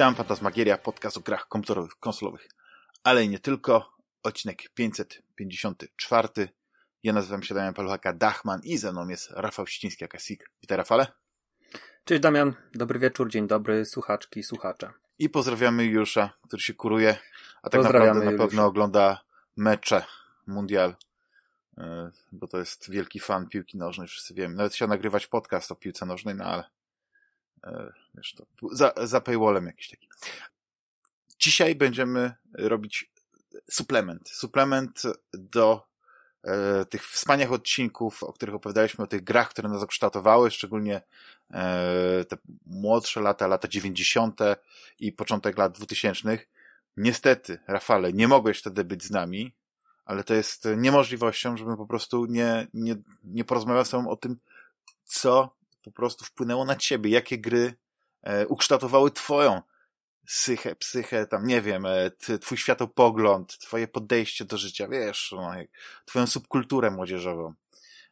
Witam, Fantasmagieria, podcast o grach komputerowych, konsolowych, ale i nie tylko. Odcinek 554. Ja nazywam się Damian Paluchaka Dachman i ze mną jest Rafał Ściński, Akasik. Witaj Rafale. Cześć Damian, dobry wieczór, dzień dobry, słuchaczki, słuchacze. I pozdrawiamy Jusza, który się kuruje, a tak naprawdę na pewno ogląda mecze Mundial, e, bo to jest wielki fan piłki nożnej, wszyscy wiemy. Nawet chciał nagrywać podcast o piłce nożnej, no ale wiesz, to za, za paywallem jakiś taki. Dzisiaj będziemy robić suplement. Suplement do e, tych wspaniałych odcinków, o których opowiadaliśmy, o tych grach, które nas zakształtowały, szczególnie e, te młodsze lata, lata 90. i początek lat 2000. Niestety, Rafale, nie mogłeś wtedy być z nami, ale to jest niemożliwością, żebym po prostu nie, nie, nie porozmawiał z tobą o tym, co po prostu wpłynęło na ciebie, jakie gry e, ukształtowały twoją psychę, psychę, tam nie wiem, e, twój światopogląd, twoje podejście do życia, wiesz, no, twoją subkulturę młodzieżową.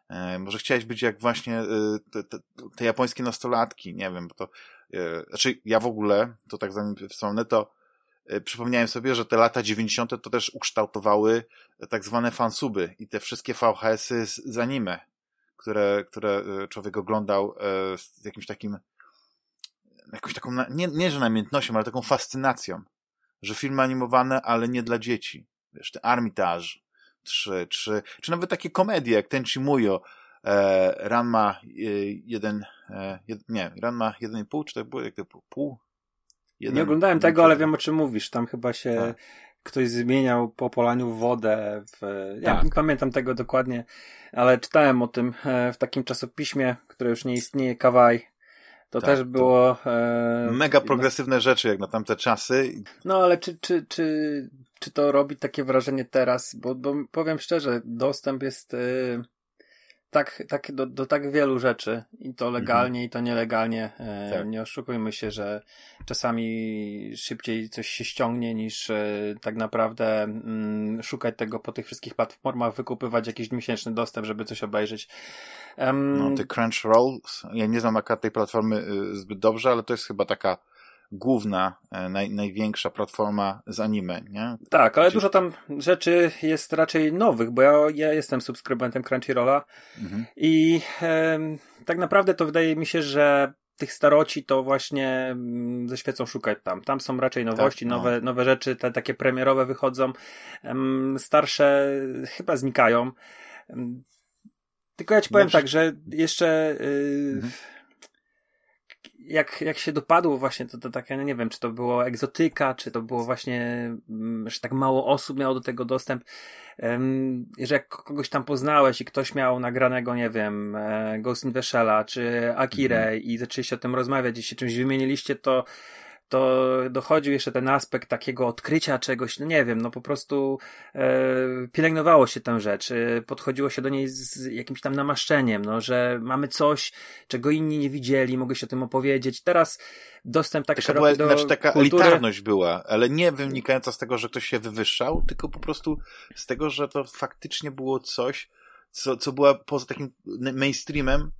E, może chciałeś być jak właśnie e, te, te, te japońskie nastolatki, nie wiem, bo to, znaczy ja w ogóle, to tak zanim wspomnę, to przypomniałem sobie, że te lata 90. to też ukształtowały tak zwane fansuby i te wszystkie VHS-y z anime, które, które człowiek oglądał z jakimś takim jakąś taką, nie, nie że namiętnością, ale taką fascynacją, że filmy animowane, ale nie dla dzieci. Wiesz, te Armitage, czy, czy, czy nawet takie komedie jak Tenchi Muyo, e, Ranma e, jeden, e, jed, nie, Ranma 1,5, czy to było jak to pół? Jeden, nie oglądałem tego, ale wiem o czym mówisz. Tam chyba się tak. Ktoś zmieniał po polaniu wodę. W, ja tak. nie pamiętam tego dokładnie, ale czytałem o tym e, w takim czasopiśmie, które już nie istnieje, Kawaj. To tak, też było. E, mega progresywne rzeczy jak na tamte czasy. No ale czy, czy, czy, czy to robi takie wrażenie teraz? Bo, bo powiem szczerze, dostęp jest. E, tak, tak do, do tak wielu rzeczy i to mhm. legalnie mhm. i to nielegalnie. E, tak. Nie oszukujmy się, że czasami szybciej coś się ściągnie niż e, tak naprawdę mm, szukać tego po tych wszystkich platformach, wykupywać jakiś miesięczny dostęp, żeby coś obejrzeć. Um, no, ty Crunchyroll, ja nie znam akurat tej platformy y, zbyt dobrze, ale to jest chyba taka główna, e, naj, największa platforma z anime, nie? Tak, ale dużo tam rzeczy jest raczej nowych, bo ja, ja jestem subskrybentem Crunchyrolla mhm. i e, tak naprawdę to wydaje mi się, że tych staroci to właśnie mm, ze świecą szukać tam. Tam są raczej nowości, tak, no. nowe, nowe rzeczy, te takie premierowe wychodzą. Starsze chyba znikają. Tylko ja ci powiem tak, że jeszcze yy, mhm jak, jak się dopadło właśnie to, to takie, no nie wiem, czy to było egzotyka, czy to było właśnie, mm, że tak mało osób miało do tego dostęp, że jak kogoś tam poznałeś i ktoś miał nagranego, nie wiem, e, Ghost in the Shell'a, czy Akire -hmm. i zaczęliście o tym rozmawiać i się czymś wymieniliście, to to dochodził jeszcze ten aspekt takiego odkrycia czegoś, no nie wiem, no po prostu e, pielęgnowało się tę rzecz, e, podchodziło się do niej z jakimś tam namaszczeniem, no, że mamy coś, czego inni nie widzieli, mogę się o tym opowiedzieć. Teraz dostęp tak taka szeroki była, do Znaczy taka kultury... elitarność była, ale nie wynikająca z tego, że ktoś się wywyższał, tylko po prostu z tego, że to faktycznie było coś, co, co była poza takim mainstreamem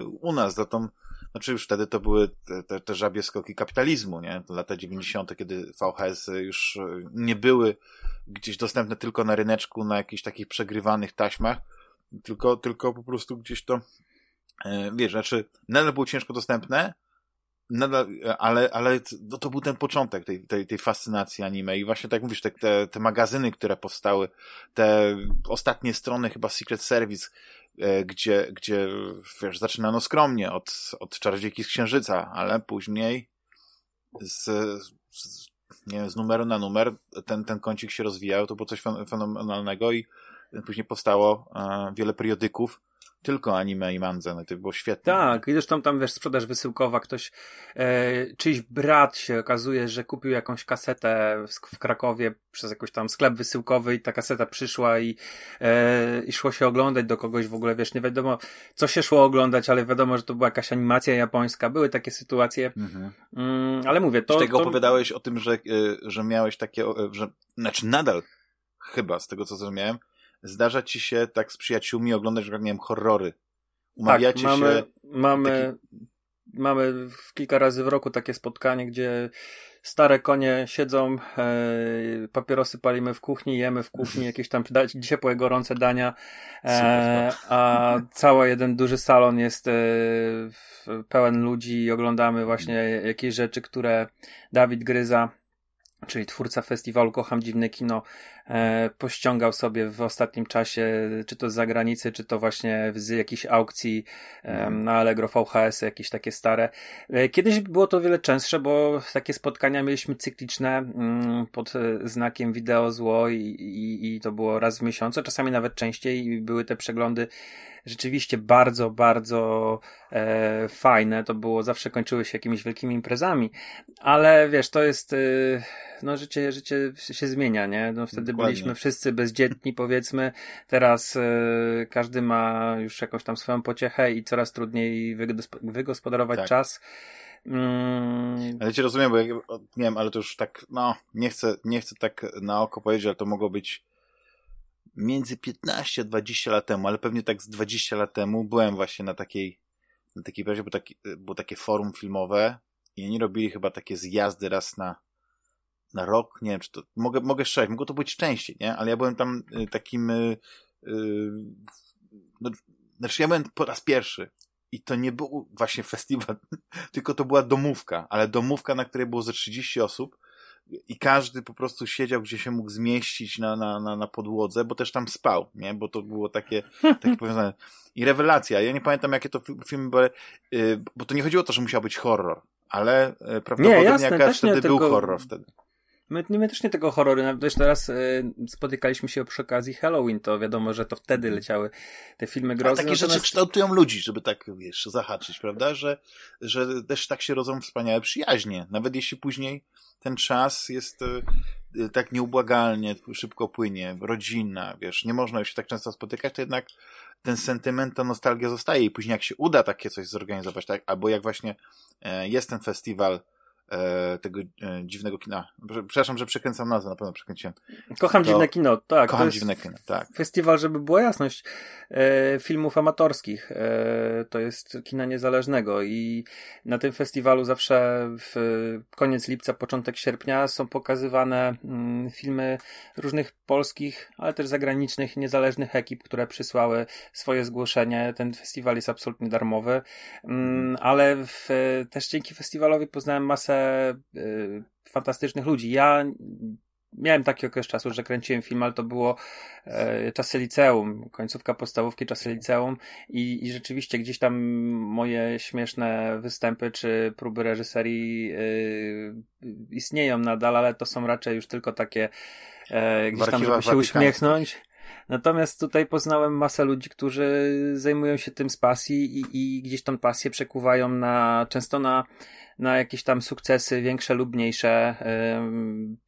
y, u nas, za tą znaczy już wtedy to były te, te, te żabie skoki kapitalizmu, nie? Lata 90., kiedy VHS już nie były gdzieś dostępne tylko na ryneczku, na jakichś takich przegrywanych taśmach, tylko, tylko po prostu gdzieś to, e, wiesz, znaczy nadal było ciężko dostępne, nadal, ale, ale to, to był ten początek tej, tej, tej fascynacji anime i właśnie tak mówisz, te, te, te magazyny, które powstały, te ostatnie strony chyba Secret Service, E, gdzie, gdzie wiesz, zaczynano skromnie od, od Czarodziejki z Księżyca, ale później z, z, nie wiem, z numeru na numer ten, ten kącik się rozwijał, to było coś fenomenalnego i później powstało e, wiele periodyków, tylko anime i mandze, no to było świetne. Tak, i zresztą tam, wiesz, sprzedaż wysyłkowa, ktoś, e, czyjś brat się okazuje, że kupił jakąś kasetę w, w Krakowie przez jakiś tam sklep wysyłkowy i ta kaseta przyszła i, e, i szło się oglądać do kogoś w ogóle, wiesz, nie wiadomo, co się szło oglądać, ale wiadomo, że to była jakaś animacja japońska, były takie sytuacje, mhm. mm, ale mówię, to... Z tego to... opowiadałeś o tym, że, e, że miałeś takie, że, znaczy nadal, chyba, z tego co zrozumiałem, zdarza ci się tak z przyjaciółmi oglądać, jak nie wiem, horrory. Umawiacie tak, mamy, się. Mamy, taki... mamy kilka razy w roku takie spotkanie, gdzie stare konie siedzą, e, papierosy palimy w kuchni, jemy w kuchni jakieś tam ciepłe, gorące dania, e, a cały jeden duży salon jest e, pełen ludzi i oglądamy właśnie jakieś rzeczy, które Dawid Gryza czyli twórca festiwalu Kocham Dziwne Kino, pościągał sobie w ostatnim czasie, czy to z zagranicy, czy to właśnie z jakichś aukcji e, na Allegro VHS, jakieś takie stare. E, kiedyś było to wiele częstsze, bo takie spotkania mieliśmy cykliczne mm, pod e, znakiem wideo zło i, i, i to było raz w miesiącu, czasami nawet częściej i były te przeglądy rzeczywiście bardzo, bardzo e, fajne. To było, zawsze kończyły się jakimiś wielkimi imprezami, ale wiesz, to jest, e, no życie, życie się zmienia, nie? No wtedy Dokładnie. byliśmy wszyscy bezdzietni, powiedzmy. Teraz e, każdy ma już jakąś tam swoją pociechę i coraz trudniej wygospodarować tak. czas. Mm. Ale cię rozumiem, bo nie wiem, ale to już tak, no, nie chcę, nie chcę tak na oko powiedzieć, ale to mogło być między 15 a 20 lat temu, ale pewnie tak z 20 lat temu byłem właśnie na takiej, na takiej prawie, bo taki, było takie forum filmowe i oni robili chyba takie zjazdy raz na, na rok, nie wiem, czy to, mogę, mogę strzelać, mogło to być częściej, nie? Ale ja byłem tam y, takim, yy, no, znaczy ja byłem po raz pierwszy i to nie był właśnie festiwal, tylko to była domówka, ale domówka, na której było ze 30 osób i każdy po prostu siedział, gdzie się mógł zmieścić na, na, na, na podłodze, bo też tam spał, nie? Bo to było takie, takie powiązane. I rewelacja. Ja nie pamiętam, jakie to filmy były, yy, bo to nie chodziło o to, że musiał być horror, ale prawdopodobnie nie, jasne, jakaś wtedy był tylko... horror wtedy. My, my też nie tego horroru, nawet teraz y, spotykaliśmy się przy okazji Halloween, to wiadomo, że to wtedy leciały te filmy grozy. A takie Natomiast... rzeczy kształtują ludzi, żeby tak, wiesz, zahaczyć, prawda? Że, że też tak się rodzą wspaniałe przyjaźnie. Nawet jeśli później ten czas jest y, tak nieubłagalnie, szybko płynie, rodzinna, wiesz, nie można już się tak często spotykać, to jednak ten sentyment, ta nostalgia zostaje i później jak się uda takie coś zorganizować, tak, albo jak właśnie e, jest ten festiwal e, tego e, dziwnego kina. Przepraszam, że przekręcam nazwę, na pewno przekręciłem. Kocham to, dziwne kino, tak. Kocham dziwne kino, tak. Festiwal, żeby była jasność, e, filmów amatorskich. E, to jest kina niezależnego i na tym festiwalu zawsze w koniec lipca, początek sierpnia są pokazywane mm, filmy różnych polskich, ale też zagranicznych, niezależnych ekip, które przysłały swoje zgłoszenie. Ten festiwal jest absolutnie darmowy, mm, ale w, też dzięki festiwalowi poznałem masę y, fantastycznych ludzi. Ja miałem taki okres czasu, że kręciłem film, ale to było e, czasy liceum, końcówka podstawówki, czasy liceum i, i rzeczywiście gdzieś tam moje śmieszne występy czy próby reżyserii e, istnieją nadal, ale to są raczej już tylko takie e, gdzieś tam, żeby się uśmiechnąć. Natomiast tutaj poznałem masę ludzi, którzy zajmują się tym z pasji i, i gdzieś tą pasję przekuwają na, często na na jakieś tam sukcesy większe lub mniejsze.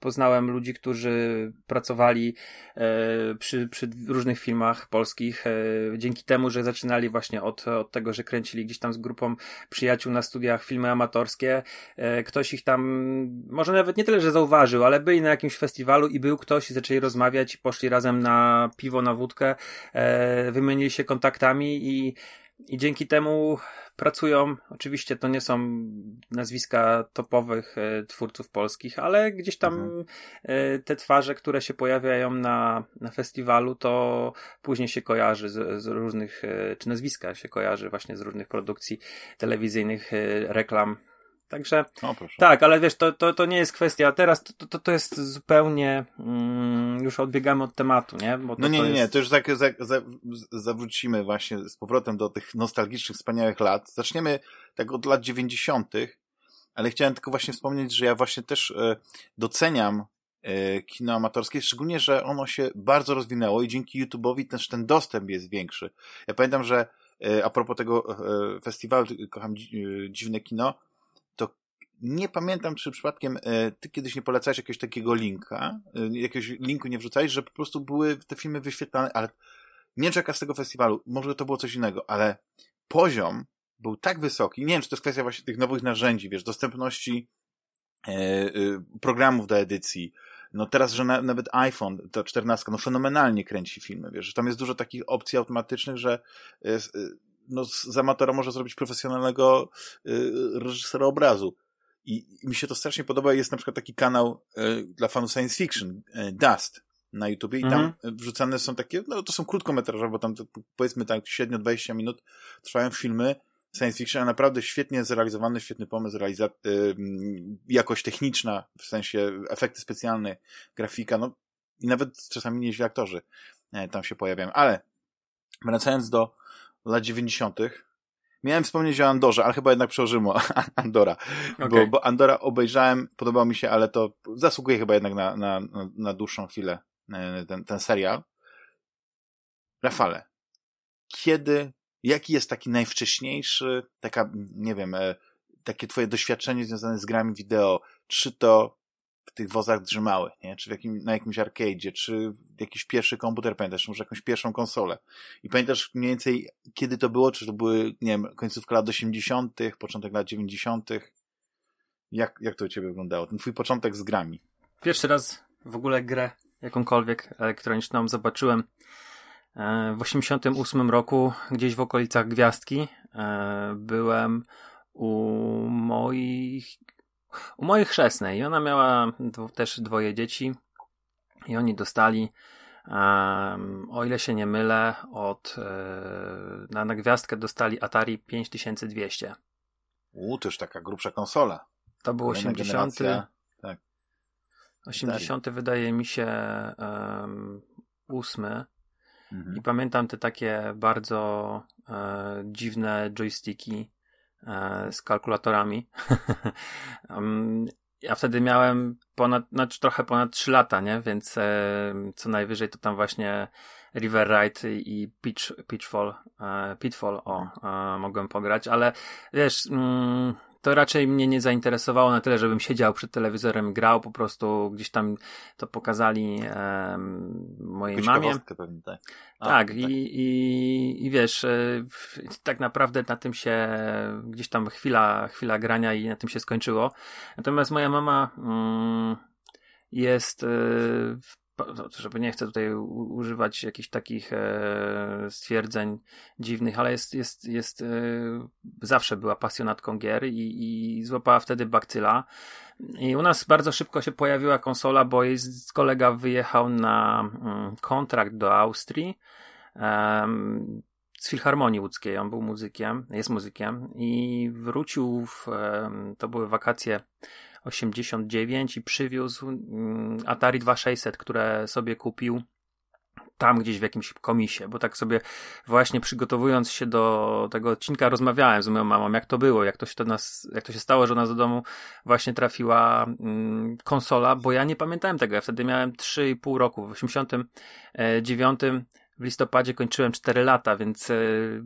Poznałem ludzi, którzy pracowali e, przy, przy różnych filmach polskich, e, dzięki temu, że zaczynali właśnie od, od tego, że kręcili gdzieś tam z grupą przyjaciół na studiach filmy amatorskie. E, ktoś ich tam, może nawet nie tyle, że zauważył, ale byli na jakimś festiwalu i był ktoś i zaczęli rozmawiać i poszli razem na piwo, na wódkę, wymienili się kontaktami i i dzięki temu pracują. Oczywiście to nie są nazwiska topowych e, twórców polskich, ale gdzieś tam mhm. e, te twarze, które się pojawiają na, na festiwalu, to później się kojarzy z, z różnych, e, czy nazwiska się kojarzy właśnie z różnych produkcji telewizyjnych, reklam Także o, tak, ale wiesz, to, to, to nie jest kwestia. Teraz to, to, to jest zupełnie mm, już odbiegamy od tematu, nie? Bo to, no nie, nie, nie, to już tak za, za, zawrócimy właśnie z powrotem do tych nostalgicznych, wspaniałych lat. Zaczniemy tak od lat dziewięćdziesiątych, ale chciałem tylko właśnie wspomnieć, że ja właśnie też e, doceniam e, kino amatorskie, szczególnie, że ono się bardzo rozwinęło i dzięki YouTube'owi też ten dostęp jest większy. Ja pamiętam, że e, a propos tego e, festiwalu, kocham e, dziwne kino, nie pamiętam, czy przypadkiem e, ty kiedyś nie polecałeś jakiegoś takiego linka, e, jakiegoś linku nie wrzucałeś, że po prostu były te filmy wyświetlane, ale nie czeka z tego festiwalu, może to było coś innego, ale poziom był tak wysoki, nie wiem, czy to jest kwestia właśnie tych nowych narzędzi, wiesz, dostępności e, programów do edycji, no teraz, że na, nawet iPhone, ta 14, no fenomenalnie kręci filmy, wiesz, że tam jest dużo takich opcji automatycznych, że no, z amatora może zrobić profesjonalnego reżysera obrazu I, mi się to strasznie podoba. Jest na przykład taki kanał e, dla fanów science fiction, e, Dust na YouTube i tam mhm. wrzucane są takie, no to są krótkometrażowe, bo tam to, powiedzmy tak średnio 20 minut trwają filmy science fiction, a naprawdę świetnie zrealizowany, świetny pomysł, realiza- y, jakość techniczna, w sensie efekty specjalne, grafika, no i nawet czasami nieźli aktorzy tam się pojawiają. Ale wracając do lat 90., Miałem wspomnieć o Andorze, ale chyba jednak przełożymy Andora. Okay. Bo, bo Andora obejrzałem, podobał mi się, ale to zasługuje chyba jednak na, na, na dłuższą chwilę e, ten, ten serial. Rafale, kiedy, jaki jest taki najwcześniejszy, taka, nie wiem, e, takie twoje doświadczenie związane z grami wideo? Czy to w tych wozach drzymały, nie? czy w jakim, na jakimś arcade'zie, czy jakiś pierwszy komputer, pamiętasz, może jakąś pierwszą konsolę. I pamiętasz mniej więcej, kiedy to było, czy to były, nie wiem, końcówka lat 80., początek lat 90., jak, jak to u ciebie wyglądało? Ten twój początek z grami. Pierwszy raz w ogóle grę jakąkolwiek elektroniczną zobaczyłem e, w 88 roku, gdzieś w okolicach Gwiazdki. E, byłem u moich u mojej chrzestnej. I ona miała też dwoje dzieci. I oni dostali, um, o ile się nie mylę, od e, na, na gwiazdkę dostali Atari 5200. U, to już taka grubsza konsola. To był 80. Tak. 80 Atari. wydaje mi się um, 8. Mhm. I pamiętam te takie bardzo e, dziwne joysticki z kalkulatorami. ja wtedy miałem ponad, znaczy trochę ponad 3 lata, nie? Więc e, co najwyżej to tam właśnie River Ride i Pitch, Pitchfall, e, Pitfall, o, mogłem pograć, ale wiesz, mm, to raczej mnie nie zainteresowało na tyle, żebym siedział przed telewizorem, grał, po prostu gdzieś tam to pokazali um, mojej mamie. Pewnie, tak, A, tak, tak. I, i, i wiesz, e, tak naprawdę na tym się gdzieś tam chwila, chwila grania i na tym się skończyło. Natomiast moja mama mm, jest e, no, żeby nie chcę tutaj używać jakichś takich e, stwierdzeń dziwnych, ale jest, jest, jest e, zawsze była pasjonatką gier i, i złapała wtedy bakcyla. I u nas bardzo szybko się pojawiła konsola, bo jej kolega wyjechał na mm, kontrakt do Austrii z Filharmonii Łódzkiej. On był muzykiem, jest muzykiem i wrócił w, to były wakacje 89 i przywiózł mm, Atari 2600, które sobie kupił tam gdzieś w jakimś komisie, bo tak sobie właśnie przygotowując się do tego odcinka rozmawiałem z moją mamą, jak to było, jak to się, to nas, jak to się stało, że nas do domu właśnie trafiła mm, konsola, bo ja nie pamiętałem tego, ja wtedy miałem 3,5 roku, w 89 w listopadzie kończyłem 4 lata, więc yy,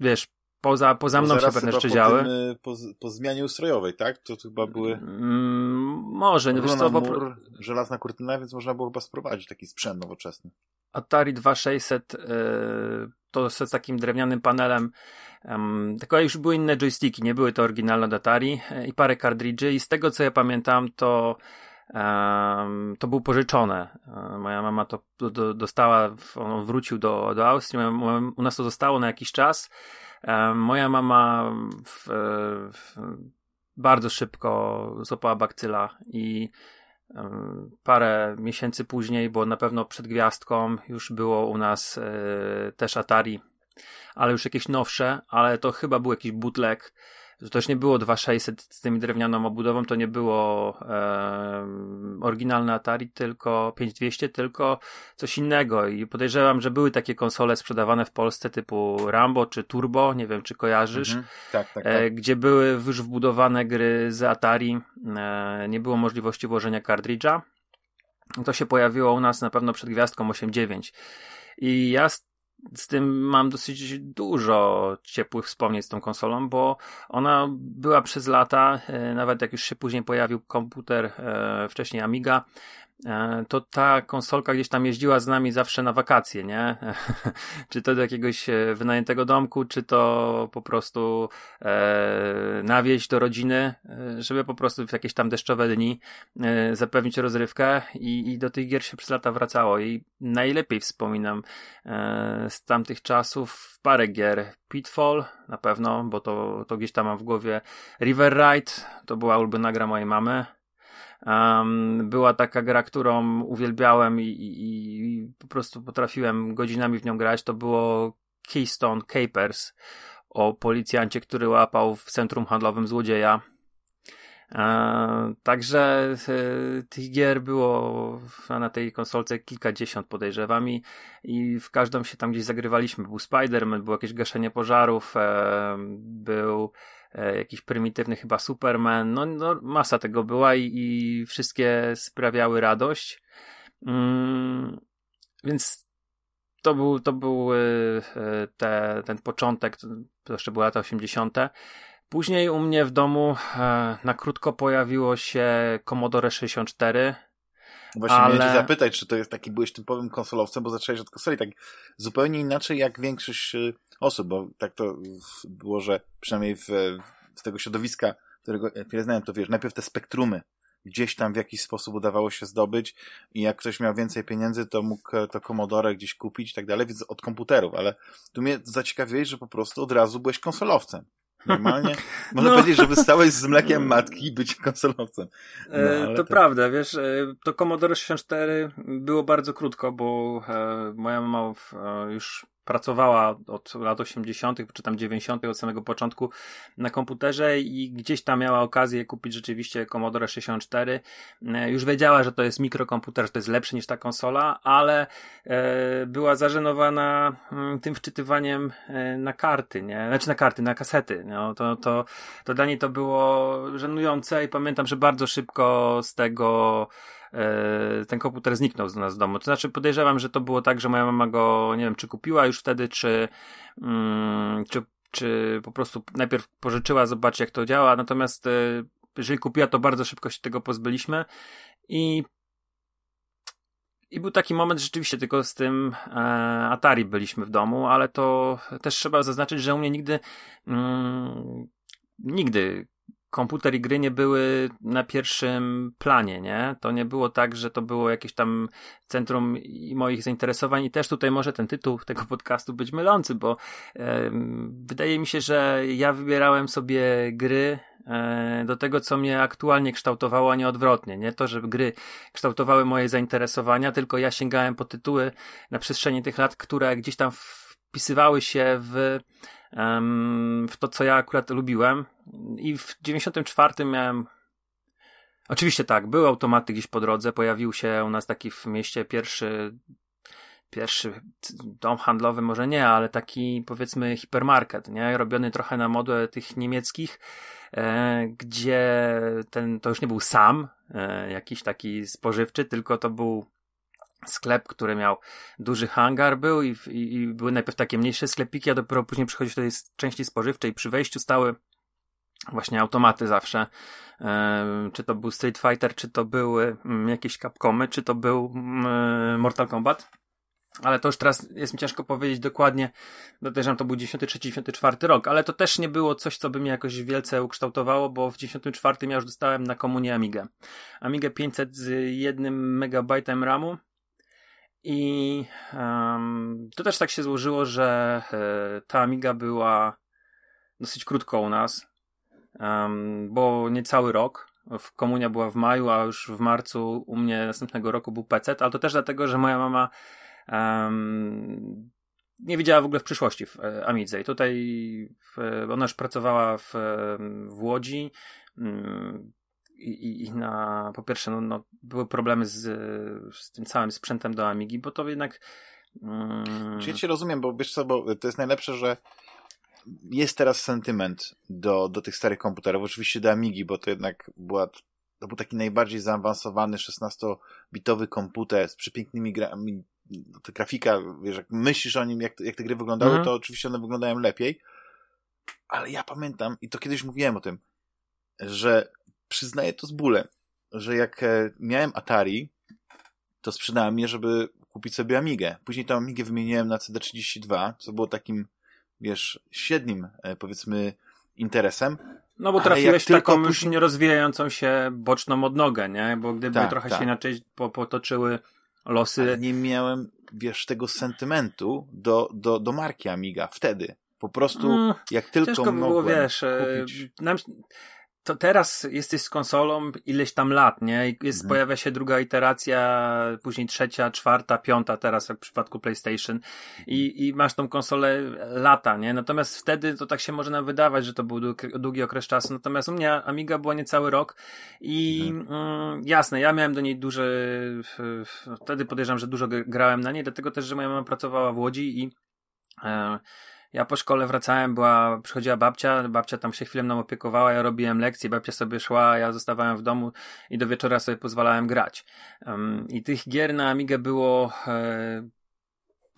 wiesz, Poza, poza mną się pewne jeszcze działy. Tym, y, po, po, zmianie ustrojowej, tak? To, to chyba były... Mm, może, no wiesz co... Mur, żelazna kurtyna, więc można było chyba sprowadzić taki sprzęt nowoczesny. Atari 2600 yy, to z takim drewnianym panelem um, tylko już były inne joysticki, nie były to oryginalne od Atari yy, i parę kartridży i z tego co ja pamiętam to Um, to był pożyczone. Um, moja mama to do, dostała, on wrócił do, do Austrii, u nas to zostało na jakiś czas Moja mama w, w, bardzo szybko złapała bakcyla i parę miesięcy później, bo na pewno przed gwiazdką już było u nas e, też Atari, ale już jakieś nowsze, ale to chyba był jakiś bootleg to też nie było 2600 z tym drewnianą obudową, to nie było e, oryginalne Atari, tylko 5200, tylko coś innego i podejrzewam, że były takie konsole sprzedawane w Polsce typu Rambo czy Turbo, nie wiem czy kojarzysz, mhm. tak, tak, e, tak. gdzie były już wbudowane gry z Atari, e, nie było możliwości włożenia kartridża. To się pojawiło u nas na pewno przed gwiazdką 8.9 i ja z tym mam dosyć dużo ciepłych wspomnień z tą konsolą, bo ona była przez lata, e, nawet jak już się później pojawił komputer, e, wcześniej Amiga, to ta konsolka gdzieś tam jeździła z nami zawsze na wakacje, nie? czy to do jakiegoś e, wynajętego domku, czy to po prostu e, na wieś do rodziny, e, żeby po prostu w jakieś tam deszczowe dni e, zapewnić rozrywkę i, i do tych gier się przez lata wracało i najlepiej wspominam e, z tamtych czasów parę gier. Pitfall na pewno, bo to, to gdzieś tam mam w głowie. River Ride to była ulubiona gra mojej mamy. Um, była taka gra, którą uwielbiałem i, i, i, po prostu potrafiłem godzinami w nią grać. To było Keystone Capers o policjancie, który łapał w centrum handlowym złodzieja. E, także e, tych gier było na tej konsolce kilkadziesiąt podejrzewam i, i w każdą się tam gdzieś zagrywaliśmy. Był Spider-Man, było jakieś gaszenie pożarów, e, był jakiś prymitywny chyba Superman, no, no masa tego była i, i wszystkie sprawiały radość. Mm, więc to był, to był e, e, te, ten początek, to jeszcze były lata 80. Później u mnie w domu na krótko pojawiło się Commodore 64. Właśnie ale... miałem cię zapytać, czy to jest taki byłeś typowym konsolowcem, bo zacząłeś od konsoli tak zupełnie inaczej jak większość osób, bo tak to było, że przynajmniej w, z tego środowiska, którego ja znałem, to wiesz, najpierw te spektrumy gdzieś tam w jakiś sposób udawało się zdobyć i jak ktoś miał więcej pieniędzy, to mógł to Commodore gdzieś kupić i tak dalej, więc od komputerów, ale tu mnie zaciekawiłeś, że po prostu od razu byłeś konsolowcem. Normalnie można no. powiedzieć, że wystałeś z mlekiem matki i być konsolowcem. No, e, to, to, prawda, wiesz, e, to Commodore 64 było bardzo krótko, bo e, moja mama już pracowała od lat 80., czy tam 90., od samego początku na komputerze i gdzieś tam miała okazję kupić rzeczywiście Commodore 64. E, już wiedziała, że to jest mikrokomputer, że to jest lepszy niż ta konsola, ale e, była zażenowana mm, tym wczytywaniem e, na karty, nie? Znaczy na karty, na kasety. No, to, to, to dla niej to było żenujące i pamiętam, że bardzo szybko z tego ten komputer zniknął z nas z domu. To znaczy podejrzewam, że to było tak, że moja mama go, nie wiem, czy kupiła już wtedy, czy, mm, czy, czy po prostu najpierw pożyczyła, zobaczyć jak to działa, natomiast e, jeżeli kupiła, to bardzo szybko się tego pozbyliśmy i i był taki moment rzeczywiście tylko z tym e, Atari byliśmy w domu, ale to też trzeba zaznaczyć, że u mnie nigdy mm, nigdy komputer i gry nie były na pierwszym planie, nie? To nie było tak, że to było jakieś tam centrum moich zainteresowań i też tutaj może ten tytuł tego podcastu być mylący, bo e, wydaje mi się, że ja wybierałem sobie gry e, do tego, co mnie aktualnie kształtowało, a nie odwrotnie. Nie to, że gry kształtowały moje zainteresowania, tylko ja sięgałem po tytuły na przestrzeni tych lat, które gdzieś tam wpisywały się w w to, co ja akurat lubiłem. I w 94 miałem. Oczywiście tak, były automaty gdzieś po drodze. Pojawił się u nas taki w mieście pierwszy pierwszy dom handlowy, może nie, ale taki powiedzmy hipermarket, nie? Robiony trochę na modłę tych niemieckich, e, gdzie ten, to już nie był sam, e, jakiś taki spożywczy, tylko to był sklep, który miał duży hangar był i, i, i, były najpierw takie mniejsze sklepiki, a dopiero później przychodzić do tej części spożywczej. Przy wejściu stały właśnie automaty zawsze. E, czy to był Street Fighter, czy to były mm, jakieś Capcomy, czy to był mm, Mortal Kombat. Ale to już teraz jest mi ciężko powiedzieć dokładnie. Podejrzewam, to był 93, 94 rok, ale to też nie było coś, co by mnie jakoś wielce ukształtowało, bo w 94 ja już dostałem na komunię Amigę. Amigę 500 z jednym megabajtem RAMu i um, to też tak się złożyło, że e, ta Amiga była dosyć krótko u nas, um, bo niecały rok. W komunia była w maju, a już w marcu u mnie następnego roku był PC, ale to też dlatego, że moja mama um, nie widziała w ogóle w przyszłości w e, Amidze. I tutaj w, ona już pracowała w, w Łodzi. Um, i, i na, po pierwsze, no, no, były problemy z, z tym całym sprzętem do Amigi, bo to jednak. Mm... Czy ja cię rozumiem, bo wiesz co, bo to jest najlepsze, że jest teraz sentyment do, do tych starych komputerów, oczywiście do Amigi, bo to jednak była, to był taki najbardziej zaawansowany 16-bitowy komputer z przepięknymi grami, to grafika, wiesz, jak myślisz o nim, jak, jak te gry wyglądały, mhm. to oczywiście one wyglądają lepiej, ale ja pamiętam, i to kiedyś mówiłem o tym, że przyznaję to z bólem, że jak e, miałem Atari, to sprzedałem je, żeby kupić sobie Amigę. Później tą Amigę wymieniłem na CD32, co było takim, wiesz, średnim, e, powiedzmy, interesem. No bo trafiłeś taką już później... nierozwijającą się boczną odnogę, nie? Bo gdyby tak, trochę tak. się inaczej potoczyły losy... Ale nie miałem, wiesz, tego sentymentu do, do, do marki Amiga wtedy. Po prostu, mm, jak tylko Ciężko mogłem było, wiesz, e, kupić... nam, to teraz jesteś z konsolą ileś tam lat, nie? Jest, mhm. Pojawia się druga iteracja, później trzecia, czwarta, piąta teraz jak w przypadku PlayStation i, i masz tą konsolę lata, nie? Natomiast wtedy to tak się może nam wydawać, że to był długi okres czasu, natomiast u mnie Amiga była niecały rok i mhm. mm, jasne, ja miałem do niej duży, wtedy podejrzewam, że dużo grałem na niej, dlatego też, że moja mama pracowała w Łodzi i e, ja po szkole wracałem, była, przychodziła babcia, babcia tam się chwilę mną opiekowała, ja robiłem lekcje, babcia sobie szła, ja zostawałem w domu i do wieczora sobie pozwalałem grać. Um, I tych gier na Amigę było e,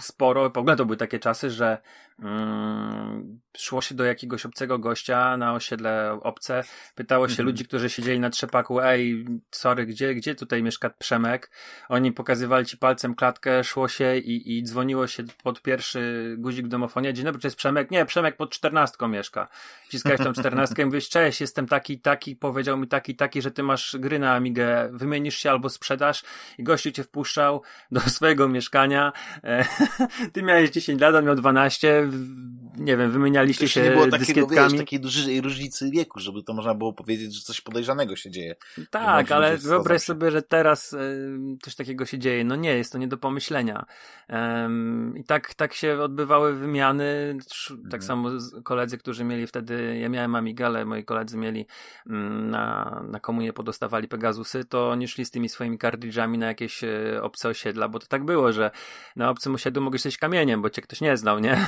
sporo. W ogóle to były takie czasy, że mm, szło się do jakiegoś obcego gościa na osiedle obce, pytało się mm -hmm. ludzi, którzy siedzieli na trzepaku, ej, sorry, gdzie, gdzie tutaj mieszka Przemek? Oni pokazywali ci palcem klatkę, szło się i, i dzwoniło się pod pierwszy guzik domofonia. Dzień dobry, czy jest Przemek? Nie, Przemek pod czternastką mieszka. Wciskałeś tą czternastkę i mówisz, cześć, jestem taki, taki, powiedział mi taki, taki, że ty masz gry na Amigę, wymienisz się albo sprzedasz i gościu cię wpuszczał do swojego mieszkania. Ty miałeś 10 lat, on miał 12, nie wiem, wymienialiście się nie było takiego, wiesz, takiej dużej różnicy wieku, żeby to można było powiedzieć, że coś podejrzanego się dzieje. Tak, ale wyobraź sobie, że teraz y, coś takiego się dzieje. No nie, jest to nie do pomyślenia. I tak, tak się odbywały wymiany. Tak mhm. samo koledzy, którzy mieli wtedy, ja miałem Amiga, ale moi koledzy mieli mm, na, na komunie podostawali Pegasusy, to oni szli z tymi swoimi kartridżami na jakieś y, obce osiedla, bo to tak było, że na obcym osiedlu mogłeś być kamieniem, bo cię ktoś nie znał, nie?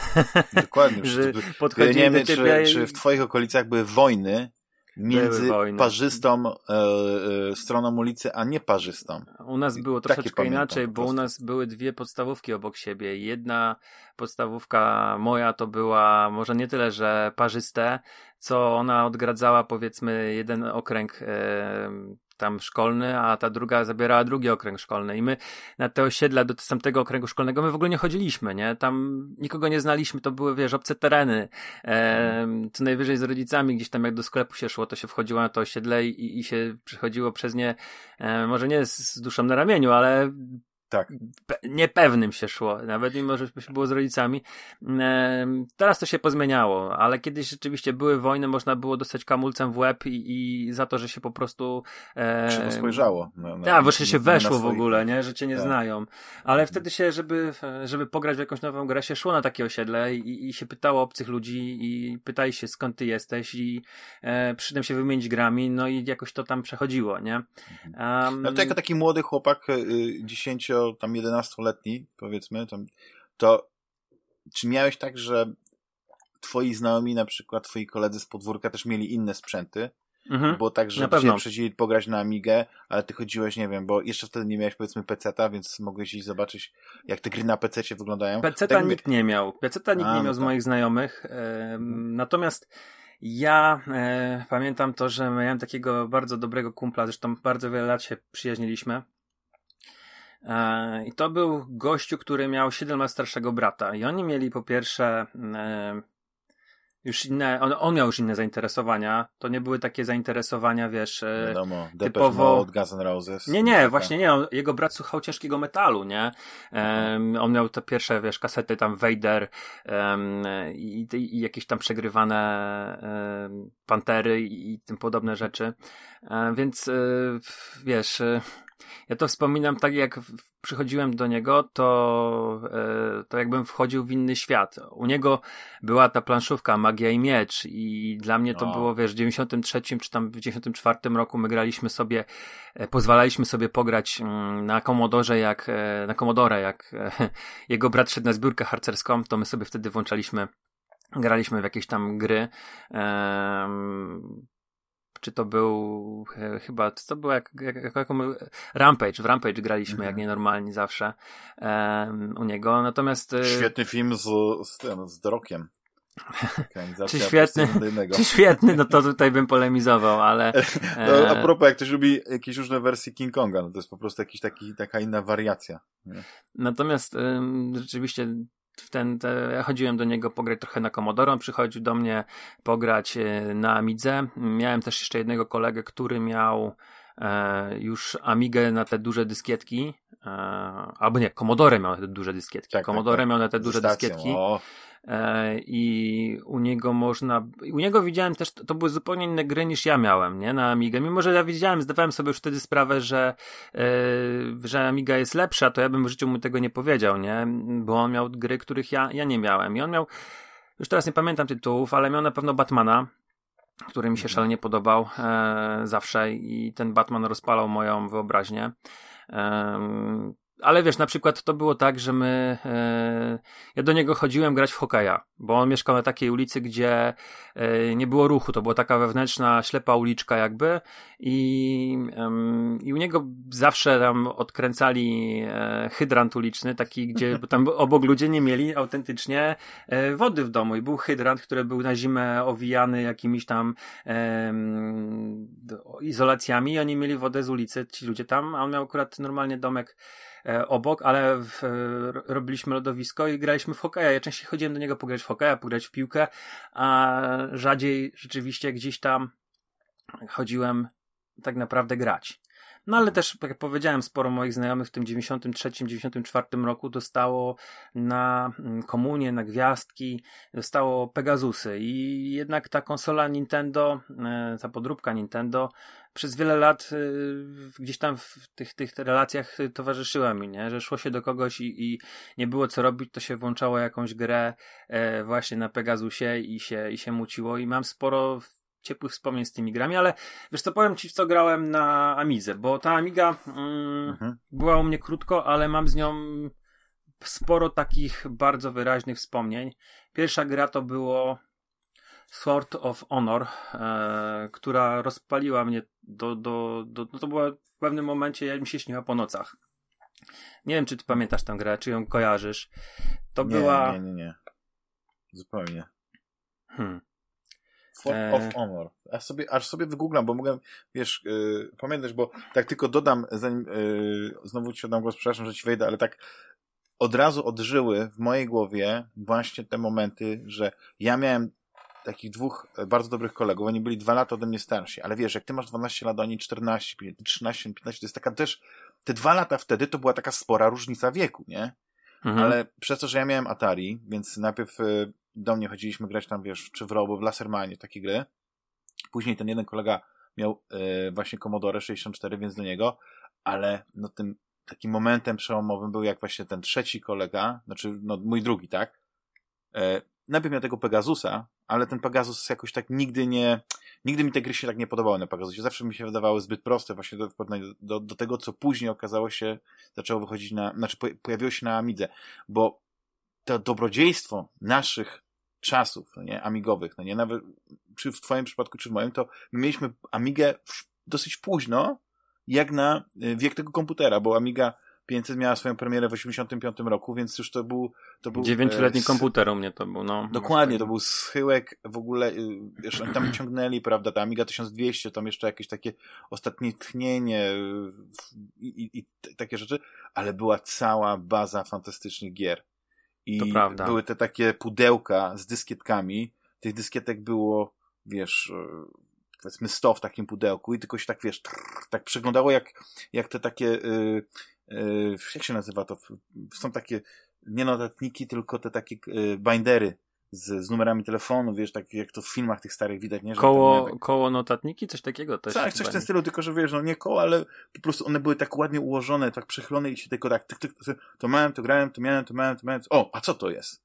Dokładnie. że podchodzili nie wiem, czy, czy w twoich okolicach były wojny między parzystą e, e, stroną ulicy, a nie parzystą. U nas było troszeczkę inaczej, bo u nas były dwie podstawówki obok siebie. Jedna podstawówka moja to była może nie tyle, że parzyste, co ona odgradzała powiedzmy jeden okręg e, tam szkolny, a ta druga zabierała drugi okręg szkolny i my na te osiedla do tamtego okręgu szkolnego my w ogóle nie chodziliśmy, nie? Tam nikogo nie znaliśmy, to były, wiesz, obce tereny. E, co najwyżej z rodzicami gdzieś tam jak do sklepu się szło, to się wchodziło na to osiedle i, i się przechodziło przez nie, e, może nie z, z duszą na ramieniu, ale tak. niepewnym się szło, nawet mimo, że było z rodzicami. Teraz to się pozmieniało, ale kiedyś rzeczywiście były wojny, można było dostać kamulcem w łeb i, i za to, że się po prostu... E... spojrzało. tak, bo się weszło w ogóle, nie? że cię nie tak. znają. Ale wtedy się, żeby, żeby pograć w jakąś nową grę, się szło na takie osiedle i, i się pytało obcych ludzi i pytali się skąd ty jesteś i e, przy tym się wymienić grami, no i jakoś to tam przechodziło, nie? Um... No to jako taki młody chłopak, y, 10 tam 11-letni, powiedzmy, tam, to czy miałeś tak, że twoi znajomi, na przykład twoi koledzy z podwórka też mieli inne sprzęty? Mhm, bo tak, że się przyjdzie pograć na Amigę, ale ty chodziłeś, nie wiem, bo jeszcze wtedy nie miałeś powiedzmy PC-ta, więc mogłeś iść zobaczyć, jak te gry na PC wyglądają. PC-ta tak nikt nie miał. PC-ta nikt A, nie miał no z tak. moich znajomych. Natomiast ja e, pamiętam to, że miałem takiego bardzo dobrego kumpla, zresztą bardzo wiele lat się przyjaźniliśmy. E, I to był gościu, który miał 7 lat starszego brata. I oni mieli po pierwsze e, już inne, on, on miał już inne zainteresowania. To nie były takie zainteresowania, wiesz, e, Wiadomo, typowo... Mode, Guns N' Roses. Nie, nie, właśnie nie. On, jego brat słuchał ciężkiego metalu, nie? Um, on miał te pierwsze, wiesz, kasety tam Vader um, i, i, jakieś tam przegrywane um, Pantery i, i tym podobne rzeczy. więc, wiesz ja to wspominam tak, jak przychodziłem do niego, to, e, to jakbym wchodził w inny świat. U niego była ta planszówka Magia i Miecz i dla mnie to było, wiesz, w 93 czy tam w 94 roku my graliśmy sobie, e, pozwalaliśmy sobie pograć mm, na Komodorze jak, e, na Komodora, jak jego brat szedł na zbiórkę harcerską, to my sobie wtedy włączaliśmy graliśmy w jakieś tam gry czy to był e, chyba, to było jak, jak, jak, jak Rampage, w Rampage graliśmy mhm. jak nienormalni zawsze e, u niego, natomiast... Świetny film z, z tym, z Drokiem. Czy świetny, czy świetny, no to tutaj bym polemizował, ale... No, a e, propos, jak ktoś lubi jakieś różne wersje King Konga, no to jest po prostu jakiś taki, taka inna wariacja. Nie? Natomiast ym, rzeczywiście ten, te, ja chodziłem do niego pograć trochę na Commodore, on przychodził do mnie pograć e, na Amidze. Miałem też jeszcze jednego kolegę, który miał e, już Amigę na te duże dyskietki, e, albo nie, Commodore miał na te duże dyskietki. Tak, Commodore tak, tak. miał na te duże dyskietki. O. E, i u niego można, u niego widziałem też, to były zupełnie inne gry niż ja miałem, nie, na Amigę, mimo że ja widziałem, zdawałem sobie już wtedy sprawę, że, e, że Amiga jest lepsza, to ja bym w życiu mu tego nie powiedział, nie, bo on miał gry, których ja, ja nie miałem i on miał, już teraz nie pamiętam tytułów, ale miał na pewno Batmana, który mi się mhm. szalenie podobał e, zawsze i ten Batman rozpalał moją wyobraźnię. E, ale wiesz, na przykład to było tak, że my, e, ja do niego chodziłem grać w hokeja, bo on mieszkał na takiej ulicy, gdzie e, nie było ruchu, to była taka wewnętrzna, ślepa uliczka jakby. I, e, i u niego zawsze tam odkręcali e, hydrant uliczny, taki, gdzie tam obok ludzie nie mieli autentycznie e, wody w domu. I był hydrant, który był na zimę owijany jakimiś tam izolacjami. I oni mieli wodę z ulicy, ci ludzie tam, a on miał akurat normalnie domek obok, ale w, robiliśmy lodowisko i graliśmy w hokeja. Ja częściej chodziłem do niego pograć w hokeja, pograć w piłkę, a rzadziej rzeczywiście gdzieś tam chodziłem tak naprawdę grać. No ale też, jak powiedziałem, sporo moich znajomych w tym 93-94 roku dostało na mm, komunię, na gwiazdki, dostało Pegasusy i jednak ta konsola Nintendo, e, ta podróbka Nintendo przez wiele lat e, gdzieś tam w tych, tych relacjach towarzyszyła mi, nie? że szło się do kogoś i, i nie było co robić, to się włączało jakąś grę e, właśnie na Pegasusie i się, i się muciło i mam sporo ciepłych wspomnień z tymi grami, ale wiesz co, powiem ci w co grałem na Amidze, bo ta Amiga mm, mhm. była u mnie krótko, ale mam z nią sporo takich bardzo wyraźnych wspomnień. Pierwsza gra to było Sword of Honor, e, która rozpaliła mnie do, do, do, no to była w pewnym momencie, jak mi się śniła po nocach. Nie wiem, czy ty pamiętasz tę grę, czy ją kojarzysz. To nie, była... Nie, nie, nie. Zupełnie. Hmm. For e... of Honor. Aż sobie, aż sobie wygooglam, bo mogę, wiesz, yy, pamiętać, bo tak tylko dodam, zanim yy, znowu ci oddam głos, przepraszam, że ci wejdę, ale tak od razu odżyły w mojej głowie właśnie te momenty, że ja miałem takich dwóch bardzo dobrych kolegów, oni byli dwa lata ode mnie starsi, ale wiesz, jak ty masz 12 lat, oni 14, 13, 15, to jest taka też, te dwa lata wtedy to była taka spora różnica wieku, nie? Mhm. Ale przez to, że ja miałem Atari, więc najpierw y, do mnie chodziliśmy grać tam, wiesz, czy w Robo, w Lasermanie, takie gry. Później ten jeden kolega miał y, właśnie Commodore 64, więc do niego, ale no tym takim momentem przełomowym był jak właśnie ten trzeci kolega, znaczy no mój drugi, tak? E, najpierw miał tego Pegasusa, ale ten Pegasus jakoś tak nigdy nie, nigdy mi te gry się tak nie podobały na Pegasusie. Zawsze mi się wydawały zbyt proste właśnie do, do, do tego, co później okazało się, zaczęło wychodzić na, znaczy pojawiło się na Amidze, bo to dobrodziejstwo naszych czasów, no nie, amigowych, no nie, nawet czy w twoim przypadku, czy w moim, to my mieliśmy Amigę dosyć późno, jak na y, wiek tego komputera, bo Amiga 500 miała swoją premierę w 85 roku, więc już to był... To był Dziewięcioletni e, komputer u mnie to był, no. Dokładnie, to był schyłek w ogóle, y, wiesz, oni tam ciągnęli, prawda, ta Amiga 1200, tam jeszcze jakieś takie ostatnie tchnienie y, i, i, i takie rzeczy, ale była cała baza fantastycznych gier. I to prawda. były te takie pudełka z dyskietkami. Tych dyskietek było, wiesz, e, powiedzmy 100 w takim pudełku i tylko się tak, wiesz, trrr, tak przeglądało jak, jak te takie, jak się nazywa to? Są takie, nie notatniki, tylko te takie yy, bindery z, z numerami telefonu, wiesz, tak jak to w filmach tych starych widać, nie? Że koło, tak... koło notatniki? Coś takiego też? Tak, coś w tym stylu, tylko że wiesz, no nie koło, ale po prostu one były tak ładnie ułożone, tak przechylone i się tylko tak, tyk, tyk, to miałem, to grałem, to miałem, to miałem, to miałem, o, a co to jest?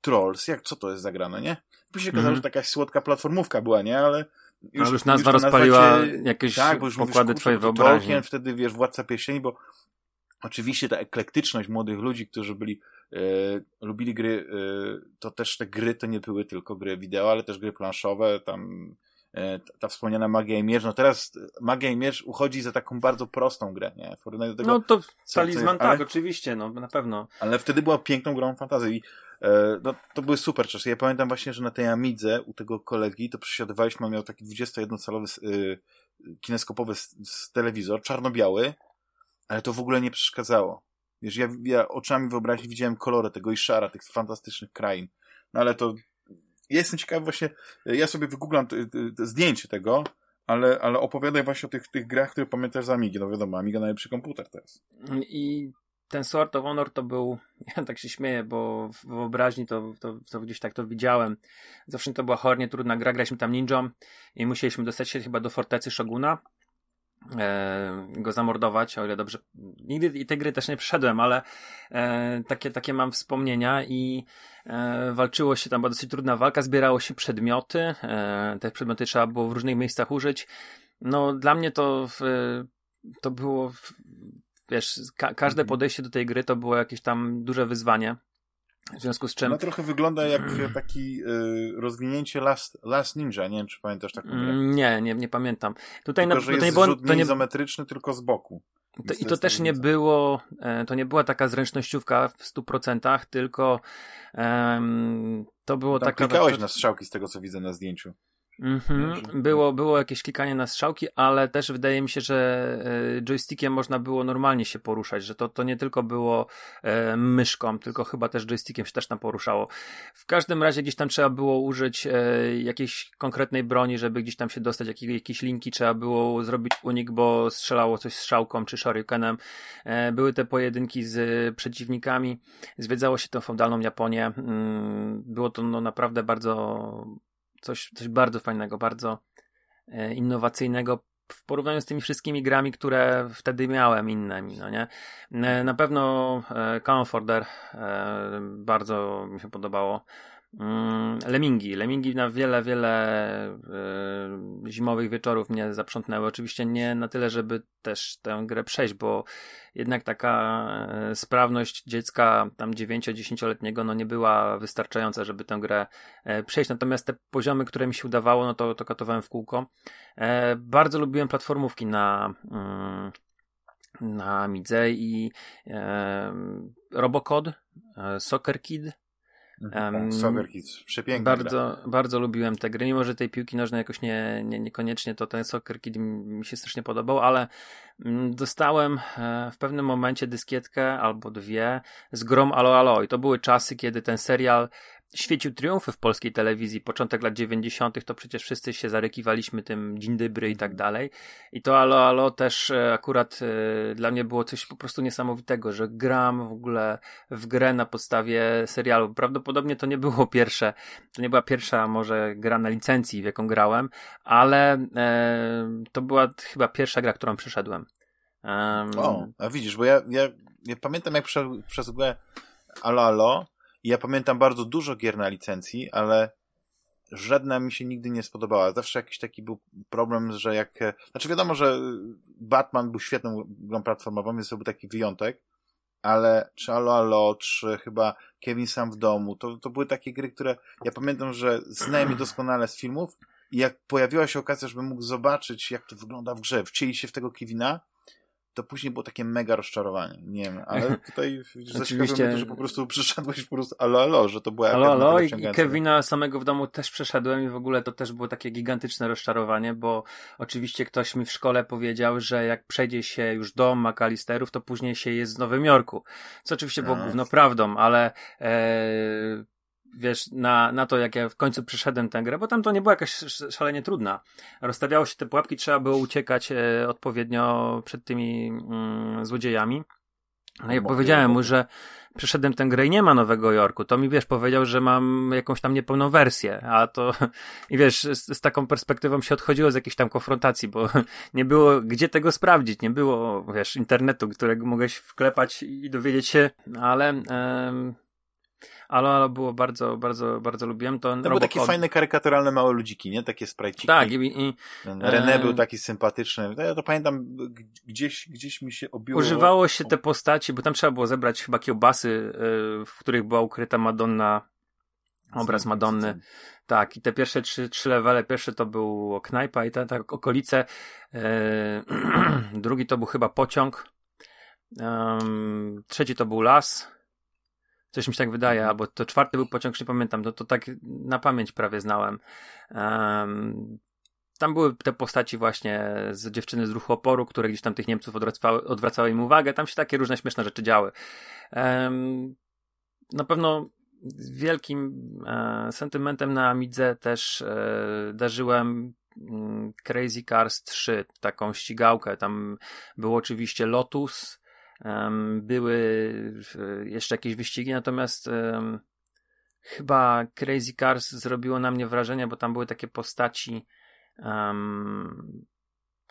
Trolls, jak, co to jest zagrane, nie? Później się okazało, -hmm. że taka słodka platformówka była, nie? Ale już, już nazwa już rozpaliła cię, jakieś tak, bo już pokłady mówisz, twojej wyobraźni. Tolkien, wtedy, wiesz, Władca Pieśni, bo oczywiście ta eklektyczność młodych ludzi, którzy byli e, lubili gry, e, to też te gry to nie były tylko gry wideo, ale też gry planszowe, tam e, ta wspomniana Magia i Mierz, no teraz Magia i Mierz uchodzi za taką bardzo prostą grę, nie? Do tego, no to talizman, tak, ale, oczywiście, no na pewno. Ale wtedy była piękną grą fantazji i e, no, to były super czasy. Ja pamiętam właśnie, że na tej Amidze u tego kolegi to przesiadywaliśmy, on miał taki 21-calowy y, kineskopowy telewizor, czarno-biały, ale to w ogóle nie przeszkadzało. Wiesz, ja, ja oczami wyobraźni widziałem kolory tego i szara, tych fantastycznych krain. No ale to ja jestem ciekawy właśnie, ja sobie wygooglam zdjęcie tego, ale, ale opowiadaj właśnie o tych, tych grach, które pamiętasz z Amigi. No wiadomo, Amiga najlepszy komputer teraz. I ten Sword of Honor to był, ja tak się śmieję, bo w wyobraźni to, to, to gdzieś tak to widziałem. Zawsze to była chornie trudna gra, graliśmy tam ninją i musieliśmy dostać się chyba do fortecy Shoguna e, go zamordować, o ile dobrze. Nigdy tej gry też nie przeszedłem, ale e, takie, takie mam wspomnienia i e, walczyło się tam, była dosyć trudna walka, zbierało się przedmioty, e, te przedmioty trzeba było w różnych miejscach użyć. No, dla mnie to, w, to było, w, wiesz, ka każde mhm. podejście do tej gry to było jakieś tam duże wyzwanie. W związku z czym. No trochę wygląda jak taki y, rozwinięcie Last, Last Ninja. Nie wiem, czy pamiętasz taką grę. Mm, nie, nie, nie pamiętam. Tutaj tylko, na, że jest nie było, to nie izometryczny, tylko z boku. To, I to też nie było, e, to nie była taka zręcznościówka w 100%, tylko um, to było Tam taka... klikałeś na strzałki z tego, co widzę na zdjęciu. Mhm. Było, było jakieś klikanie na strzałki, ale też wydaje mi się, że e, joystickiem można było normalnie się poruszać, że to, to nie tylko było e, myszką, tylko chyba też joystickiem się też tam poruszało. W każdym razie gdzieś tam trzeba było użyć e, jakiejś konkretnej broni, żeby gdzieś tam się dostać, jakieś, jakieś linki trzeba było zrobić unik, bo strzelało coś strzałką czy shurikenem. Były te pojedynki z przeciwnikami, zwiedzało się tę feudalną Japonię. Mm, było to no, naprawdę bardzo coś, coś bardzo fajnego, bardzo e, innowacyjnego w porównaniu z tymi wszystkimi grami, które wtedy miałem innymi, no nie? E, na pewno e, Comforter bardzo mi się podobało. Mm, Lemingi. Lemingi na wiele, wiele y, zimowych wieczorów mnie zaprzątnęły. Oczywiście nie na tyle, żeby też tę grę przejść, bo jednak taka y, sprawność dziecka tam 9-10-letniego no nie była wystarczająca, żeby tę grę y, przejść. Natomiast te poziomy, które mi się udawało, no to, to katowałem w kółko. bardzo lubiłem platformówki na mm, na Midze i Robocod, Soccer Kid, Um, Soccer Kids, przepiękna bardzo, gra. bardzo lubiłem te gry, mimo że tej piłki nożnej jakoś nie, nie, niekoniecznie to ten Soccer Kid mi się strasznie podobał, ale mm, dostałem e, w pewnym momencie dyskietkę albo dwie z grom Alo Alo i to były czasy, kiedy ten serial świecił triumfy w polskiej telewizji, początek lat 90., to przecież wszyscy się zarykiwaliśmy tym dzień dobry i tak dalej. I to Alo Alo też e, akurat y, dla mnie było coś po prostu niesamowitego, że gram w ogóle w grę na podstawie serialu. Prawdopodobnie to nie było pierwsze, to nie była pierwsza może gra na licencji, w jaką grałem, ale y, to była chyba pierwsza gra, którą przeszedłem. Um, o, a widzisz, bo ja, ja, ja pamiętam jak przez, przez grę Alo Alo i ja pamiętam bardzo dużo gier na licencji, ale żadna mi się nigdy nie spodobała. Zawsze jakiś taki był problem, że jak... Znaczy wiadomo, że Batman był świetną grą platformową, więc to był taki wyjątek, ale czy Alo Alo, czy chyba Kevin Sam w domu, to, to były takie gry, które ja pamiętam, że znałem je doskonale z filmów i jak pojawiła się okazja, żebym mógł zobaczyć, jak to wygląda w grze, wcieli się w tego Kevina, to później było takie mega rozczarowanie. Nie wiem, ale tutaj Oczywiście... to, że po prostu przyszedłeś po prostu alo, alo, że to była Alo, alo i, i Kevina samego w domu też przeszedłem i w ogóle to też było takie gigantyczne rozczarowanie, bo oczywiście ktoś mi w szkole powiedział, że jak przejdzie się już do McAllisterów, to później się jest w Nowym Jorku. Co oczywiście było główną prawdą, ale e, wiesz, na, na to, jak ja w końcu przeszedłem tę grę, bo tam to nie była jakaś szalenie trudna. Rozstawiało się te pułapki, trzeba było uciekać e, odpowiednio przed tymi mm, złodziejami. No i powiedziałem mu, że przeszedłem tę grę i nie ma Nowego Jorku. To mi, wiesz, powiedział, że mam jakąś tam niepełną wersję, a to, i wiesz, z, z, taką perspektywą się odchodziło z jakiejś tam konfrontacji, bo nie było gdzie tego sprawdzić, nie było, wiesz, internetu, którego mogłeś wklepać i dowiedzieć się, ale... Em, ale, ale było bardzo, bardzo, bardzo lubiłem. To, to były takie fajne, karykaturalne małe ludziki, nie? Takie sprajciki. Tak. I, i, René e... był taki sympatyczny. Ja to pamiętam, gdzieś, gdzieś mi się obiło. Używało się te postaci, bo tam trzeba było zebrać chyba kiełbasy, e, w których była ukryta Madonna Obraz Madonny. Tak, i te pierwsze trzy, trzy levele, pierwszy to był knajpa i te, te okolice, e, drugi to był chyba pociąg, trzeci to był las, coś mi się tak wydaje, mhm. albo to czwarty był pociąg, nie pamiętam, no to tak na pamięć prawie znałem. Um, tam były te postaci właśnie z dziewczyny z ruchu oporu, które gdzieś tam tych Niemców odwracały, odwracały im uwagę. Tam się takie różne śmieszne rzeczy działy. Um, na pewno wielkim e, sentymentem na Amidze też e, darzyłem mm, Crazy Cars 3, taką ścigałkę. Tam był oczywiście Lotus, były jeszcze jakieś wyścigi, natomiast chyba Crazy Cars zrobiło na mnie wrażenie, bo tam były takie postaci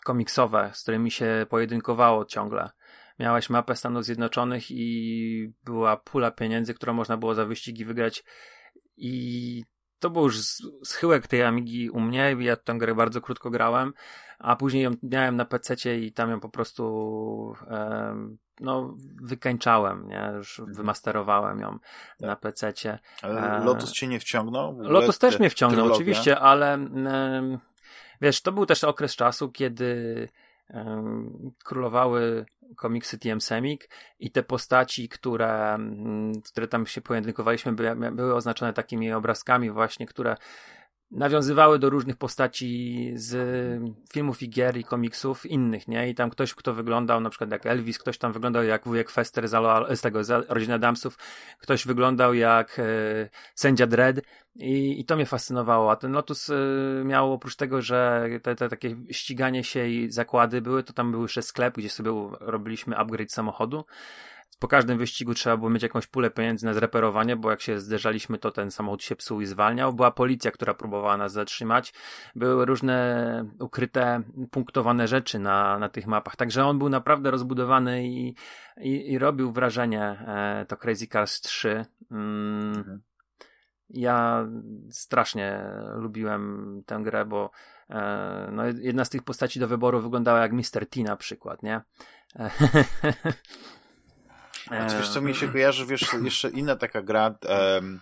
komiksowe, z którymi się pojedynkowało ciągle. Miałeś mapę Stanów Zjednoczonych i była pula pieniędzy, którą można było za wyścigi wygrać i to był już schyłek tej Amigi u mnie, ja tę grę bardzo krótko grałem, a później ją miałem na PC i tam ją po prostu um, no, wykańczałem, nie? Już mhm. wymasterowałem ją tak. na PC-cie. Ale Lotus cię nie wciągnął? Lotus też mnie wciągnął, trylogia? oczywiście, ale wiesz, to był też okres czasu, kiedy królowały komiksy TM Semik i te postaci, które, które tam się pojedynkowaliśmy, były, były oznaczone takimi obrazkami właśnie, które nawiązywały do różnych postaci z filmów i gier i komiksów innych, nie? I tam ktoś, kto wyglądał na przykład jak Elvis, ktoś tam wyglądał jak wujek Fester z, z tego, z rodziny Adamsów, ktoś wyglądał jak e, sędzia Dredd i, i to mnie fascynowało. A ten Lotus e, miał oprócz tego, że te, te takie ściganie się i zakłady były, to tam był jeszcze sklep, gdzie sobie robiliśmy upgrade samochodu po każdym wyścigu trzeba było mieć jakąś pulę pieniędzy na zreperowanie, bo jak się zderzaliśmy, to ten samochód się psuł i zwalniał. Była policja, która próbowała nas zatrzymać. Były różne ukryte, punktowane rzeczy na, na tych mapach. Także on był naprawdę rozbudowany i, i, i robił wrażenie e, to Crazy Cars 3. Mm. Mhm. Ja strasznie lubiłem tę grę, bo e, no, jedna z tych postaci do wyboru wyglądała jak Mr. T na przykład, nie? Wiesz co mi się kojarzy, wiesz, jeszcze inna taka gra um,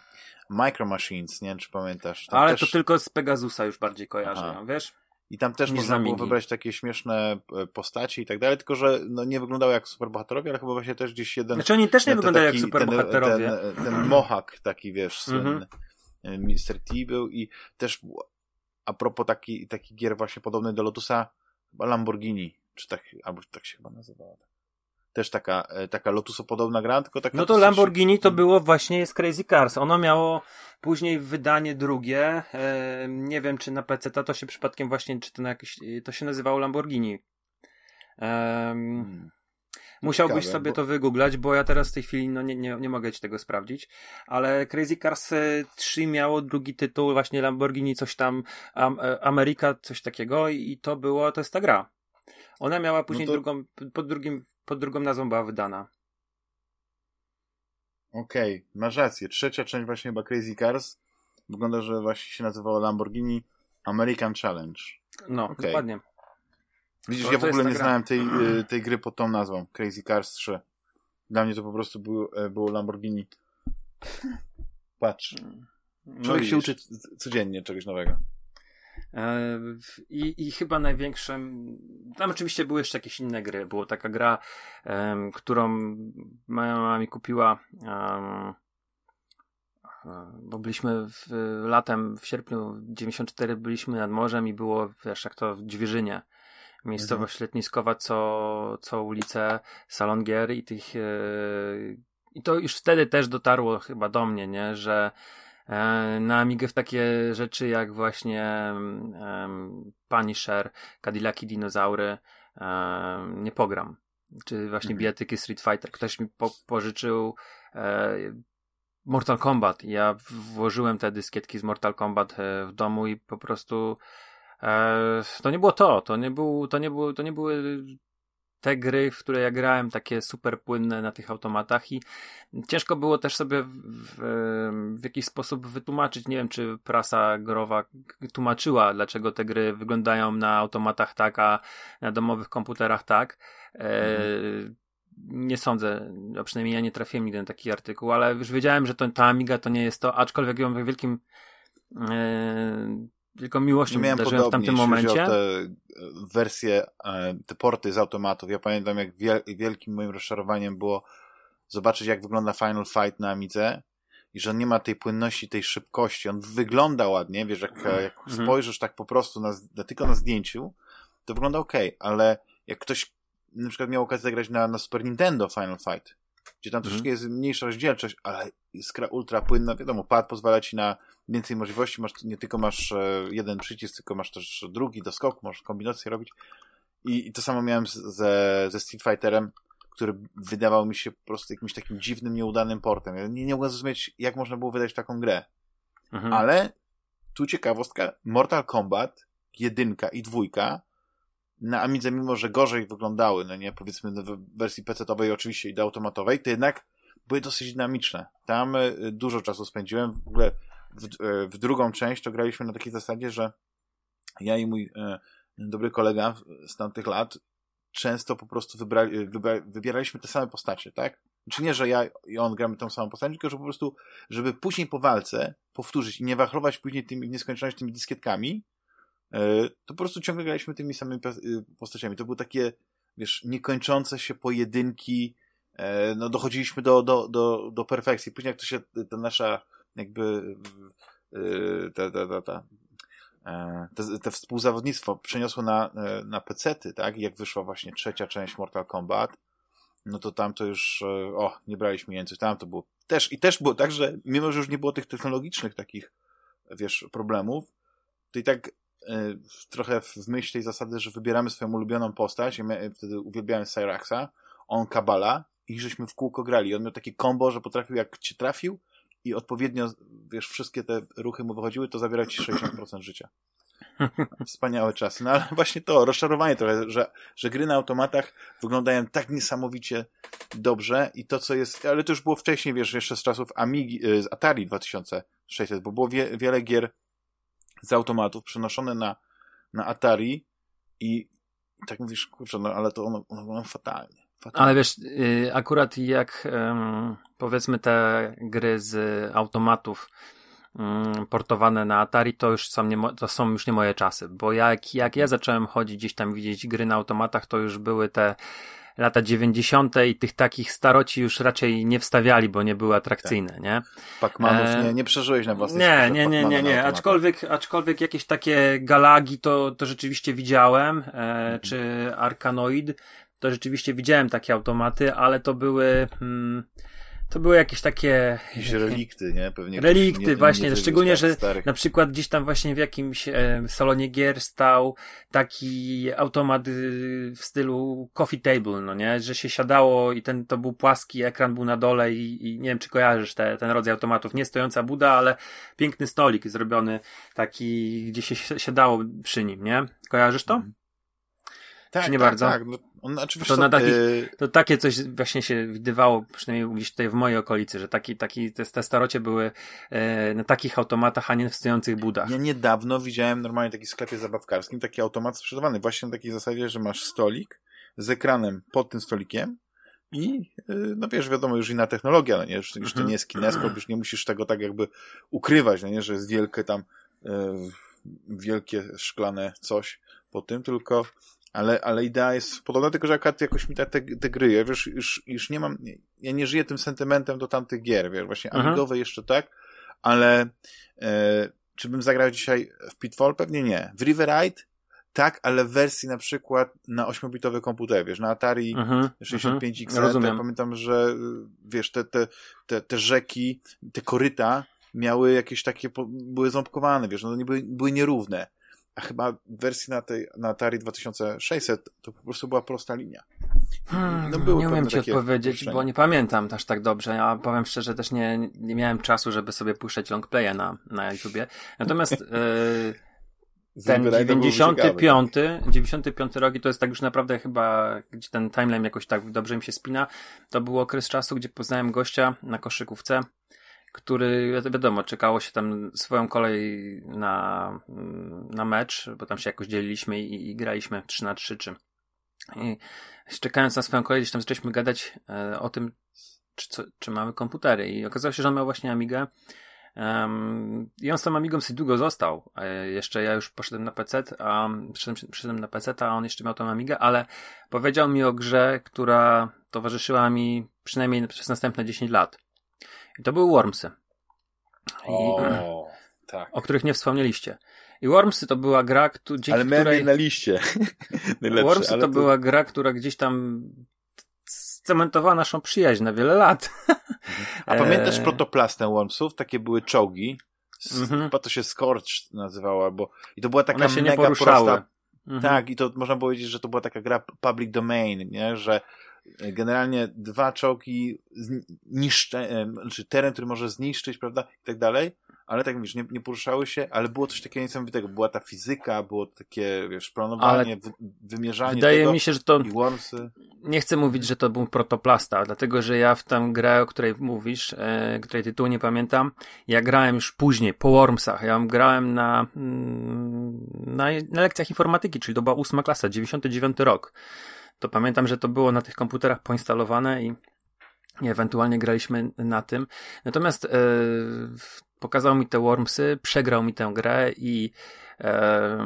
Micro Machines, nie wiem czy pamiętasz. Tam Ale też... to tylko z Pegasusa już bardziej kojarzę, Aha. wiesz? I tam też można było wybrać takie śmieszne e, postaci i tak dalej, tylko że no, nie wyglądały jak superbohaterowie, ale chyba właśnie też gdzieś jeden... Znaczy oni też nie wyglądają jak superbohaterowie. Ten, ten, ten mohawk taki, wiesz, słynny, mm -hmm. Mr. T był i też a propos taki, taki gier właśnie podobny do Lotusa, chyba Lamborghini, czy tak, albo tak się chyba nazywała też taka, e, taka Lotusopodobna gra, tylko taka... No to Lamborghini to było właśnie z Crazy Cars. Ono miało później wydanie drugie, e, nie wiem czy na PC to się przypadkiem właśnie, czy to na jakieś, to się nazywało Lamborghini. E, hmm. Musiałbyś Ciekawe, sobie bo... to wygooglać, bo ja teraz w tej chwili no nie, nie, nie mogę ci tego sprawdzić, ale Crazy Cars 3 miało drugi tytuł, właśnie Lamborghini coś tam, Am Ameryka, coś takiego i to było, to jest ta gra. Ona miała później no to... drugą, pod, drugim, pod drugą nazwą była wydana. Okej, okay, masz rację. Trzecia część właśnie chyba Crazy Cars wygląda, że właśnie się nazywało Lamborghini American Challenge. No, okay. dokładnie. Widzisz, to, ja w ogóle nie znałem tej, y, tej gry pod tą nazwą. Crazy Cars 3. Dla mnie to po prostu było, e, było Lamborghini. Patrz. No Człowiek się uczy codziennie czegoś nowego. E, I, I chyba największym. Tam oczywiście były jeszcze jakieś inne gry. Była taka gra, um, którą moja mama mi kupiła. Um, bo byliśmy w, latem, w sierpniu 94 byliśmy nad morzem i było, wiesz, jak to w Dźwierzynie. Miejscowość mhm. letniskowa, co, co ulicę Salon Gier i tych. Yy, I to już wtedy też dotarło chyba do mnie, nie, że na Amigę w takie rzeczy jak właśnie um, Punisher, Cadillaki Dinozaury um, nie pogram. Czy właśnie mhm. bijatyki Street Fighter. Ktoś mi po pożyczył e, Mortal Kombat. Ja włożyłem te dyskietki z Mortal Kombat e, w domu i po prostu e, to nie było to. To nie, był, to, nie było, to nie były te gry, w które ja grałem, takie super płynne na tych automatach i ciężko było też sobie w, w, w, jakiś sposób wytłumaczyć, nie wiem, czy prasa growa tłumaczyła, dlaczego te gry wyglądają na automatach tak, a na domowych komputerach tak. E, mhm. nie sądzę, a przynajmniej ja nie trafiłem nigdy na taki artykuł, ale już wiedziałem, że to, ta Amiga to nie jest to, aczkolwiek ją wielkim e, tylko miłością miałem darzyłem w tamtym momencie. Te wersje, e, te porty z automatów. Ja pamiętam, jak wielkim moim rozczarowaniem było zobaczyć, jak wygląda Final Fight na Amidze i że on nie ma tej płynności, tej szybkości. On wygląda ładnie, wiesz, jak, jak mhm. spojrzysz tak po prostu na, na, tylko na zdjęciu, to wygląda ok, ale jak ktoś na przykład miał okazję zagrać na, na Super Nintendo Final Fight, gdzie tam mhm. troszeczkę jest mniejsza rozdzielczość, ale iskra ultra płynna, wiadomo, pad pozwala ci na więcej możliwości, masz, nie tylko masz e, jeden przycisk, tylko masz też drugi do skoku, możesz kombinacje robić. I, I, to samo miałem ze, ze Street Fighterem, który wydawał mi się po prostu jakimś takim dziwnym, nieudanym portem. Ja nie, nie mogłem zrozumieć, jak można było wydać taką grę. Mhm. Ale tu ciekawostka, Mortal Kombat jedynka i dwójka na Amidze, mimo że gorzej wyglądały, no nie, powiedzmy w wersji PC-owej oczywiście i do automatowej, to jednak były dosyć dynamiczne. Tam e, dużo czasu spędziłem. W ogóle w, e, w drugą część to graliśmy na takiej zasadzie, że ja i mój e, dobry kolega z tamtych lat często po prostu wybrali, wybra, wybieraliśmy te same postacie, tak? Czy nie, że ja i on gramy tą samą postać, tylko że po prostu, żeby później po walce powtórzyć i nie wachlować później tymi, w nieskończoność tymi dyskietkami, to po prostu ciągle graliśmy tymi samymi postaciami. To były takie, wiesz, niekończące się pojedynki, no dochodziliśmy do, do, do, do perfekcji. Później jak to się, ta nasza jakby te, te, te, te, te, te współzawodnictwo przeniosło na, e, na pecety, tak? Jak wyszła właśnie trzecia część Mortal Kombat, no to tam to już, e, o, nie braliśmy język, tam to było też, i też było tak, że mimo, że już nie było tych technologicznych takich, wiesz, problemów, to i tak y, trochę w myśl tej zasady, że wybieramy swoją ulubioną postać, ja wtedy uwielbiałem Cyraxa, on Kabala i żeśmy w kółko grali. On miał takie combo, że potrafił, jak cię trafił, i odpowiednio, wiesz, wszystkie te ruchy mu wychodziły, to zabiera ci 60% życia. Wspaniałe czasy. No ale właśnie to, rozczarowanie trochę, że, że gry na automatach wyglądają tak niesamowicie dobrze i to, co jest, ale to już było wcześniej, wiesz, jeszcze z czasów Amigi, y, z Atari 2600, bo było wie, wiele gier z automatów przenoszone na, na Atari i tak mówisz, kurczę, no ale to one, one wyglądają fatalnie. Ale wiesz, y, akurat jak powiedzmy te gry z automatów mm, portowane na Atari, to już są, nie, to są już nie moje czasy, bo jak, jak ja zacząłem chodzić gdzieś tam widzieć gry na automatach, to już były te lata 90. i tych takich staroci już raczej nie wstawiali, bo nie były atrakcyjne, tak. nie? Pacmanów e... nie, nie przeżyłeś na własnej Nie, nie, nie, nie, nie. Aczkolwiek, aczkolwiek jakieś takie galagi to, to rzeczywiście widziałem, e, mhm. czy Arkanoid, to rzeczywiście widziałem takie automaty, ale to były. Hmm, to były jakieś takie. Jakieś relikty, nie? Pewnie relikty, nie, właśnie. Nie szczególnie, że starych. na przykład gdzieś tam właśnie w jakimś e, salonie gier stał taki automat y, w stylu coffee table, no nie? Że się siadało i ten to był płaski, ekran był na dole i, i nie wiem, czy kojarzysz te, ten rodzaj automatów. Nie stojąca buda, ale piękny stolik zrobiony taki, gdzie się siadało przy nim, nie? Kojarzysz to? Tak, Czy nie tak, bardzo? Tak. No, on, znaczy, to, na takich, yy... to takie coś właśnie się widywało, przynajmniej gdzieś tutaj w mojej okolicy, że taki, taki, te, te starocie były e, na takich automatach, a nie w stojących budach. Ja niedawno widziałem normalnie taki sklepie zabawkarskim, taki automat sprzedawany właśnie na takiej zasadzie, że masz stolik z ekranem pod tym stolikiem i, yy, no wiesz, wiadomo, już inna technologia, no nie? Już, już to nie jest kineskop, już nie musisz tego tak jakby ukrywać, no nie? Że jest wielkie tam, yy, wielkie szklane coś po tym, tylko ale, ale idea jest podobna, tylko że akurat jakoś mi te, te, te gry, ja wiesz, już, już nie mam, ja nie żyję tym sentymentem do tamtych gier, wiesz, właśnie Aha. amigowe jeszcze tak, ale e, czy bym zagrał dzisiaj w Pitfall? Pewnie nie. W Riverite? Tak, ale w wersji na przykład na 8-bitowy komputer, wiesz, na Atari uh 65 XL, ja pamiętam, że wiesz, te, te, te, te rzeki, te koryta miały jakieś takie, były ząbkowane, wiesz, no nie były, były nierówne a chyba wersji na, tej, na Atari 2600 to po prostu była prosta linia. Hmm, no nie umiem ci odpowiedzieć, bo nie pamiętam też tak dobrze. Ja powiem szczerze, też nie, nie miałem czasu, żeby sobie puszczać longplaya na, na YouTubie. Natomiast yy, ten 95, 95 rogi to jest tak już naprawdę chyba, gdzie ten timeline jakoś tak dobrze mi się spina. To był okres czasu, gdzie poznałem gościa na koszykówce, który, wiadomo, czekało się tam swoją kolej na, na mecz, bo tam się jakoś dzieliliśmy i, i graliśmy 3 na 3 czy I czekając na swoją kolej, gdzieś tam zaczęliśmy gadać e, o tym, czy, co, czy mamy komputery. I okazało się, że on miał właśnie Amigę. Um, I on z tą Amigą sobie długo został. E, jeszcze ja już poszedłem na PC, a przyszedłem, przyszedłem na PC, a on jeszcze miał tą Amigę, ale powiedział mi o grze, która towarzyszyła mi przynajmniej przez następne 10 lat. I to były Wormsy. I, o, tak. O których nie wspomnieliście. I Wormsy to była gra, dzięki ale której... Ale na liście. Wormsy to, to była gra, która gdzieś tam cementowała naszą przyjaźń na wiele lat. A pamiętasz e, protoplastę Wormsów? Takie były czołgi. Mhm. Chyba to się Scorch nazywało, albo i to była taka One się mega nie poruszały. prosta. Mhm. Tak, i to można powiedzieć, że to była taka gra public domain, nie? że generalnie dwa czołgi niszcze, e, znaczy teren, który może zniszczyć, prawda, i tak dalej, ale tak mówisz, nie, nie poruszały się, ale było coś takiego niesamowitego. Była ta fizyka, było takie, wiesz, planowanie, ale wymierzanie Wydaje tego mi się, że to... Nie chcę mówić, że to był protoplasta, dlatego, że ja w tę grę, o której mówisz, e, której tytułu nie pamiętam, ja grałem już później, po Wormsach. Ja grałem na, mm, na, na lekcjach informatyki, czyli to była ósma klasa, 99 rok. To pamiętam, że to było na tych komputerach poinstalowane i ewentualnie graliśmy na tym. Natomiast e, pokazał mi te Wormsy, przegrał mi tę grę i, e,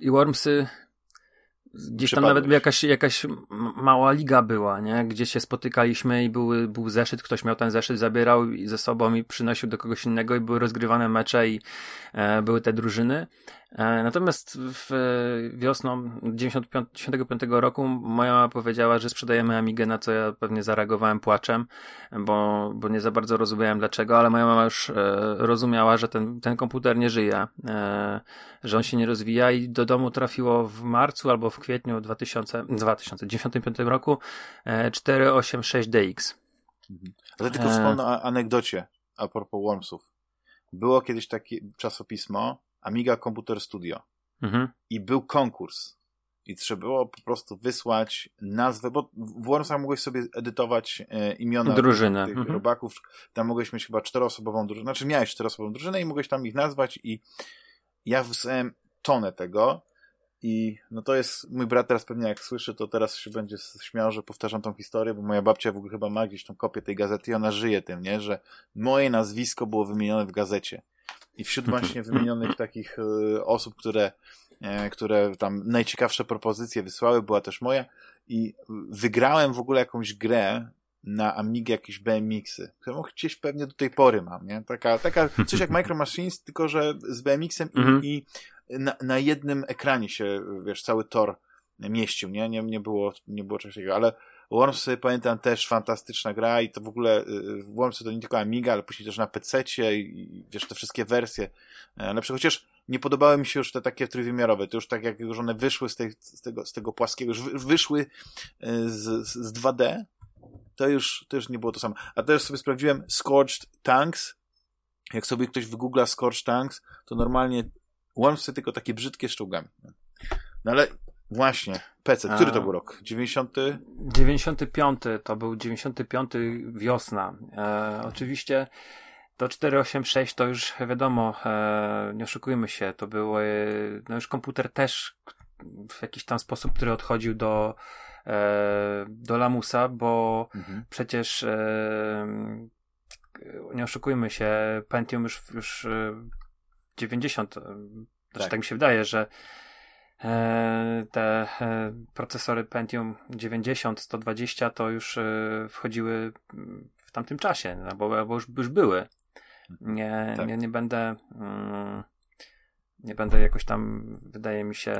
i Wormsy gdzieś tam nawet jakaś, jakaś mała liga była, nie? Gdzie się spotykaliśmy i były, był zeszyt, ktoś miał ten zeszyt, zabierał ze sobą i przynosił do kogoś innego i były rozgrywane mecze i e, były te drużyny. E, natomiast w wiosną 1995 roku moja mama powiedziała, że sprzedajemy Amigę, na co ja pewnie zareagowałem płaczem, bo, bo nie za bardzo rozumiałem dlaczego, ale moja mama już e, rozumiała, że ten, ten komputer nie żyje, e, że on się nie rozwija i do domu trafiło w marcu albo w kwietniu 2000, 2095 roku 486DX. Mhm. Ale tylko wspomnę o anegdocie a propos Wormsów. Było kiedyś takie czasopismo, Amiga Computer Studio. Mhm. I był konkurs. I trzeba było po prostu wysłać nazwę, bo w Wormsach mogłeś sobie edytować e, imiona Drużynę. tych mhm. robaków. Tam mogłeś mieć chyba czteroosobową drużynę. Znaczy miałeś czteroosobową drużynę i mogłeś tam ich nazwać i ja wysłałem tonę tego i no to jest, mój brat teraz pewnie jak słyszy, to teraz się będzie śmiał, że powtarzam tą historię, bo moja babcia w ogóle chyba ma gdzieś tą kopię tej gazety i ona żyje tym, nie, że moje nazwisko było wymienione w gazecie. I wśród właśnie wymienionych takich e, osób, które, e, które tam najciekawsze propozycje wysłały, była też moja i wygrałem w ogóle jakąś grę na Amigę jakieś BMX-y, którą gdzieś pewnie do tej pory mam, nie? Taka, taka coś jak Micro Machines, tylko że z BMX-em i, mhm. i na, na jednym ekranie się, wiesz, cały tor mieścił, nie? Nie, nie było, nie było czegoś takiego, ale Wormsy pamiętam też fantastyczna gra i to w ogóle y, y, Wormsy to nie tylko Amiga, ale później też na PC i wiesz, te wszystkie wersje e, lepsze, chociaż nie podobały mi się już te takie trójwymiarowe, to już tak jak już one wyszły z, tej, z, tego, z tego płaskiego, już wyszły e, z, z 2D, to już, to już nie było to samo. A teraz sobie sprawdziłem Scorched Tanks, jak sobie ktoś wygoogla Scorched Tanks, to normalnie Wormsy tylko takie brzydkie z No ale Właśnie, PC. Który to był rok? 90? 95 to był 95 wiosna. E, oczywiście to 486 to już wiadomo, e, nie oszukujmy się, to był e, no już komputer też w jakiś tam sposób, który odchodził do e, do lamusa, bo mhm. przecież e, nie oszukujmy się, Pentium już, już 90, e, znaczy tak. tak mi się wydaje, że te e, procesory Pentium 90, 120 to już e, wchodziły w tamtym czasie, no bo, bo już, już były. Nie, tak. nie, nie będę. Mm, nie będę jakoś tam, wydaje mi się,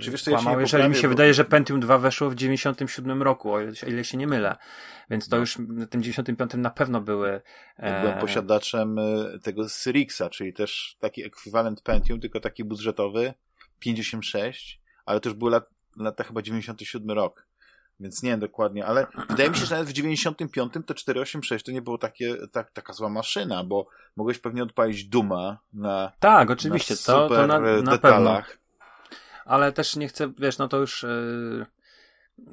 Czy wiesz, kłamał, ja jeżeli mi się bo... wydaje, że Pentium 2 weszło w 97 roku, o ile, o ile się nie mylę. Więc to no. już w tym 95 na pewno były... Ja byłem posiadaczem tego Syrixa, czyli też taki ekwiwalent Pentium, tylko taki budżetowy, 56, ale to już były lat, lata chyba 97 rok. Więc nie wiem dokładnie, ale wydaje mi się, że nawet w 95 to 486 to nie było takie, tak, taka zła maszyna, bo mogłeś pewnie odpalić Duma na Tak, oczywiście, na to, to na, na detalach. Pewno. Ale też nie chcę, wiesz, no to już yy,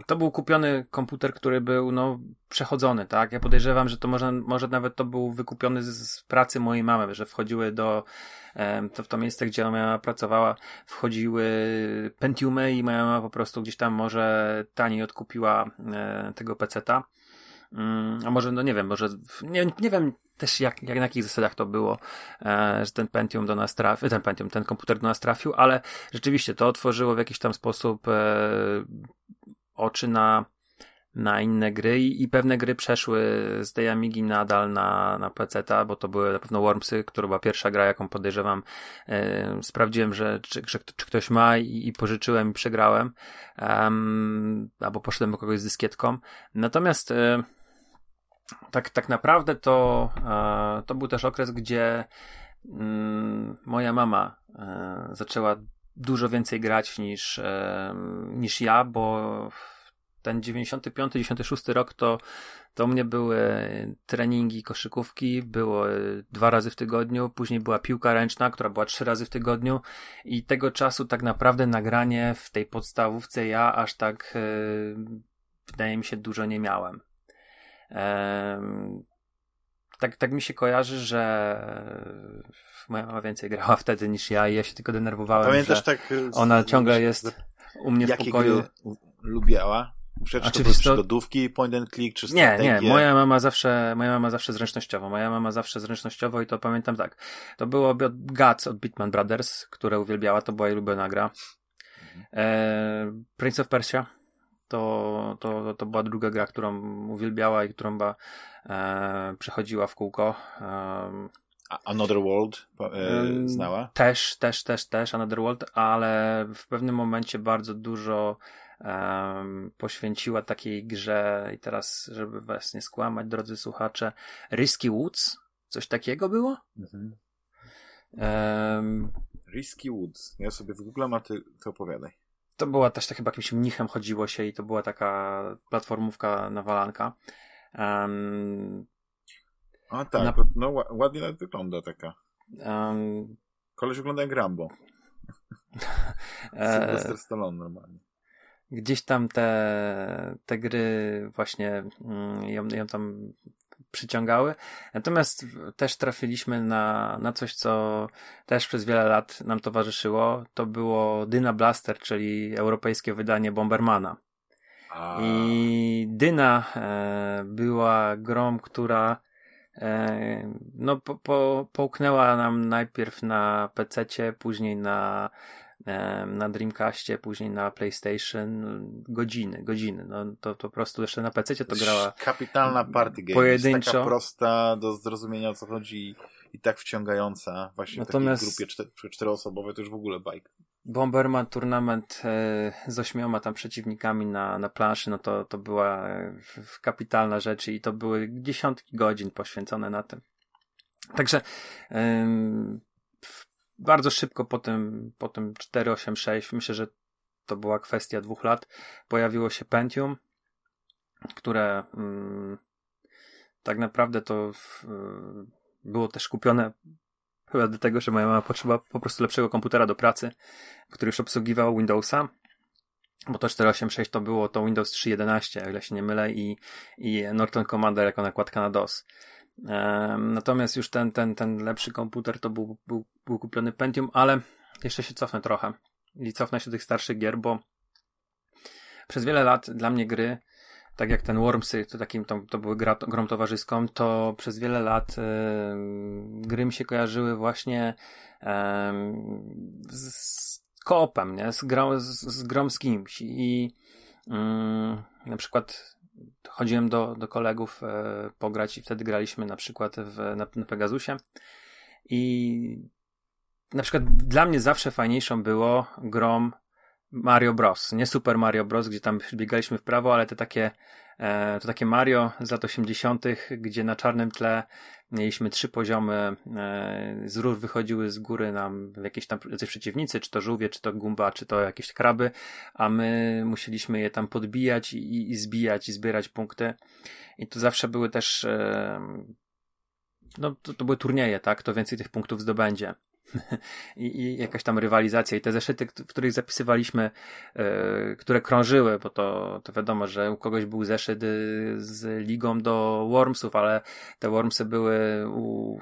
to był kupiony komputer, który był no, przechodzony, tak? Ja podejrzewam, że to może, może nawet to był wykupiony z, z pracy mojej mamy, że wchodziły do to w to miejsce, gdzie moja mama pracowała, wchodziły Pentiumy i moja mama po prostu gdzieś tam może taniej odkupiła e, tego peceta. Mm, a może, no nie wiem, może, nie, nie wiem też jak, jak na jakich zasadach to było, e, że ten Pentium do nas trafił, ten Pentium, ten komputer do nas trafił, ale rzeczywiście to otworzyło w jakiś tam sposób e, oczy na, na inne gry i, i pewne gry przeszły z tej Amigi nadal na, na PC-ta, bo to były na pewno Wormsy, która była pierwsza gra, jaką podejrzewam. E, sprawdziłem, że czy, czy, czy, ktoś ma i, i pożyczyłem i przegrałem. Albo poszedłem do kogoś z dyskietką. Natomiast e, tak, tak naprawdę to, e, to był też okres, gdzie mm, moja mama e, zaczęła dużo więcej grać niż, e, niż ja, bo ten 95-96 rok to, to mnie były treningi koszykówki, było dwa razy w tygodniu, później była piłka ręczna, która była trzy razy w tygodniu i tego czasu tak naprawdę nagranie w tej podstawówce ja aż tak wydaje mi się dużo nie miałem tak, tak mi się kojarzy, że moja mama więcej grała wtedy niż ja i ja się tylko denerwowałem, Pamiętasz, tak, ona ciągle jest u mnie w pokoju. lubiała? Przecież to przygodówki, point and click, czy? Nie, nie, moja mama zawsze, moja mama zawsze zręcznościowo, moja mama zawsze zręcznościowo i to pamiętam tak, to było Guts od Bitman Brothers, które uwielbiała, to była jej ulubiona gra. Mhm. E, Prince of Persia, to, to, to była druga gra, którą uwielbiała i którą ba, e, przechodziła w kółko. E, Another World e, znała? Też, też, też, też Another World, ale w pewnym momencie bardzo dużo poświęciła takiej grze i teraz, żeby was nie skłamać, drodzy słuchacze, Risky Woods? Coś takiego było? Mhm. Risky Woods. Ja sobie w Google a ty, ty opowiadaj to była też tak chyba jakimś mnichem chodziło się i to była taka platformówka nawalanka. Um, A tak, na... no ładnie nawet wygląda taka. Um, Koleś wygląda jak Rambo. E, Sylvester Stallone normalnie. Gdzieś tam te, te gry właśnie mm, ją, ją tam przyciągały. Natomiast też trafiliśmy na, na coś, co też przez wiele lat nam towarzyszyło. To było Dyna Blaster, czyli europejskie wydanie Bombermana. A... I Dyna e, była grą, która e, no, po, po, połknęła nam najpierw na PC, później na na Dreamcastie, później na PlayStation godziny, godziny. No to, to po prostu jeszcze na PC to grała. Kapitalna party game. Pojedynczo. Taka prosta do zrozumienia o co chodzi i tak wciągająca. Właśnie Natomiast... w takiej grupie czteroosobowej to już w ogóle bajk. Bomberman Tournament e, z ośmioma tam przeciwnikami na, na planszy, no to, to była e, kapitalna rzecz i to były dziesiątki godzin poświęcone na tym. Także bardzo szybko po tym, po tym 486, myślę, że to była kwestia dwóch lat, pojawiło się Pentium, które mm, tak naprawdę to w, było też kupione chyba do tego, że moja mama potrzeba po prostu lepszego komputera do pracy, który już obsługiwał Windowsa, bo to 486 to było to Windows 3.11, o ile się nie mylę, i, i Norton Commander jako nakładka na DOS. Natomiast już ten, ten, ten lepszy komputer to był, był, był kupiony Pentium, ale jeszcze się cofnę trochę i cofnę się do tych starszych gier, bo przez wiele lat dla mnie gry, tak jak ten Wormsy, to takim to, to były gra, grą towarzyską, to przez wiele lat gry mi się kojarzyły właśnie z koopem, nie? Z grą z, z, grą z kimś i na przykład chodziłem do, do kolegów e, pograć i wtedy graliśmy na przykład w, na, na Pegasusie i na przykład dla mnie zawsze fajniejszą było grom Mario Bros. Nie Super Mario Bros., gdzie tam biegaliśmy w prawo, ale te takie, e, to takie Mario z lat 80., gdzie na czarnym tle mieliśmy trzy poziomy, e, z rur wychodziły z góry nam jakieś tam jacyś przeciwnicy, czy to żółwie, czy to gumba, czy to jakieś kraby, a my musieliśmy je tam podbijać i, i zbijać i zbierać punkty. I to zawsze były też, e, no to, to były turnieje, tak? To więcej tych punktów zdobędzie. I, I, jakaś tam rywalizacja. I te zeszyty, w których zapisywaliśmy, e, które krążyły, bo to, to wiadomo, że u kogoś był zeszyt y, z ligą do Wormsów, ale te Wormsy były u,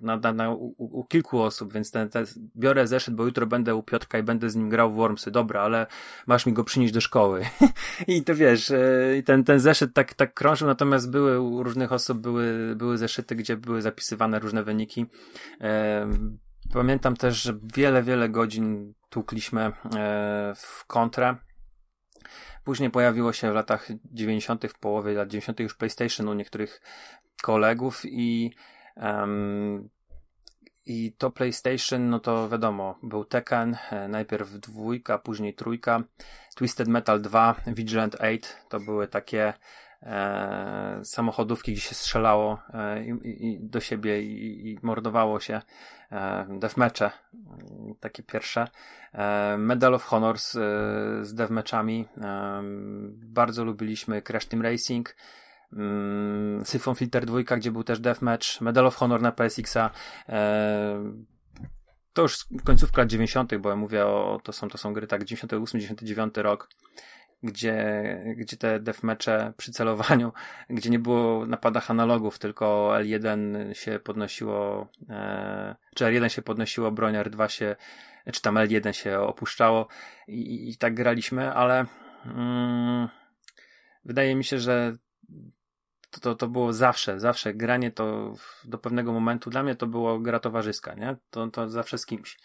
na, na, na u, u, kilku osób, więc ten, ten, biorę zeszyt, bo jutro będę u Piotrka i będę z nim grał w Wormsy. Dobra, ale masz mi go przynieść do szkoły. I to wiesz, e, ten, ten zeszyt tak, tak krążył, natomiast były u różnych osób były, były zeszyty, gdzie były zapisywane różne wyniki. E, pamiętam też, że wiele, wiele godzin tłukliśmy e, w kontrę. Później pojawiło się w latach 90., w połowie lat 90. już PlayStation u niektórych kolegów i um, i to PlayStation, no to wiadomo, był Tekken, e, najpierw dwójka, później trójka, Twisted Metal 2, Vigilant 8, to były takie e, samochodówki, gdzie się strzelało e, i, i, do siebie i, i mordowało się e, deathmatche, takie pierwsze. E, Medal of Honor z, e, z deathmatchami. E, bardzo lubiliśmy Crash Team Racing. Mm, Syphon Filter 2, gdzie był też deathmatch, Medal of Honor na PSX-a, e, to już końcówka lat 90., bo ja mówię o, to są, to są gry tak 98, 99 rok, gdzie, gdzie te deathmatche przy celowaniu, gdzie nie było napadach analogów, tylko L1 się podnosiło, e, czy L1 się podnosiło, broń R2 się, czy tam L1 się opuszczało i, i tak graliśmy, ale mm, wydaje mi się, że to, to, to było zawsze, zawsze granie to do pewnego momentu, dla mnie to było gra towarzyska, nie? To, to zawsze z kimś.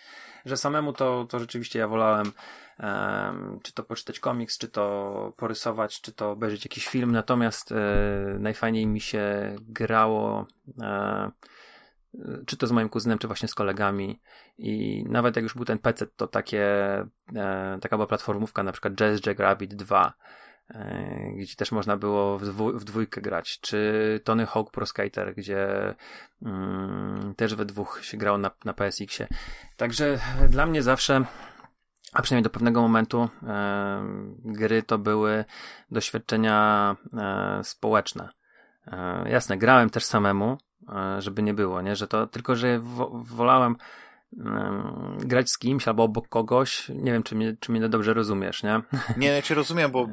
Że samemu to, to rzeczywiście ja wolałem um, czy to poczytać komiks, czy to porysować, czy to obejrzeć jakiś film, natomiast e, najfajniej mi się grało e, czy to z moim kuzynem, czy właśnie z kolegami i nawet jak już był ten PC, to takie e, taka była platformówka, na przykład Jazz Rabbit 2 E, gdzie też można było w, w dwójkę grać, czy Tony Hawk Pro Skater, gdzie mm, też we dwóch się grało na, na PSX-ie. Także dla mnie zawsze, a przynajmniej do pewnego momentu, e, gry to były doświadczenia e, społeczne. E, jasne, grałem też samemu, e, żeby nie było, nie? Że to, tylko że wolałem grać z kimś albo obok kogoś. Nie wiem, czy mnie, czy mnie dobrze rozumiesz, nie? Nie, ja cię rozumiem, bo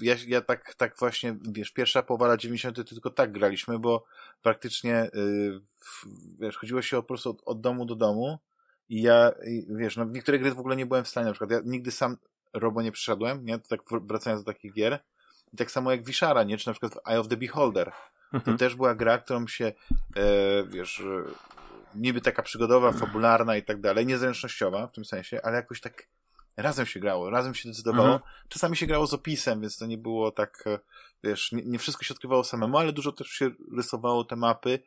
ja, ja tak, tak właśnie, wiesz, pierwsza połowa lat 90. to tylko tak graliśmy, bo praktycznie, yy, wiesz, chodziło się po prostu od, od domu do domu i ja, wiesz, no niektóre gry w ogóle nie byłem w stanie, na przykład ja nigdy sam Robo nie przyszedłem, nie? To tak wracając do takich gier. I tak samo jak Wiszara, nie? Czy na przykład Eye of the Beholder. To mhm. też była gra, którą się, e, wiesz, niby taka przygodowa, fabularna i tak dalej, niezręcznościowa w tym sensie, ale jakoś tak razem się grało, razem się decydowało. Mhm. Czasami się grało z opisem, więc to nie było tak, e, wiesz, nie, nie, wszystko się odkrywało samemu, ale dużo też się rysowało te mapy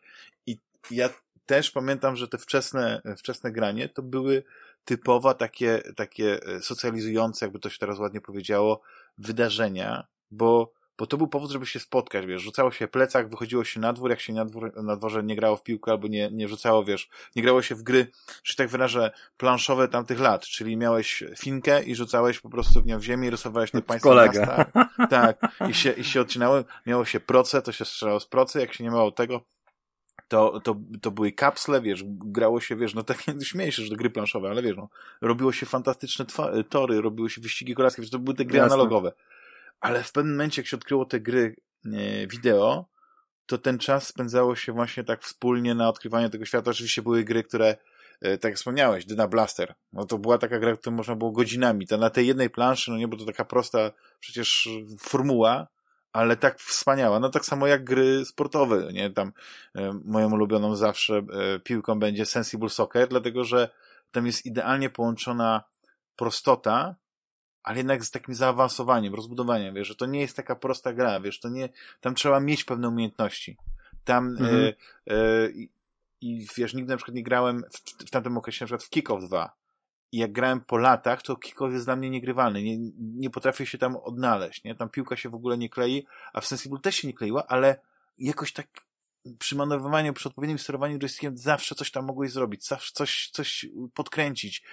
i ja też pamiętam, że te wczesne, wczesne granie to były typowa takie, takie e, socjalizujące, jakby to się teraz ładnie powiedziało, wydarzenia, bo bo to był powód, żeby się spotkać, wiesz, rzucało się plecak, wychodziło się na dwór, jak się na, dwór, na dworze nie grało w piłkę albo nie, nie rzucało, wiesz, nie grało się w gry, że tak wyrażę, planszowe tamtych lat, czyli miałeś finkę i rzucałeś po prostu w nią w ziemię i rysowałeś te państwa Kolega. miasta. Tak, i się, i się odcinały, miało się proce, to się strzelało z procy, jak się nie miało tego, to, to, to były kapsle, wiesz, grało się, wiesz, no tak śmieję się, że to gry planszowe, ale wiesz, no, robiło się fantastyczne tory, robiło się wyścigi kolarskie, wiesz, to były te gry Jasne. analogowe ale w pewnym momencie, jak się odkryło te gry e, wideo, to ten czas spędzało się właśnie tak wspólnie na odkrywaniu tego świata. Oczywiście były gry, które, e, tak jak wspomniałeś, Dyna Blaster, no to była taka gra, którą można było godzinami. To na tej jednej planszy, no nie, bo to taka prosta przecież formuła, ale tak wspaniała. No tak samo jak gry sportowe, nie? Tam e, moją ulubioną zawsze e, piłką będzie Sensible Soccer, dlatego że tam jest idealnie połączona prostota ale jednak z takim zaawansowaniem, rozbudowaniem, wiesz, że to nie jest taka prosta gra, wiesz, to nie, tam trzeba mieć pewne umiejętności. Tam, mhm. y, y, i wiesz, nigdy na przykład nie grałem w, w tamtym okresie na przykład w Kickoff 2. I jak grałem po latach, to Kickoff jest dla mnie niegrywalny. Nie, nie potrafię się tam odnaleźć, nie? Tam piłka się w ogóle nie klei, a w Sensible też się nie kleiła, ale jakoś tak przy manewrowaniu, przy odpowiednim sterowaniu joystickiem zawsze coś tam mogłeś zrobić, zawsze coś, coś podkręcić.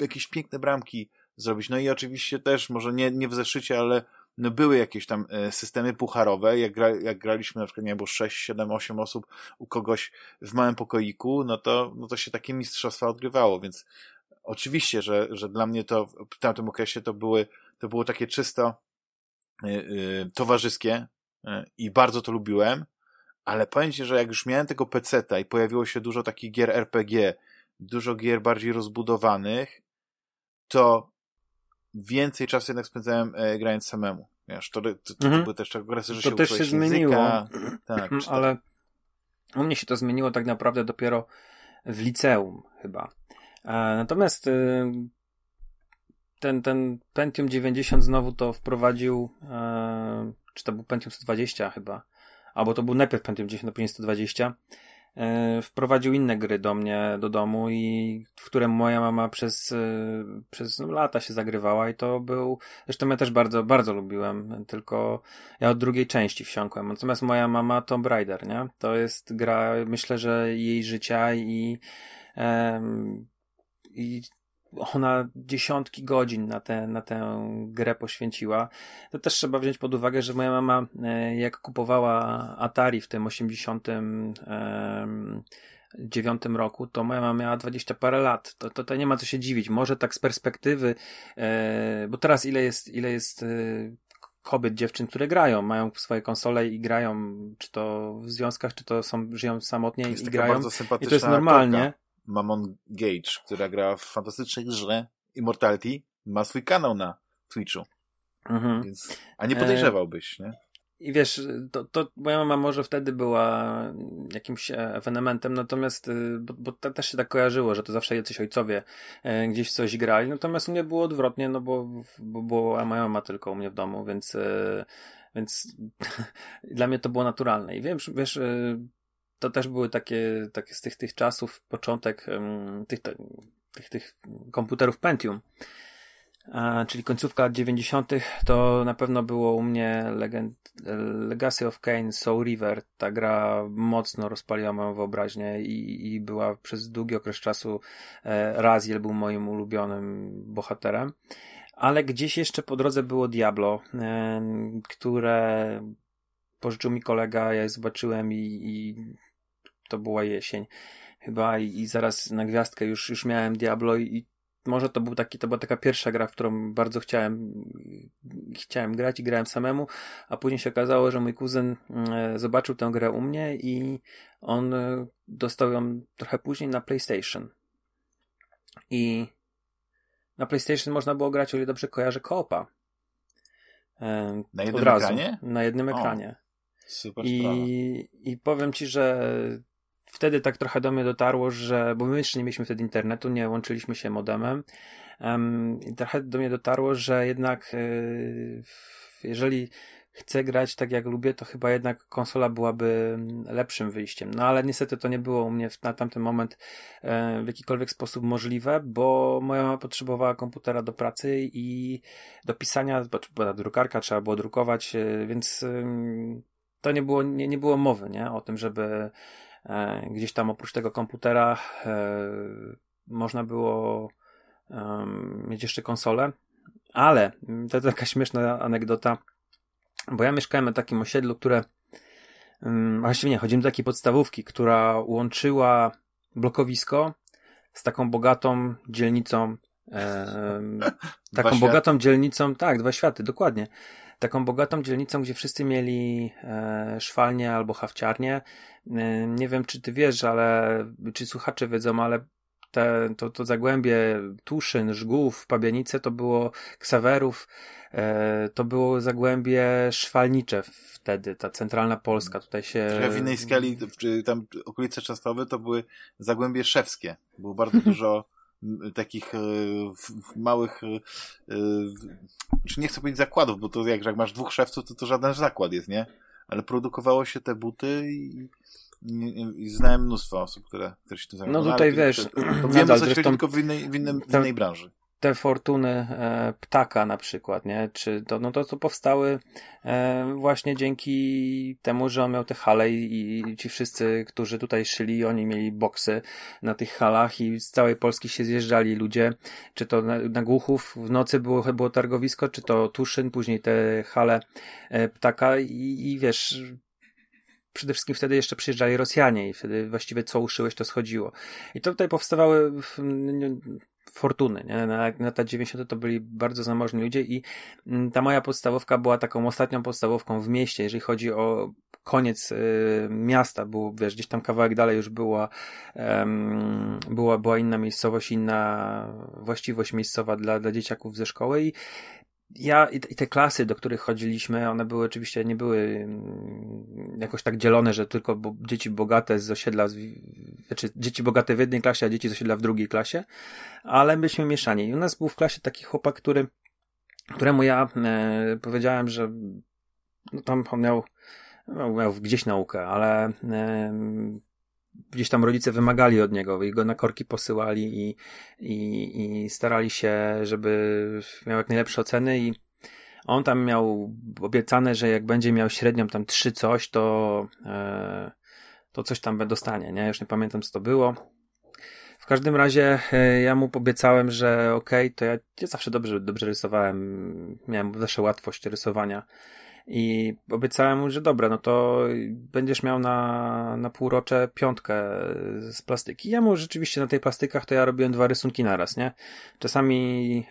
Jakieś piękne bramki, zrobić. No i oczywiście też, może nie, nie w zeszycie, ale no były jakieś tam e, systemy pucharowe, jak, gra, jak graliśmy na przykład, nie było 6, 7, 8 osób u kogoś w małym pokoiku, no to, no to się takie mistrzostwa odgrywało, więc oczywiście, że, że dla mnie to w tamtym okresie to były, to było takie czysto yy, towarzyskie yy, i bardzo to lubiłem, ale powiem Ci, że jak już miałem tego peceta i pojawiło się dużo takich gier RPG, dużo gier bardziej rozbudowanych, to więcej czasu jednak spędzałem e, grając samemu. Wiesz, to, to, to, mhm. były też czego okresy, że to się też się zmieniło. Tak, ale u mnie się to zmieniło tak naprawdę dopiero w liceum chyba. E, natomiast y, ten, ten Pentium 90 znowu to wprowadził, e, czy to był Pentium 120 chyba, albo to był najpierw Pentium 10, no później 120, e, wprowadził inne gry do mnie, do domu i w którym moja mama przez, przez no, lata się zagrywała i to był, zresztą ja też bardzo, bardzo lubiłem, tylko ja od drugiej części wsiąkłem, natomiast moja mama Tomb Raider, nie? To jest gra, myślę, że jej życia i i ona dziesiątki godzin na, tę na tę grę poświęciła. To też trzeba wziąć pod uwagę, że moja mama, e, jak kupowała Atari w tym 89 roku, to moja mama miała 20 parę lat. To, to, to nie ma co się dziwić. Może tak z perspektywy, e, bo teraz ile jest, ile jest e, kobiet, dziewczyn, które grają, mają swoje konsole i grają, czy to w związkach, czy to są, żyją samotnie i grają. I to jest normalnie. Aktorka. Mamon Gage, która gra w fantastycznej grze Immortality, ma swój kanał na Twitchu. Mhm. Więc, a nie podejrzewałbyś, nie? I wiesz, to, to moja mama może wtedy była jakimś ewenementem, natomiast, y, bo, bo to też się tak kojarzyło, że to zawsze jacyś ojcowie e, gdzieś coś grali, natomiast u mnie było odwrotnie, no bo, bo była moja mama tylko u mnie w domu, więc, e, więc dla mnie to było naturalne. I wiem, wiesz, to też były takie, takie z tych, tych czasów, początek tych, tych, tych komputerów Pentium. Czyli końcówka lat 90. to na pewno było u mnie Legend, Legacy of Kane Soul River. Ta gra mocno rozpaliła moją wyobraźnię i, i była przez długi okres czasu e, Raziel był moim ulubionym bohaterem. Ale gdzieś jeszcze po drodze było Diablo, e, które pożyczył mi kolega, ja je zobaczyłem i, i to była jesień chyba i, i zaraz na gwiazdkę już, już miałem Diablo i, i może to był taki, to była taka pierwsza gra, w którą bardzo chciałem, chciałem grać i grałem samemu, a później się okazało, że mój kuzyn e, zobaczył tę grę u mnie i on e, dostał ją trochę później na PlayStation. I na PlayStation można było grać, o ile dobrze kojarzę, koopa. E, na jednym ekranie? Na jednym ekranie. Super I, I powiem ci, że wtedy tak trochę do mnie dotarło, że, bo my jeszcze nie mieliśmy wtedy internetu, nie łączyliśmy się modemem, um, i trochę do mnie dotarło, że jednak y, jeżeli chcę grać tak jak lubię, to chyba jednak konsola byłaby lepszym wyjściem. No ale niestety to nie było u mnie na tamten moment e, w jakikolwiek sposób możliwe, bo moja mama potrzebowała komputera do pracy i do pisania, bo drukarka trzeba było drukować, e, więc to nie było, nie, nie było mowy nie? o tym, żeby gdzieś tam oprócz tego komputera e, można było mieć jeszcze konsolę, ale to jest taka śmieszna anegdota, bo ja mieszkałem na takim osiedlu, które właściwie nie, chodziłem do takiej podstawówki, która łączyła blokowisko z taką bogatą dzielnicą e, taką bogatą dzielnicą, tak, dwa światy, dokładnie taką bogatą dzielnicą, gdzie wszyscy mieli e, szwalnie albo hawciarnie. E, nie wiem, czy ty wiesz, ale czy słuchacze wiedzą, ale te, to, to zagłębie Tuszyn, Żgów, Pabianice to było Ksawerów, e, to było zagłębie szwalnicze wtedy, ta centralna Polska, tutaj się... Trochę w innej skali, tam okolice Częstochowy to były zagłębie szewskie. Było bardzo dużo takich e, małych, e, czy nie chcę powiedzieć zakładów, bo to jak, jak masz dwóch szewców, to to żaden zakład jest, nie? Ale produkowało się te buty i, i, i znałem mnóstwo osób, które, które się tym zajmowały. No tutaj wiesz, to, to wiemy coś zresztą, tylko w innej, w, innym, w innej branży. Te fortuny e, ptaka na przykład, nie? Czy to, no to, to powstały e, właśnie dzięki temu, że on miał te hale i, i ci wszyscy, którzy tutaj szyli, oni mieli boksy na tych halach i z całej Polski się zjeżdżali ludzie, czy to na, na Głuchów w nocy było, było targowisko, czy to Tuszyn, później te hale e, ptaka i, i wiesz, przede wszystkim wtedy jeszcze przyjeżdżali Rosjanie i wtedy właściwie co uszyłeś, to schodziło. I to tutaj powstawały fortuny, nie? Na, te 90 to byli bardzo zamożni ludzie i mm, ta moja podstawówka była taką ostatnią podstawówką w mieście, jeżeli chodzi o koniec y, miasta, był, wiesz, gdzieś tam kawałek dalej już była, um, była, była inna miejscowość, inna właściwość miejscowa dla, dla dzieciaków ze szkoły i ja i te klasy, do których chodziliśmy, one były oczywiście, nie były mm, jakoś tak dzielone, że tylko bo, dzieci bogate z osiedla, znaczy dzieci bogate w jednej klasie, a dzieci z osiedla w drugiej klasie, ale byliśmy mieszani. I u nas był w klasie taki chłopak, który, któremu ja e, powiedziałem, że no tam on miał, miał gdzieś naukę, ale e, gdzieś tam rodzice wymagali od niego i go na korki posyłali i, i, i starali się, żeby miał jak najlepsze oceny i on tam miał obiecane, że jak będzie miał średnią tam trzy coś, to, e, to coś tam dostanie, nie? Już nie pamiętam co to było. W każdym razie e, ja mu obiecałem, że okej, okay, to ja, ja zawsze dobrze, dobrze rysowałem, miałem zawsze łatwość rysowania i obiecałem mu, że dobra, no to będziesz miał na, na półrocze piątkę z plastyki. Ja mu rzeczywiście na tej plastykach to ja robiłem dwa rysunki naraz, nie? Czasami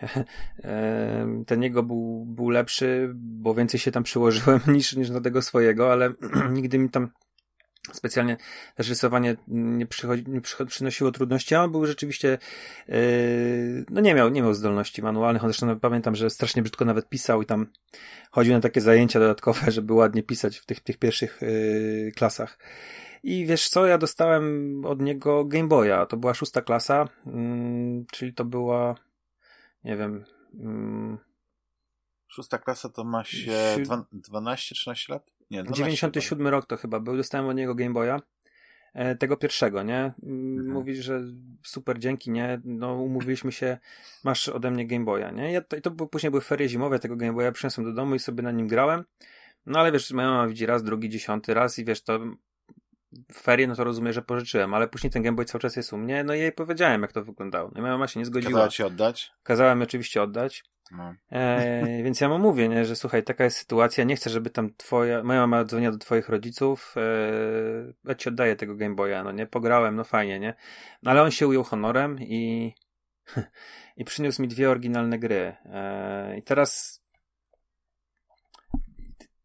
ten jego był, był lepszy, bo więcej się tam przyłożyłem niż, niż na tego swojego, ale nigdy mi tam specjalnie też rysowanie nie, przychodzi, nie przynosiło trudności, a on był rzeczywiście, yy, no nie miał, nie miał zdolności manualnych, on zresztą pamiętam, że strasznie brzydko nawet pisał i tam chodził na takie zajęcia dodatkowe, żeby ładnie pisać w tych, tych pierwszych yy, klasach. I wiesz co, ja dostałem od niego Game Boya, to była szósta klasa, yy, czyli to była, nie wiem, mm, Szósta klasa to ma się 12-13 lat? Nie, 97 rok to chyba był. Dostałem od niego Game Boya. E, tego pierwszego, nie? Mhm. Mówi, że super, dzięki, nie? No, umówiliśmy się, masz ode mnie Game Boya, nie? Ja, to, I to później były ferie zimowe tego Game Boya, przyniosłem do domu i sobie na nim grałem. No ale wiesz, moja mama widzi raz, drugi, dziesiąty raz i wiesz, to ferie, no to rozumiem, że pożyczyłem, ale później ten Game Boy cały czas jest u mnie, no i jej powiedziałem, jak to wyglądało. No i moja mama się nie zgodziła. Kazała ci oddać? Kazałem oczywiście oddać. No. E, więc ja mu mówię, nie, że słuchaj, taka jest sytuacja, nie chcę, żeby tam twoja, moja mama dzwoniła do twoich rodziców, e, ja ci oddaję tego Game Boya, no nie, pograłem, no fajnie, nie, no ale on się ujął honorem i i przyniósł mi dwie oryginalne gry. E, I teraz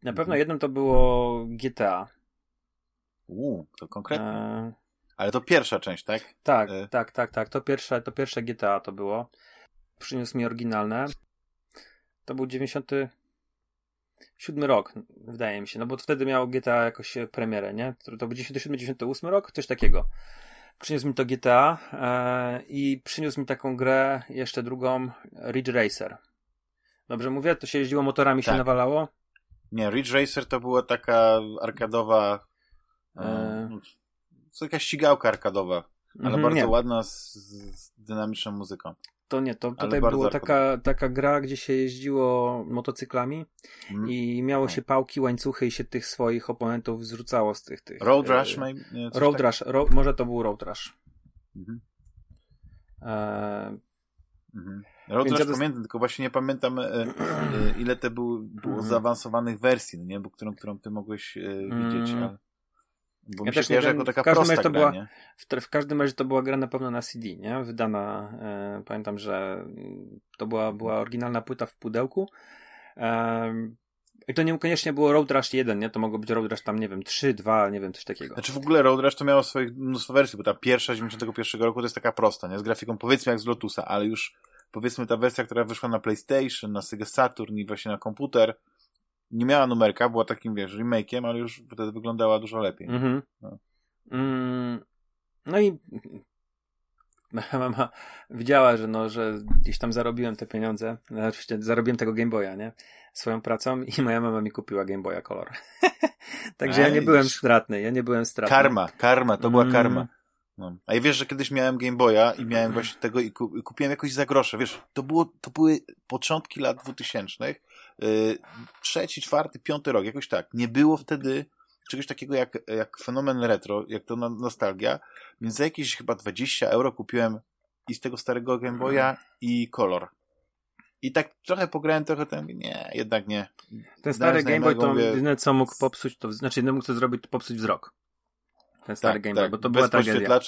na pewno mhm. jednym to było GTA. Uuu, to konkretnie. E... Ale to pierwsza część, tak? Tak, e... tak, tak, tak. To pierwsze, to pierwsze GTA to było. Przyniósł mi oryginalne. To był 97 rok, wydaje mi się, no bo wtedy miał GTA jakoś premierę, nie? To, to był 97-98 rok, coś takiego. Przyniósł mi to GTA e, i przyniósł mi taką grę, jeszcze drugą, Ridge Racer. Dobrze mówię? To się jeździło motorami, tak. się nawalało? Nie, Ridge Racer to była taka arkadowa, e... e to jakaś ścigałka arkadowa, ale mm, bardzo nie. ładna z, z dynamiczną muzyką. To nie, to tutaj była taka, taka gra, gdzie się jeździło motocyklami mm. i miało się pałki, łańcuchy i się tych swoich oponentów zrzucało z tych. tych Road e, Rush? E, road tak? Rush, ro, może to był Road Rush. Mhm. E, mhm. Road Rush ja pamiętam, tylko właśnie nie pamiętam e, e, ile to był, było mhm. zaawansowanych wersji, no nie? Bo którą, którą ty mogłeś e, widzieć. Mm. Ale... Bo ja też nie jako taka w każdym razie to była, gra, w, w, każdym razie to była gra na pewno na CD, nie? Wydana, e, pamiętam, że to była, była oryginalna płyta w pudełku. E, i to niekoniecznie było Road Rush 1, nie? To mogło być Road Rush tam, nie wiem, 3, 2, nie wiem, coś takiego. Znaczy w ogóle Road Rush to miało swoich mnóstwo wersji, bo ta pierwsza z 91 roku to jest taka prosta, nie? Z grafiką powiedzmy jak z Lotusa, ale już powiedzmy ta wersja, która wyszła na PlayStation, na Sega Saturn i właśnie na komputer, nie miała numerka, była takim, wiesz, remake'iem, ale już wtedy wyglądała dużo lepiej. Mhm. No. Mm, no i mama widziała, że no, że gdzieś tam zarobiłem te pieniądze. No, oczywiście zarobiłem tego Game Boya, nie? Swoją pracą i moja mama mi kupiła Game Boya Color. Także A, ja nie byłem stratny, ja nie byłem stratny. Karma, karma, to była mm, karma. No. A ja wiesz, że kiedyś miałem Game Boya i miałem właśnie tego i, ku, i kupiłem jakoś za grosze. Wiesz, to, było, to były początki lat dwutysięcznych, yy, trzeci, czwarty, piąty rok, jakoś tak. Nie było wtedy czegoś takiego jak, jak fenomen retro, jak to nostalgia, więc za jakieś chyba 20 euro kupiłem i z tego starego Game Boya i kolor. I tak trochę pograłem, trochę ten, nie, jednak nie. Ten stary Game Boy to mówię... jedyne co mógł popsuć, to znaczy jedyne mógł co zrobić, to popsuć wzrok ten stary tak, Game Boy, tak. bo to była tragedia.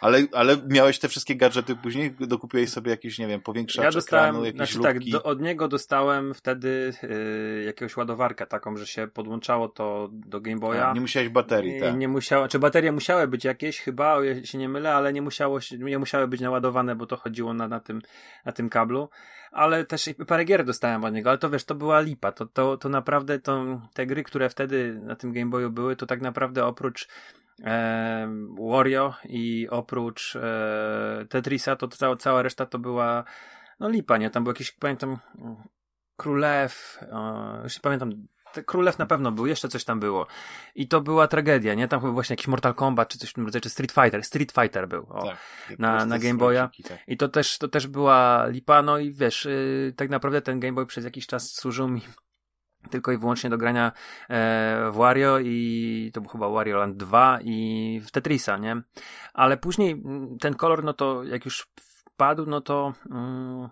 Ale, ale miałeś te wszystkie gadżety później? Dokupiłeś sobie jakieś, nie wiem, powiększacz ja dostałem, ekranu, jakieś znaczy tak, do, od niego dostałem wtedy yy, jakiegoś ładowarkę taką, że się podłączało to do Game Boya. Tak, nie musiałeś baterii, tak. Nie musiało, czy baterie musiały być jakieś chyba, o ja się nie mylę, ale nie, musiało, nie musiały być naładowane, bo to chodziło na, na, tym, na tym kablu. Ale też parę gier dostałem od niego, ale to wiesz, to była lipa. To, to, to naprawdę to, te gry, które wtedy na tym Game Boyu były, to tak naprawdę oprócz e, Wario i oprócz e, Tetrisa, to cała, cała reszta to była no lipa, nie? Tam był jakiś, pamiętam, Królew, e, już nie pamiętam, Królew na pewno był, jeszcze coś tam było. I to była tragedia, nie? Tam chyba właśnie jakiś Mortal Kombat, czy coś w tym rodzaju, czy Street Fighter. Street Fighter był, o, tak, na, na Game Boya. Tak. I to też, to też była lipa, no i wiesz, yy, tak naprawdę ten Game Boy przez jakiś czas służył mi tylko i wyłącznie do grania e, w Wario i to był chyba Wario Land 2 i w Tetrisa, nie? Ale później mm, ten kolor, no to jak już wpadł, no to mm,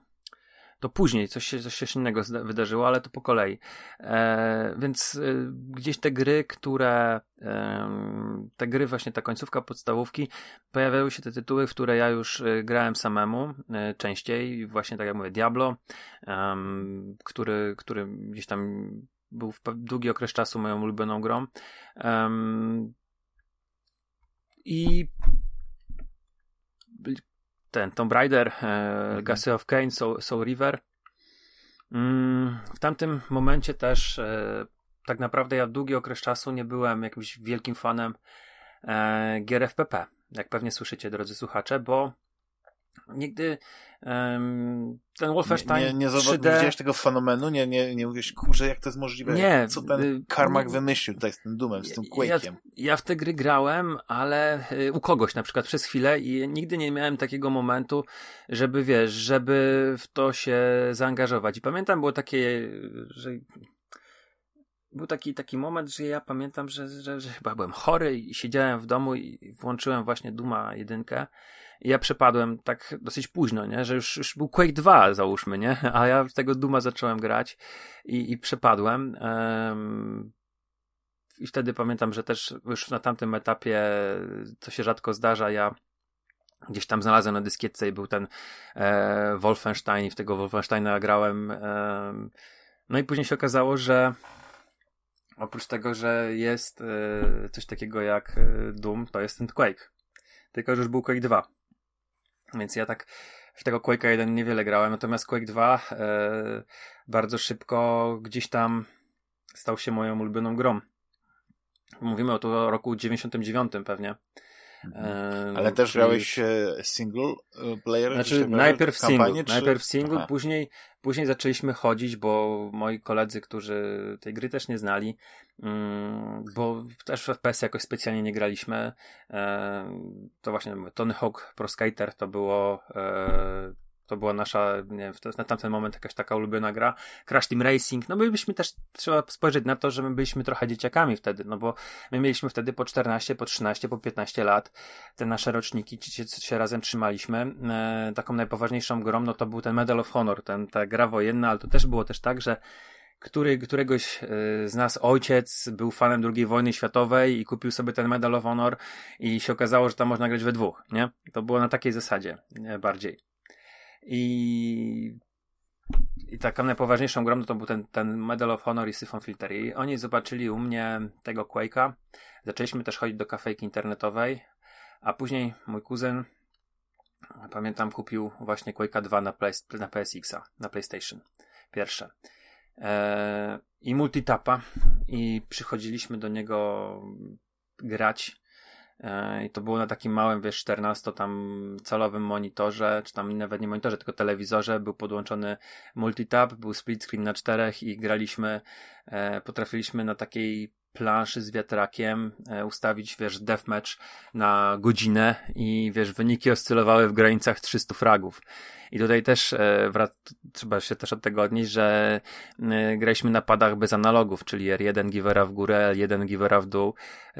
to później coś się, coś się innego wydarzyło, ale to po kolei. E, więc e, gdzieś te gry, które e, te gry, właśnie ta końcówka podstawówki, pojawiały się te tytuły, w które ja już e, grałem samemu e, częściej, właśnie tak jak mówię, Diablo, który, który gdzieś tam był w długi okres czasu moją ulubioną grą. I ten Tomb Raider, e, Legacy of Kane, Soul, Soul River. Mm, w tamtym momencie też e, tak naprawdę ja długi okres czasu nie byłem jakimś wielkim fanem e, gier FPP, jak pewnie słyszycie, drodzy słuchacze, bo nigdy um, ten Wolfenstein nie, nie, nie 3D... widziałeś tego fenomenu? Nie, nie, nie mówisz, kurze, jak to jest możliwe? Nie. Co ten y, Karmak wymyślił tutaj z tym Dumem, z tym Quake'iem? Ja, ja, w te gry grałem, ale y, u kogoś na przykład przez chwilę i nigdy nie miałem takiego momentu, żeby wiesz, żeby w to się zaangażować. I pamiętam było takie, że był taki, taki moment, że ja pamiętam, że, że, że chyba byłem chory i siedziałem w domu i włączyłem właśnie Duma jedynkę ja przepadłem tak dosyć późno, nie? Że już, już był Quake 2, załóżmy, nie? A ja tego Duma zacząłem grać i, i przepadłem. Um, I wtedy pamiętam, że też już na tamtym etapie, co się rzadko zdarza, ja gdzieś tam znalazłem na dyskietce i był ten e, Wolfenstein i w tego Wolfensteina grałem. E, no i później się okazało, że oprócz tego, że jest e, coś takiego jak e, Doom, to jest ten Quake. Tylko, że już był Quake 2. Więc ja tak w tego Quake'a 1 niewiele grałem, natomiast Quake 2 e, bardzo szybko gdzieś tam stał się moją ulubioną grą. Mówimy o to roku 99 pewnie. Mhm. Ale też grałeś single e, player? Znaczy najpierw single, czy... najpierw single, później, później zaczęliśmy chodzić, bo moi koledzy, którzy tej gry też nie znali, mm, bo też w FPS jakoś specjalnie nie graliśmy, e, to właśnie Tony Hawk Pro Skater to było e, to była nasza, nie wiem, na tamten moment jakaś taka ulubiona gra. Crash Team Racing. No byliśmy też, trzeba spojrzeć na to, że my byliśmy trochę dzieciakami wtedy, no bo my mieliśmy wtedy po 14, po 13, po 15 lat. Te nasze roczniki się, się razem trzymaliśmy. E, taką najpoważniejszą grą, no to był ten Medal of Honor, ten, ta gra wojenna, ale to też było też tak, że który, któregoś e, z nas ojciec był fanem II wojny światowej i kupił sobie ten Medal of Honor i się okazało, że tam można grać we dwóch, nie? To było na takiej zasadzie bardziej. I, i taką najpoważniejszą grą no to był ten, ten Medal of Honor i Syphon Filter. I oni zobaczyli u mnie tego Quake'a. Zaczęliśmy też chodzić do kafejki internetowej, a później mój kuzyn, pamiętam, kupił właśnie Quake'a 2 na, play, na PSX-a, na PlayStation. Pierwsze. Eee, I multitapa. I przychodziliśmy do niego grać I to było na takim małym, wiesz, 14 tam calowym monitorze, czy tam nawet nie monitorze, tylko telewizorze. Był podłączony multitap, był split screen na czterech i graliśmy, e, potrafiliśmy na takiej planszy z wiatrakiem, e, ustawić, wiesz, deathmatch na godzinę i, wiesz, wyniki oscylowały w granicach 300 fragów. I tutaj też e, trzeba się też od tego odnieść, że e, graliśmy na padach bez analogów, czyli R1 givera w górę, L1 givera w dół.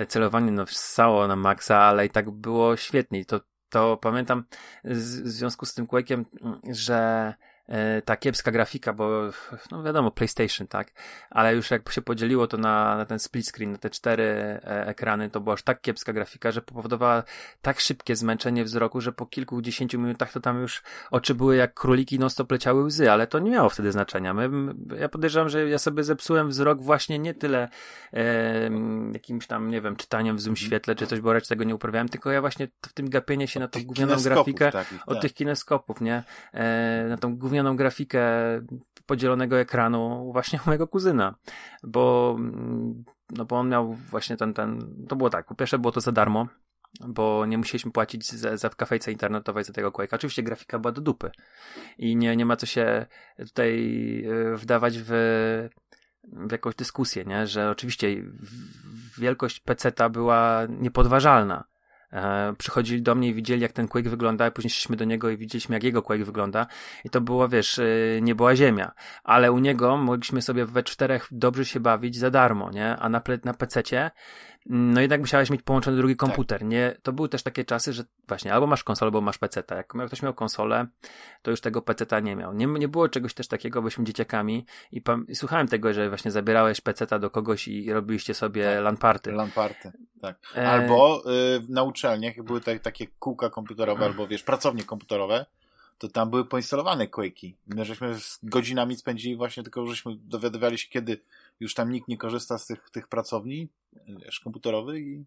Celowanie no wstało na maksa, ale i tak było świetnie. To, to pamiętam w związku z tym Quake'iem, że ta kiepska grafika, bo no wiadomo, PlayStation, tak, ale już jak się podzieliło to na, na ten split screen, na te cztery e, ekrany, to była aż tak kiepska grafika, że powodowała tak szybkie zmęczenie wzroku, że po kilkudziesięciu minutach to tam już oczy były jak króliki, no stop leciały łzy, ale to nie miało wtedy znaczenia. My, ja podejrzewam, że ja sobie zepsułem wzrok właśnie nie tyle e, jakimś tam, nie wiem, czytaniem w zoom mhm. świetle, czy coś, bo raczej tego nie uprawiałem, tylko ja właśnie w tym gapienie się na tą gównianą grafikę takich, od tak. tych kineskopów, nie? E, na tą gównianą wspomnianą grafikę podzielonego ekranu właśnie mojego kuzyna, bo, mm, no bo on miał właśnie ten, ten, to było tak, po pierwsze było to za darmo, bo nie musieliśmy płacić za, za w kafejce internetowej za tego Quake'a. Oczywiście grafika była do dupy i nie, nie ma co się tutaj e, wdawać w, w jakąś dyskusję, nie? że oczywiście wielkość PC-ta była niepodważalna e, przychodzili do mnie i widzieli, jak ten Quake wygląda, a później szliśmy do niego i widzieliśmy, jak jego Quake wygląda. I to było, wiesz, e, nie była ziemia. Ale u niego mogliśmy sobie we czterech dobrze się bawić za darmo, nie? A na, na PC-cie no jednak musiałeś mieć połączony drugi tak. komputer. Tak. Nie, to były też takie czasy, że właśnie albo masz konsolę, albo masz PC. Jak ktoś miał konsolę, to już tego PC nie miał. Nie, nie było czegoś też takiego, byliśmy dzieciakami i, i słuchałem tego, że właśnie zabierałeś PC do kogoś i robiliście sobie tak. LAN party. LAN party, tak. E, albo y, na uczelniach były te, takie kółka komputerowe, albo wiesz, pracownie komputerowe, to tam były poinstalowane Quake'i. My żeśmy z godzinami spędzili właśnie tylko, żeśmy dowiadywali się, kiedy już tam nikt nie korzysta z tych, tych pracowni wiesz, komputerowych i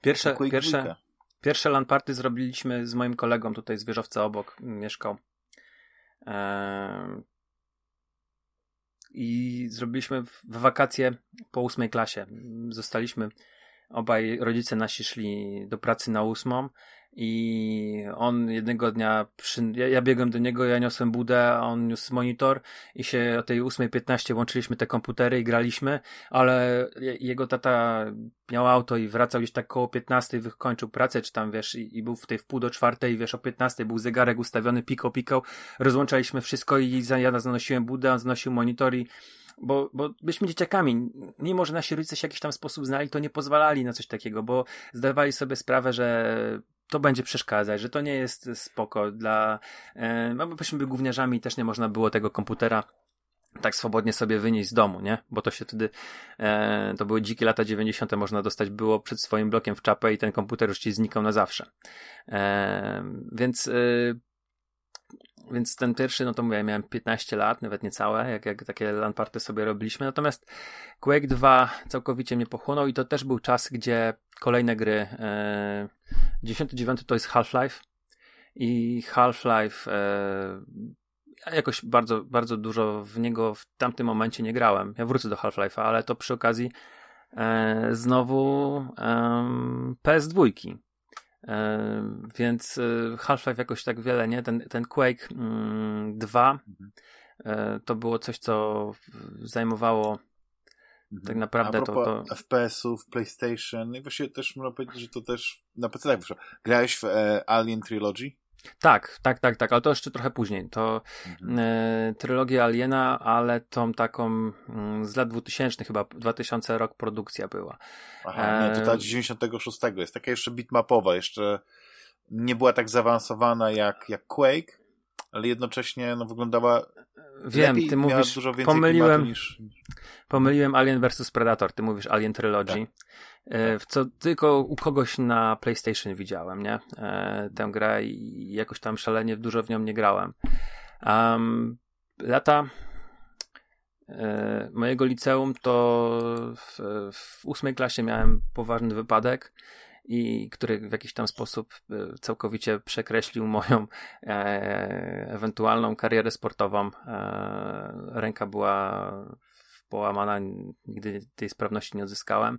pierwsze, pierwsze, pierwsze LAN party zrobiliśmy z moim kolegą tutaj z wieżowca obok, mieszkał. Eee, I zrobiliśmy w wakacje po ósmej klasie. Zostaliśmy, obaj rodzice nasi szli do pracy na ósmą i on jednego dnia, przy, ja, ja biegłem do niego, ja niosłem budę, a on niósł monitor i się o tej 8.15 łączyliśmy te komputery i graliśmy, ale jego tata miał auto i wracał gdzieś tak koło 15, wykończył pracę, czy tam wiesz, i, i był w tej wpół do czwartej, wiesz, o 15 był zegarek ustawiony, pikał, pikał, rozłączaliśmy wszystko i ja zanosiłem budę, on zanosił monitor i bo, bo byliśmy dzieciakami. Mimo, że nasi rodzice się w jakiś tam sposób znali, to nie pozwalali na coś takiego, bo zdawali sobie sprawę, że to będzie przeszkadzać, że to nie jest spoko dla, e, no byśmy byli gówniarzami też nie można było tego komputera tak swobodnie sobie wynieść z domu, nie? Bo to się wtedy, e, to były dzikie lata 90. można dostać było przed swoim blokiem w czapę i ten komputer już ci znikał na zawsze. E, więc e, więc ten pierwszy, no to mówię, miałem 15 lat, nawet niecałe, jak, jak takie lamparty sobie robiliśmy. Natomiast Quake 2 całkowicie mnie pochłonął i to też był czas, gdzie kolejne gry, e, 99 to jest Half-Life i Half-Life e, ja jakoś bardzo, bardzo dużo w niego w tamtym momencie nie grałem. Ja wrócę do Half-Life'a, ale to przy okazji e, znowu e, PS2. Więc e, Half-Life jakoś tak wiele, nie? Ten, ten Quake mm, 2 mhm. e, to było coś, co zajmowało mhm. tak naprawdę A to, to... FPS-ów, PlayStation, i właściwie też można powiedzieć, że to też na PC tak wyszło. Grałeś w e, Alien Trilogy? Tak, tak, tak, tak, ale to jeszcze trochę później. To mhm. e, trylogia Aliena, ale tą taką mm, z lat 2000 chyba, 2000 rok produkcja była. Aha, nie, to ta 96 jest taka jeszcze bitmapowa, jeszcze nie była tak zaawansowana jak, jak Quake, ale jednocześnie no, wyglądała Wiem, lepiej, ty mówisz, dużo więcej pomyliłem, niż... pomyliłem Alien vs Predator, ty mówisz Alien Trilogy. Tak. E, w co tylko u kogoś na PlayStation widziałem, nie? E, tę grę i jakoś tam szalenie dużo w nią nie grałem. Um, lata e, mojego liceum to w, w ósmej klasie miałem poważny wypadek i który w jakiś tam sposób całkowicie przekreślił moją e, ewentualną karierę sportową. E, ręka była połamana, nigdy tej sprawności nie odzyskałem,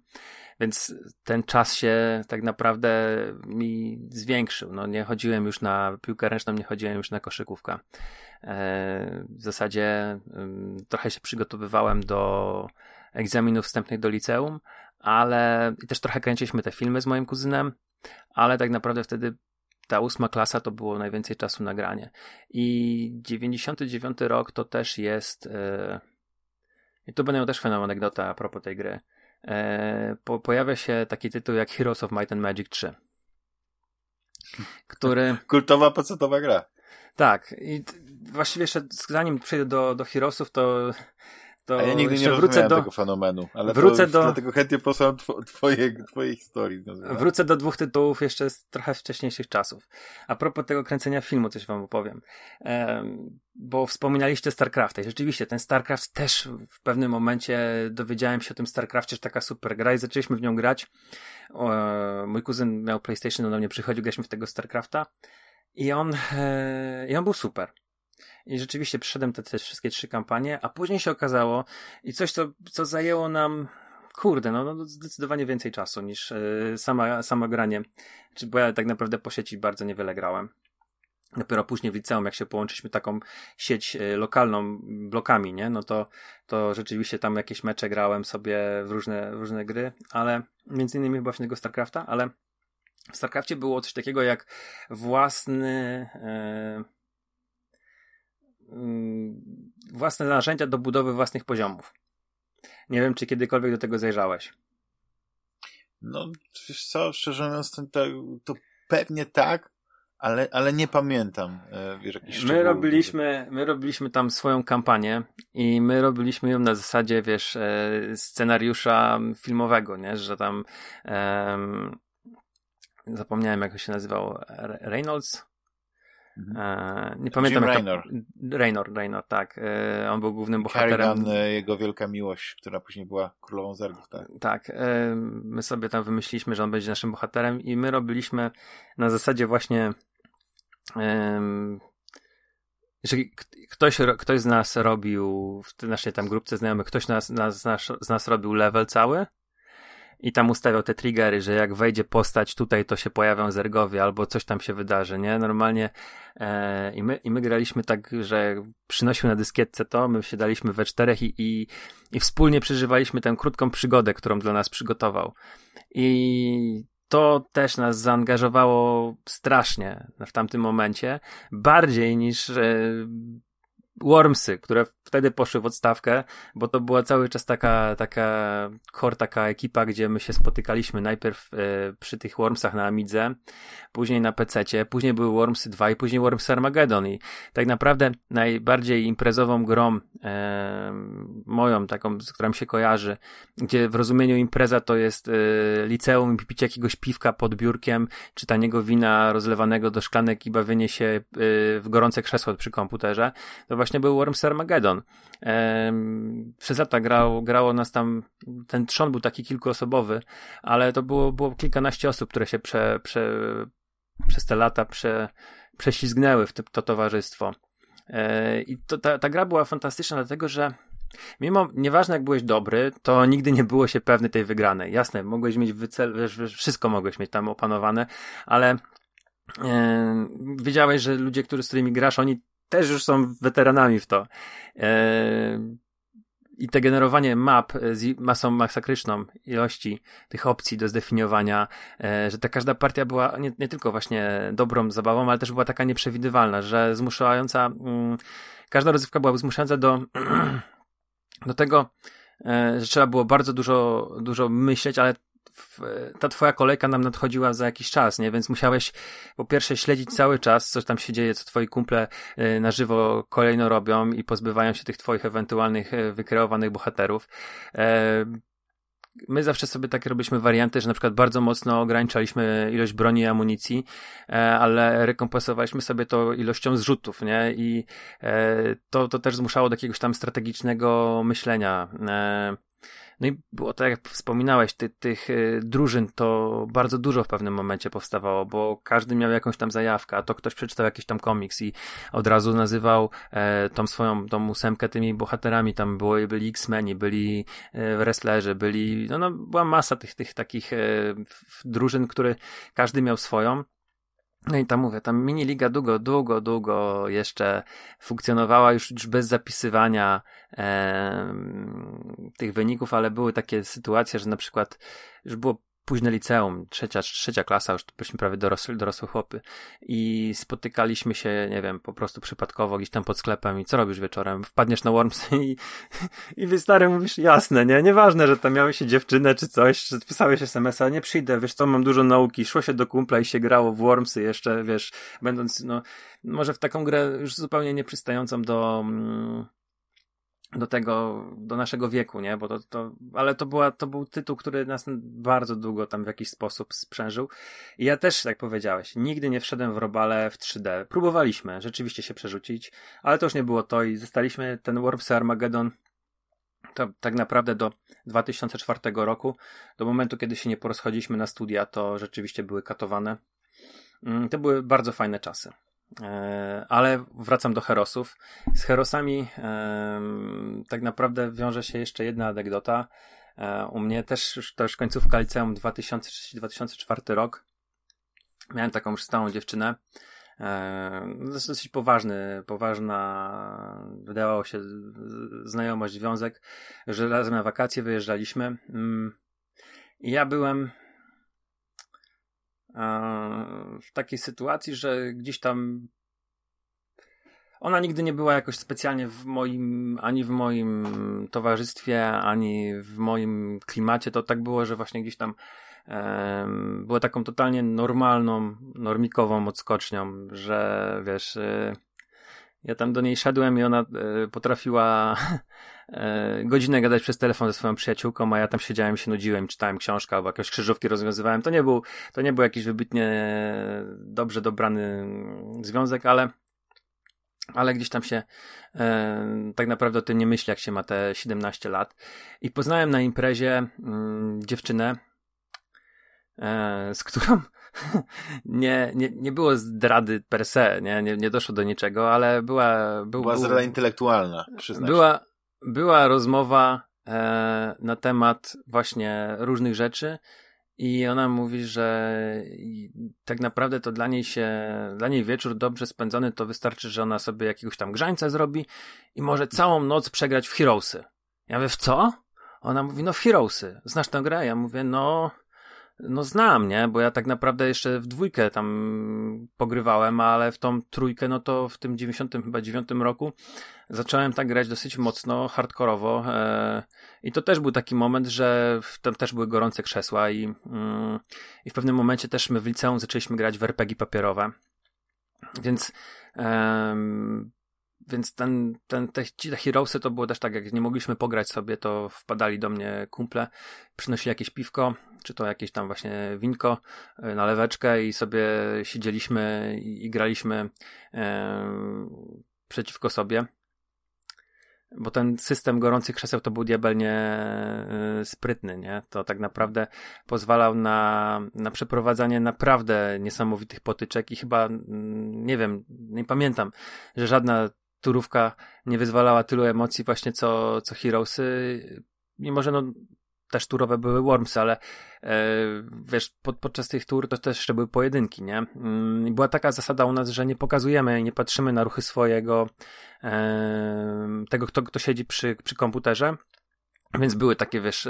więc ten czas się tak naprawdę mi zwiększył. No, nie chodziłem już na piłkę ręczną, nie chodziłem już na koszykówkę. E, w zasadzie trochę się przygotowywałem do egzaminów wstępnych do liceum, ale i też trochę kręciliśmy te filmy z moim kuzynem, ale tak naprawdę wtedy ta ósma klasa to było najwięcej czasu na granie. I 99 rok to też jest. Yy, I to będę też fajną anegdotę a propos tej gry. Yy, po, pojawia się taki tytuł jak Heroes of Might and Magic 3. Który. Kultowa pecetowa gra. Tak. I właściwie jeszcze zanim przejdę do, do Heroesów, to to A ja nigdy nie wrócę do tego fenomenu, ale wrócę do... dlatego chętnie posłucham twoje, twojej historii. Wrócę do dwóch tytułów jeszcze z trochę wcześniejszych czasów. A propos tego kręcenia filmu, coś wam opowiem. Um, bo wspominaliście StarCrafta i rzeczywiście ten StarCraft też w pewnym momencie dowiedziałem się o tym StarCraftie, że taka super gra i zaczęliśmy w nią grać. Mój kuzyn miał PlayStation, on do mnie przychodził, graliśmy w tego StarCrafta i on, e, i on był super. I rzeczywiście przeszedłem te, te wszystkie trzy kampanie, a później się okazało i coś, co, co zajęło nam kurde, no, no zdecydowanie więcej czasu niż y, sama, sama granie. Czy, bo ja tak naprawdę po sieci bardzo niewiele grałem. Dopiero później w liceum, jak się połączyliśmy taką sieć y, lokalną blokami, nie? No to, to rzeczywiście tam jakieś mecze grałem sobie w różne, różne gry, ale między innymi chyba tego StarCrafta, ale w StarCrafcie było coś takiego jak własny, y, Mm, własne narzędzia do budowy własnych poziomów. Nie wiem, czy kiedykolwiek do tego zajrzałeś. No, wiesz co, szczerze mówiąc, to, to pewnie tak, ale, ale nie pamiętam. E, wiesz, my robiliśmy, my robiliśmy tam swoją kampanię i my robiliśmy ją na zasadzie, wiesz, e, scenariusza filmowego, nie, że tam um, zapomniałem, jak to się nazywał, Reynolds? Mhm. E, nie pamiętam. Jim Raynor. To... Raynor, Raynor, tak. E, on był głównym bohaterem. Kerrigan, e, jego wielka miłość, która później była królową zergów, tak. Tak. My sobie tam wymyśliliśmy, że on będzie naszym bohaterem i my robiliśmy na zasadzie właśnie jeżeli ktoś, ktoś z nas robił w naszej tam grupce znajomych, ktoś nas, nas, nas, z nas robił level cały, i tam ustawiał te triggery, że jak wejdzie postać tutaj, to się pojawią zergowie albo coś tam się wydarzy, nie? Normalnie e, i, my, i my graliśmy tak, że przynosił na dyskietce to, my się daliśmy we czterech i, i, i wspólnie przeżywaliśmy tę krótką przygodę, którą dla nas przygotował. I to też nas zaangażowało strasznie w tamtym momencie, bardziej niż e, Wormsy, które wtedy poszły w odstawkę, bo to była cały czas taka, taka core, taka ekipa, gdzie my się spotykaliśmy najpierw e, przy tych Wormsach na Amidze, później na PC-cie, później były Wormsy 2 i później Wormsy Armageddon. I tak naprawdę najbardziej imprezową grą e, moją, taką, z którą się kojarzy, gdzie w rozumieniu impreza to jest e, liceum i picie jakiegoś piwka pod biurkiem, czy taniego wina rozlewanego do szklanek i bawienie się e, w gorące krzesło przy komputerze, to właśnie był Worms Armageddon. Przez lata grał, grało nas tam, ten trzon był taki kilkuosobowy, ale to było, było kilkanaście osób, które się prze, prze, przez te lata prze, prześlizgnęły w to, to towarzystwo. Ehm, I to, ta, ta gra była fantastyczna, dlatego że Mimo, nieważne jak byłeś dobry, to nigdy nie było się pewny tej wygranej. Jasne, mogłeś mieć wycel, wszystko mogłeś mieć tam opanowane, ale e, wiedziałeś, że ludzie, którzy, z którymi grasz, oni też już są weteranami w to. E, I te generowanie map z masą masakryczną ilości tych opcji do zdefiniowania, e, że ta każda partia była nie, nie tylko właśnie dobrą zabawą, ale też była taka nieprzewidywalna, że zmuszająca, mm, każda rozrywka była zmuszająca do, do tego, e, że trzeba było bardzo dużo, dużo myśleć, ale ta twoja kolejka nam nadchodziła za jakiś czas, nie? Więc musiałeś po pierwsze śledzić cały czas, co tam się dzieje, co twoi kumple y, na żywo kolejno robią i pozbywają się tych twoich ewentualnych y, wykreowanych bohaterów. E, my zawsze sobie takie robiliśmy warianty, że na przykład bardzo mocno ograniczaliśmy ilość broni i amunicji, e, ale rekompensowaliśmy sobie to ilością zrzutów, nie? I e, to, to też zmuszało do jakiegoś tam strategicznego myślenia. No i było tak, jak wspominałeś, ty, tych y, drużyn to bardzo dużo w pewnym momencie powstawało, bo każdy miał jakąś tam zajawkę, a to ktoś przeczytał jakiś tam komiks i od razu nazywał e, tą swoją, tą ósemkę tymi bohaterami, tam było, byli X-Meni, byli e, wrestlerzy, byli, no, no była masa tych, tych takich e, drużyn, które każdy miał swoją No i tam mówię, tam mini liga długo, długo, długo jeszcze funkcjonowała już, już bez zapisywania e, tych wyników, ale były takie sytuacje, że na przykład już było późne liceum, trzecia, trzecia klasa, już byliśmy prawie dorosłe, dorosłe chłopy i spotykaliśmy się, nie wiem, po prostu przypadkowo gdzieś tam pod sklepem i co robisz wieczorem? Wpadniesz na Wormsy i, i wy stary mówisz, jasne, nie? Nieważne, że tam miałeś się dziewczynę czy coś, że pisałeś SMS-a, nie przyjdę, wiesz co, mam dużo nauki, szło się do kumpla i się grało w Wormsy jeszcze, wiesz, będąc, no, może w taką grę już zupełnie nieprzystającą do... Mm, do tego, do naszego wieku, nie? Bo to, to, ale to była, to był tytuł, który nas bardzo długo tam w jakiś sposób sprzężył. I ja też, jak powiedziałeś, nigdy nie wszedłem w robale w 3D. Próbowaliśmy rzeczywiście się przerzucić, ale to już nie było to i zostaliśmy ten Worms Armageddon to tak naprawdę do 2004 roku, do momentu, kiedy się nie porozchodziliśmy na studia, to rzeczywiście były katowane. Mm, to były bardzo fajne czasy. E, ale wracam do Herosów. Z Herosami tak naprawdę wiąże się jeszcze jedna anegdota. E, u mnie też, to już końcówka liceum 2003-2004 rok. Miałem taką już stałą dziewczynę. E, dosyć poważny, poważna wydawało się znajomość, związek, że razem na wakacje wyjeżdżaliśmy. Mm. I ja byłem w takiej sytuacji, że gdzieś tam ona nigdy nie była jakoś specjalnie w moim, ani w moim towarzystwie, ani w moim klimacie. To tak było, że właśnie gdzieś tam była taką totalnie normalną, normikową odskocznią, że wiesz, y, ja tam do niej szedłem i ona y, potrafiła E, godzinę gadać przez telefon ze swoją przyjaciółką, a ja tam siedziałem, się nudziłem, czytałem książkę albo jakieś krzyżówki rozwiązywałem. To nie był, to nie był jakiś wybitnie dobrze dobrany związek, ale ale gdzieś tam się e, tak naprawdę o tym nie myśli, jak się ma te 17 lat. I poznałem na imprezie mm, dziewczynę, e, z którą nie, nie, nie było zdrady per se, nie, nie, nie doszło do niczego, ale była... Był, była zdrada intelektualna, przyznać. Była, była rozmowa e, na temat właśnie różnych rzeczy i ona mówi, że tak naprawdę to dla niej się, dla niej wieczór dobrze spędzony to wystarczy, że ona sobie jakiegoś tam grzańca zrobi i może całą noc przegrać w Heroesy. Ja mówię, w co? Ona mówi, no w Heroesy. Znasz tę grę? Ja mówię, no no znam, nie? Bo ja tak naprawdę jeszcze w dwójkę tam pogrywałem, ale w tą trójkę, no to w tym 90 chyba 9 roku zacząłem tak grać dosyć mocno, hardkorowo e, i to też był taki moment, że tam też były gorące krzesła i, mm, i w pewnym momencie też my w liceum zaczęliśmy grać w RPG papierowe. Więc więc ten, ten, te, te Heroesy to było też tak, jak nie mogliśmy pograć sobie, to wpadali do mnie kumple, przynosili jakieś piwko, czy to jakieś tam właśnie winko e, na leweczkę i sobie siedzieliśmy i, i graliśmy e, przeciwko sobie. Bo ten system gorących krzeseł to był diabelnie e, sprytny, nie? To tak naprawdę pozwalał na, na przeprowadzanie naprawdę niesamowitych potyczek i chyba, mm, nie wiem, nie pamiętam, że żadna turówka nie wyzwalała tylu emocji właśnie co, co Heroesy. Mimo, że no też turowe były Wormsy, ale e, wiesz, pod, podczas tych tur to też jeszcze były pojedynki, nie? Mm, była taka zasada u nas, że nie pokazujemy, nie patrzymy na ruchy swojego, e, tego, kto, kto siedzi przy, przy komputerze, więc były takie, wiesz,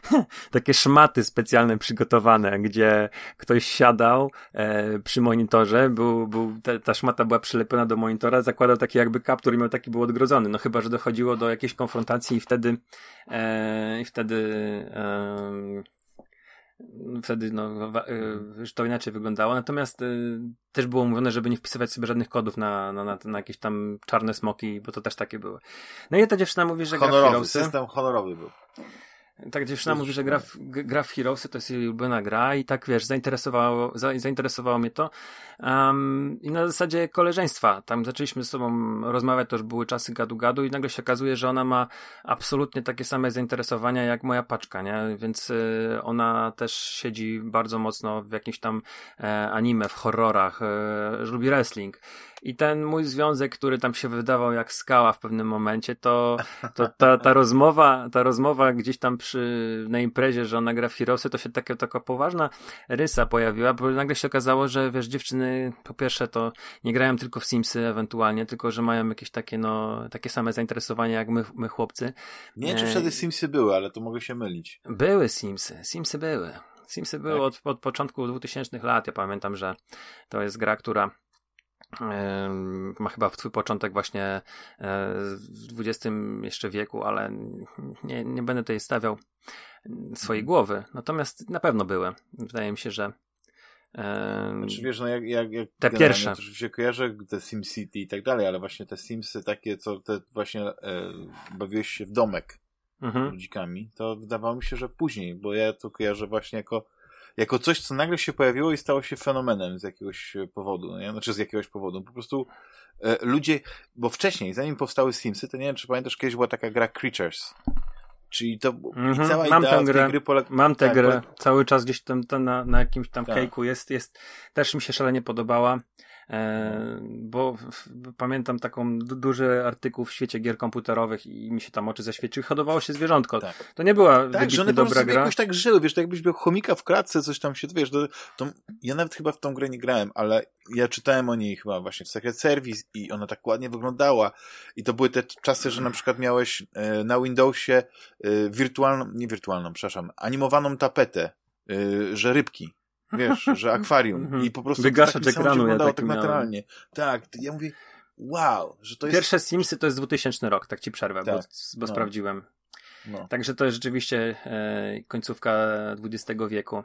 takie szmaty specjalne przygotowane, gdzie ktoś siadał e, przy monitorze, był, był, te, ta szmata była przylepiona do monitora, zakładał taki jakby kaptur i miał taki był odgrodzony. No chyba, że dochodziło do jakiejś konfrontacji i wtedy, e, i wtedy e, wtedy no, y, już to inaczej wyglądało. Natomiast y, też było mówione, żeby nie wpisywać sobie żadnych kodów na, na, na, na jakieś tam czarne smoki, bo to też takie były. No i ta dziewczyna mówi, że honorowy, gra w Heroesy. system honorowy był. Tak dziewczyna mówi, że gra w, gra w Heroesy to jest jej ulubiona gra i tak wiesz, zainteresowało, za, zainteresowało mnie to. Um, I na zasadzie koleżeństwa. Tam zaczęliśmy ze sobą rozmawiać, to już były czasy gadu-gadu i nagle się okazuje, że ona ma absolutnie takie same zainteresowania jak moja paczka, nie? Więc y, ona też siedzi bardzo mocno w jakimś tam e, anime, w horrorach, e, lubi wrestling. I ten mój związek, który tam się wydawał jak skała w pewnym momencie, to, to ta, ta rozmowa, ta rozmowa gdzieś tam przy, na imprezie, że ona gra w Heroesy, to się taka, taka poważna rysa pojawiła, bo nagle się okazało, że wiesz, dziewczyny po pierwsze to nie grają tylko w Simsy ewentualnie, tylko że mają jakieś takie, no, takie same zainteresowania jak my, my chłopcy. Nie wiem, czy wtedy Simsy były, ale to mogę się mylić. Były Simsy, Simsy były. Simsy były tak. od, od początku 2000 lat. Ja pamiętam, że to jest gra, która ma chyba w twój początek właśnie e, w XX jeszcze wieku, ale nie, nie będę tutaj stawiał swojej mhm. głowy. Natomiast na pewno były. Wydaje mi się, że znaczy, wiesz, no jak, jak, jak te pierwsze. To się kojarzę, te SimCity i tak dalej, ale właśnie te Simsy takie, co te właśnie e, bawiłeś się w domek mhm. ludzikami, to wydawało mi się, że później, bo ja to kojarzę właśnie jako jako coś, co nagle się pojawiło i stało się fenomenem z jakiegoś powodu, nie? Znaczy z jakiegoś powodu. Po prostu e, ludzie, bo wcześniej, zanim powstały Simsy, to nie wiem, czy pamiętasz, kiedyś była taka gra Creatures. Czyli to mm -hmm. cała mam idea tę grę, gry polega... Mam tę tak, grę, cały czas gdzieś tam, tam na, na jakimś tam tak. cake'u jest, jest, też mi się szalenie podobała. E, bo pamiętam taką duży artykuł w świecie gier komputerowych i mi się tam oczy zaświeciły. Hodowało się zwierzątko. Tak. To nie była tak, że one dobra gra. jakoś tak żyły, wiesz, to jakbyś miał chomika w kratce, coś tam się, wiesz, to, to, ja nawet chyba w tą grę nie grałem, ale ja czytałem o niej chyba właśnie w Secret Service i ona tak ładnie wyglądała i to były te czasy, że na przykład miałeś e, na Windowsie e, wirtualną, nie wirtualną, przepraszam, animowaną tapetę, że rybki wiesz, że akwarium mhm. i po prostu Wygaszacz tak ekranu ja tak naturalnie. Tak, ja mówię, wow, że to jest... Pierwsze Simsy to jest 2000 rok, tak ci przerwę, tak. bo, bo no. sprawdziłem. No. Także to jest rzeczywiście e, końcówka XX wieku.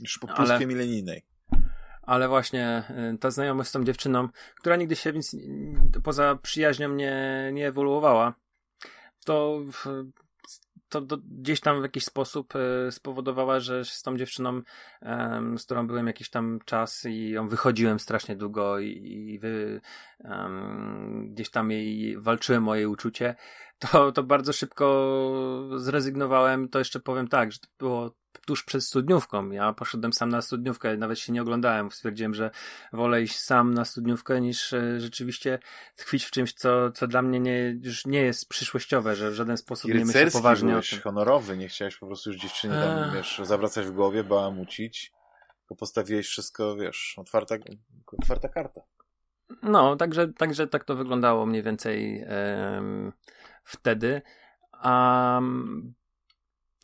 Już po pluskwie ale, milenijnej. Ale właśnie e, ta znajomość z tą dziewczyną, która nigdy się więc poza przyjaźnią nie, nie ewoluowała, to w, to do, gdzieś tam w jakiś sposób e, spowodowała, że z tą dziewczyną, e, z którą byłem jakiś tam czas i ją wychodziłem strasznie długo i, i wy, gdzieś tam jej walczyłem o jej uczucie, to, to bardzo szybko zrezygnowałem. To jeszcze powiem tak, że to było tuż przed studniówką. Ja poszedłem sam na studniówkę, nawet się nie oglądałem. Stwierdziłem, że wolę iść sam na studniówkę niż e, rzeczywiście tkwić w czymś, co, co dla mnie nie, już nie jest przyszłościowe, że w żaden sposób I nie myślę poważnie byłeś o tym. honorowy, nie chciałeś po prostu już dziewczynie tam, wiesz, zawracać w głowie, bałamucić, tylko postawiłeś wszystko, wiesz, otwarta, otwarta karta. No, także, także tak to wyglądało mniej więcej um, wtedy. Um,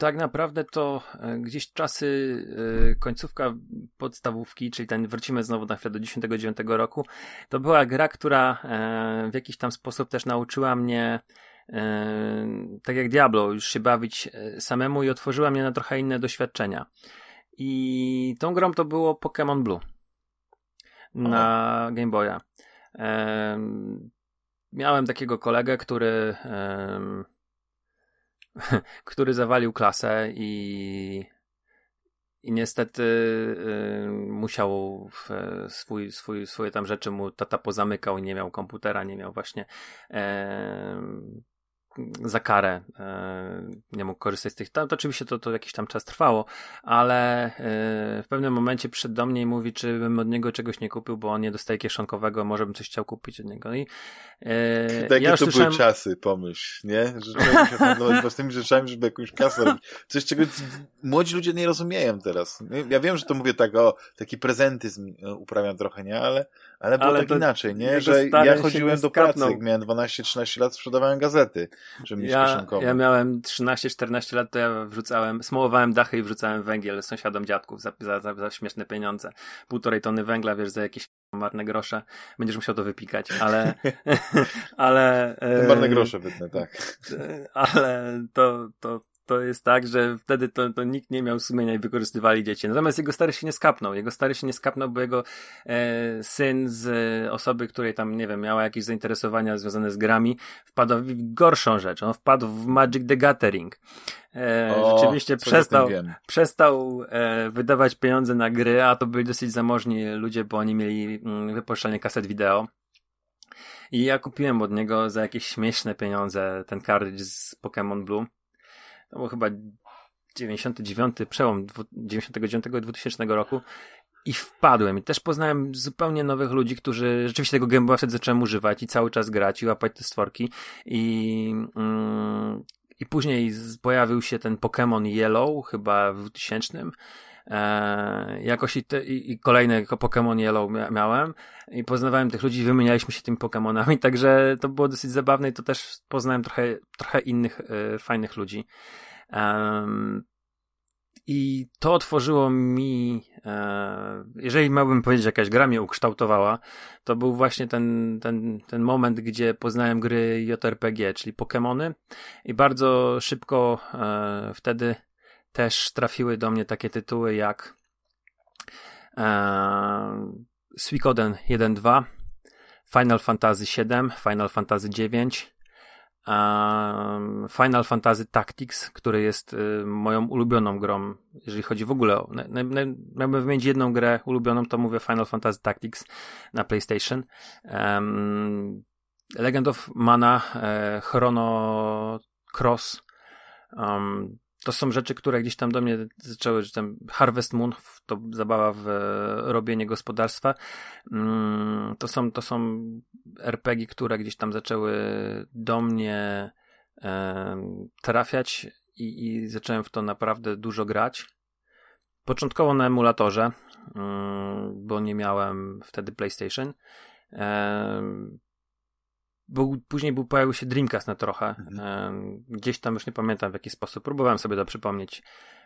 tak naprawdę to e, gdzieś czasy e, końcówka podstawówki, czyli ten, wrócimy znowu na chwilę do 99 roku, to była gra, która e, w jakiś tam sposób też nauczyła mnie tak jak Diablo, już się bawić samemu i otworzyła mnie na trochę inne doświadczenia. I tą grą to było Pokémon Blue na Game Boya. Miałem takiego kolegę, który który zawalił klasę i, i niestety y, musiał swój, swój, swoje tam rzeczy mu tata pozamykał nie miał komputera, nie miał właśnie za karę e, nie mógł korzystać z tych. To, to oczywiście to, to jakiś tam czas trwało, ale e, w pewnym momencie przyszedł do mnie i mówi, czy bym od niego czegoś nie kupił, bo on nie dostaje kieszonkowego, może bym coś chciał kupić od niego. I, e, Takie ja to słyszałem... były czasy, pomyśl, nie? Że trzeba się handlować własnymi rzeczami, żeby jakąś kasę robić. Coś, czego młodzi ludzie nie rozumieją teraz. Ja wiem, że to mówię tak, o, taki prezentyzm uprawiam trochę, nie? Ale, ale było ale tak inaczej, nie? Że ja chodziłem do pracy, jak miałem 12-13 lat, sprzedawałem gazety żeby mieć ja, ja miałem 13-14 lat, to ja wrzucałem, smołowałem dachy i wrzucałem węgiel sąsiadom dziadków za, za, za, za śmieszne pieniądze. Półtorej tony węgla, wiesz, za jakieś marne grosze. Będziesz musiał to wypikać, ale... ale marne grosze wytnę, tak. Ale to, to, to jest tak, że wtedy to, to nikt nie miał sumienia i wykorzystywali dzieci. Natomiast jego stary się nie skapnął. Jego stary się nie skapnął, bo jego e, syn z osoby, której tam, nie wiem, miała jakieś zainteresowania związane z grami, wpadł w gorszą rzecz. On wpadł w Magic the Gathering. E, o, rzeczywiście przestał, przestał e, wydawać pieniądze na gry, a to byli dosyć zamożni ludzie, bo oni mieli mm, wypuszczalnie kaset wideo. I ja kupiłem od niego za jakieś śmieszne pieniądze ten kartridż z Pokémon Blue to był chyba 99, przełom 99 i 2000 roku i wpadłem. I też poznałem zupełnie nowych ludzi, którzy rzeczywiście tego Game Boya wtedy zacząłem używać i cały czas grać i łapać te stworki. I, mm, i później pojawił się ten Pokémon Yellow, chyba w 2000. Eee, jakoś i, te, i, i kolejne Pokémon Yellow mia miałem i poznawałem tych ludzi, wymienialiśmy się tymi Pokémonami, także to było dosyć zabawne i to też poznałem trochę, trochę innych e, fajnych ludzi. Um, i to otworzyło mi, e, jeżeli miałbym powiedzieć, jakaś gra mnie ukształtowała, to był właśnie ten, ten, ten moment, gdzie poznałem gry JRPG, czyli Pokémony i bardzo szybko e, wtedy też trafiły do mnie takie tytuły jak e, Suikoden 1.2, Final Fantasy VII, Final Fantasy IX, Final Fantasy Tactics, który jest y, moją ulubioną grą, jeżeli chodzi w ogóle o. Miałbym wymienić jedną grę ulubioną, to mówię Final Fantasy Tactics na PlayStation. Legend of Mana, e, Chrono Cross. Um, to są rzeczy, które gdzieś tam do mnie zaczęły, że tam Harvest Moon, to zabawa w e, robienie gospodarstwa. Mm, to są, to są RPG, które gdzieś tam zaczęły do mnie trafiać i, i zacząłem w to naprawdę dużo grać. Początkowo na emulatorze, mm, bo nie miałem wtedy PlayStation. Był, później był, pojawił się Dreamcast na trochę. Mhm. Gdzieś tam już nie pamiętam w jaki sposób. Próbowałem sobie to przypomnieć.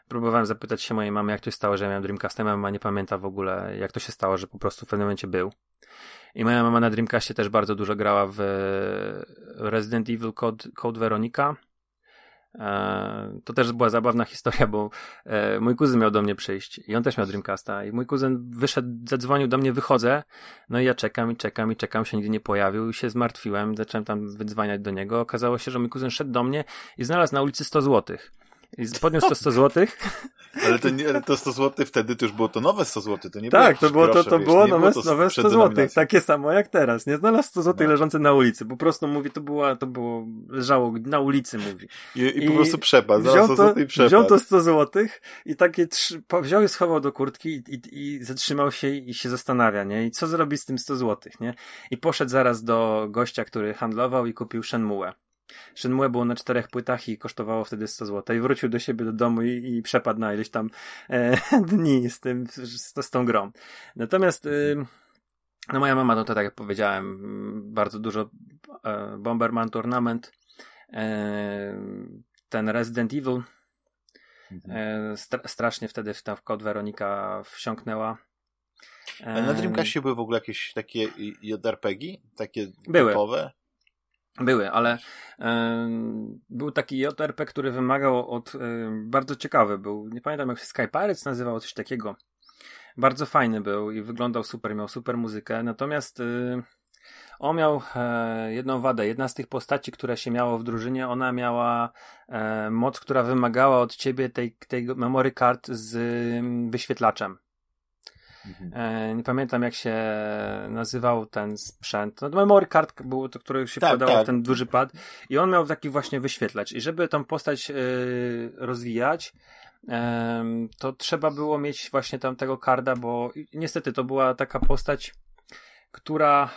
Próbowałem zapytać się mojej mamy, jak to się stało, że ja miałem Dreamcast. Mama nie pamięta w ogóle, jak to się stało, że po prostu w pewnym momencie był. I moja mama na Dreamcastie też bardzo dużo grała w Resident Evil Code, Code Veronica to też była zabawna historia, bo e, mój kuzyn miał do mnie przyjść i on też miał Dreamcasta i mój kuzyn wyszedł, zadzwonił do mnie, wychodzę, no i ja czekam i czekam i czekam, się nigdy nie pojawił i się zmartwiłem, zacząłem tam wydzwaniać do niego, okazało się, że mój kuzyn szedł do mnie i znalazł na ulicy 100 złotych. I podniósł to 100 złotych. Ale to, nie, to 100 zł wtedy to już było to nowe 100 zł, to nie Tak, to było, to, to wiesz, było nowe, było to nowe 100 zł, takie samo jak teraz. Nie znalazł 100 zł no. leżące na ulicy, po prostu mówi, to było, to było, leżało na ulicy, mówi. I, i, po prostu przepadł, wziął to, i przepadł. Wziął to 100 zł i takie trzy, wziął i schował do kurtki i, i, i zatrzymał się i się zastanawia, nie? I co zrobi z tym 100 zł, nie? I poszedł zaraz do gościa, który handlował i kupił Shenmue. Shenmue było na czterech płytach i kosztowało wtedy 100 zł. I wrócił do siebie do domu i, i przepadł na ileś tam e, dni z, tym, z, z tą grą. Natomiast y, no moja mama, no to tak jak powiedziałem, bardzo dużo e, Bomberman Tournament, e, ten Resident Evil, mhm. e, stra strasznie wtedy w, tam w kod Weronika wsiąknęła. A na Dreamcastie były w ogóle jakieś takie JRPG? Takie były. typowe? Były, ale y, był taki JRP, który wymagał od. Y, bardzo ciekawy był. Nie pamiętam jak się Sky Pirates nazywał, coś takiego. Bardzo fajny był i wyglądał super, miał super muzykę. Natomiast y, on miał e, jedną wadę. Jedna z tych postaci, która się miało w drużynie, ona miała e, moc, która wymagała od ciebie tej, tej memory card z wyświetlaczem. Mhm. E, nie pamiętam jak się nazywał ten sprzęt. No, memory card było to, które się tak, wkładało tak. w ten duży pad i on miał taki właśnie wyświetlacz. I żeby tą postać e, rozwijać, e, to trzeba było mieć właśnie tam tego karda, bo niestety to była taka postać, która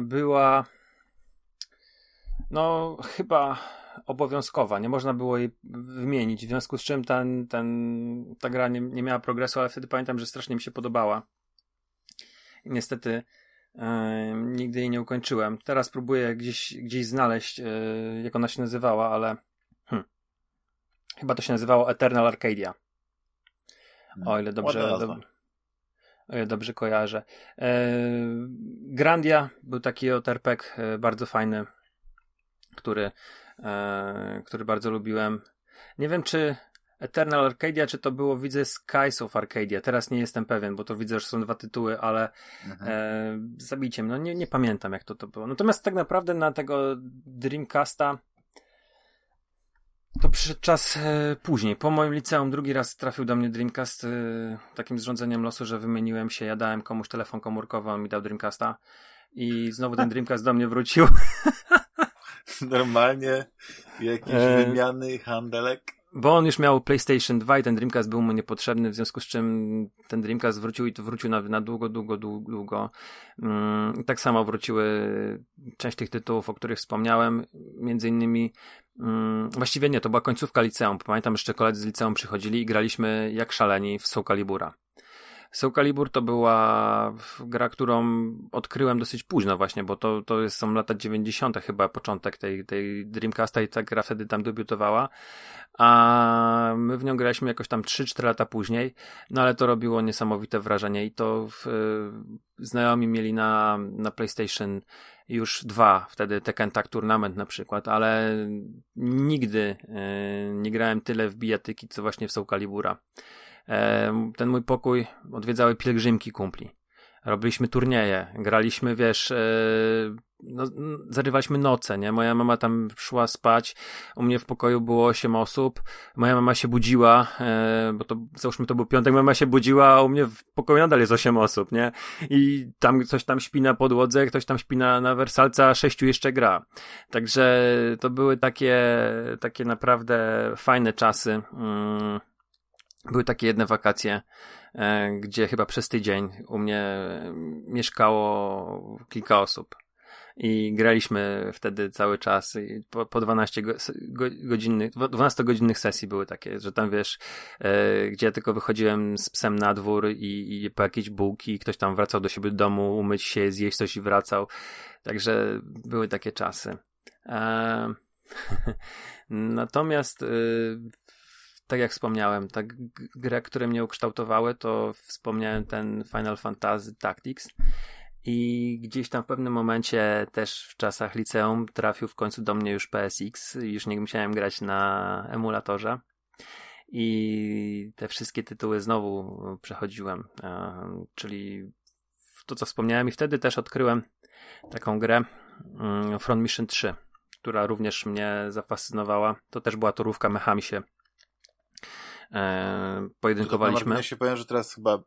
była no chyba obowiązkowa, nie można było jej wymienić, w związku z czym ten, ten, ta gra nie, nie miała progresu, ale wtedy pamiętam, że strasznie mi się podobała. I niestety e, nigdy jej nie ukończyłem. Teraz próbuję gdzieś, gdzieś znaleźć, e, jak ona się nazywała, ale hmm, chyba to się nazywało Eternal Arcadia. O ile dobrze, do, o ile dobrze kojarzę. E, Grandia był taki oterpek bardzo fajny, który który bardzo lubiłem. Nie wiem, czy Eternal Arcadia, czy to było, widzę, Skies of Arcadia. Teraz nie jestem pewien, bo to widzę, że są dwa tytuły, ale mhm. e, zabijcie mnie. No nie, nie pamiętam, jak to, to było. Natomiast tak naprawdę na tego Dreamcasta to przyszedł czas e, później. Po moim liceum drugi raz trafił do mnie Dreamcast e, takim zrządzeniem losu, że wymieniłem się. Ja dałem komuś telefon komórkowy, on mi dał Dreamcasta i znowu ten Dreamcast do mnie wrócił. Normalnie jakiś e... wymiany handelek. bo on już miał PlayStation 2 i ten Dreamcast był mu niepotrzebny, w związku z czym ten Dreamcast wrócił i to wrócił na, na długo, długo, długo, długo. Mm, tak samo wróciły część tych tytułów, o których wspomniałem, między innymi mm, właściwie nie, to była końcówka liceum. Pamiętam, jeszcze koledzy z liceum przychodzili i graliśmy jak szaleni w Soul Calibura. Soul Calibur to była gra, którą odkryłem dosyć późno właśnie, bo to, to są lata 90. chyba początek tej, tej Dreamcasta i ta gra wtedy tam debiutowała, a my w nią graliśmy jakoś tam 3-4 lata później, no ale to robiło niesamowite wrażenie i to w, znajomi mieli na, na PlayStation już dwa, wtedy Tekken Tag Tournament na przykład, ale nigdy yy, nie grałem tyle w bijatyki, co właśnie w Soul Calibura ten mój pokój odwiedzały pielgrzymki kumpli. Robiliśmy turnieje, graliśmy, wiesz, e, no, zarywaliśmy noce, nie? Moja mama tam szła spać, u mnie w pokoju było 8 osób, moja mama się budziła, e, bo to, załóżmy to był piątek, moja mama się budziła, a u mnie w pokoju nadal jest 8 osób, nie? I tam ktoś tam śpi na podłodze, ktoś tam śpi na, na wersalce, a sześciu jeszcze gra. Także to były takie, takie naprawdę fajne czasy. Mm były takie jedne wakacje, e, gdzie chyba przez tydzień u mnie mieszkało kilka osób. I graliśmy wtedy cały czas. Po, po 12 go, go, godzinnych, 12 godzinnych sesji były takie, że tam wiesz, e, gdzie ja tylko wychodziłem z psem na dwór i, i po jakieś bułki, ktoś tam wracał do siebie do domu, umyć się, zjeść coś i wracał. Także były takie czasy. E, natomiast e, tak jak wspomniałem, ta grę, które mnie ukształtowały, to wspomniałem ten Final Fantasy Tactics. I gdzieś tam w pewnym momencie też w czasach liceum trafił w końcu do mnie już PSX. Już nie musiałem grać na emulatorze. I te wszystkie tytuły znowu przechodziłem. Czyli to, co wspomniałem, i wtedy też odkryłem taką grę mm, Front Mission 3, która również mnie zafascynowała. To też była torówka mechami się e, pojedynkowaliśmy. Ja się powiem, że teraz chyba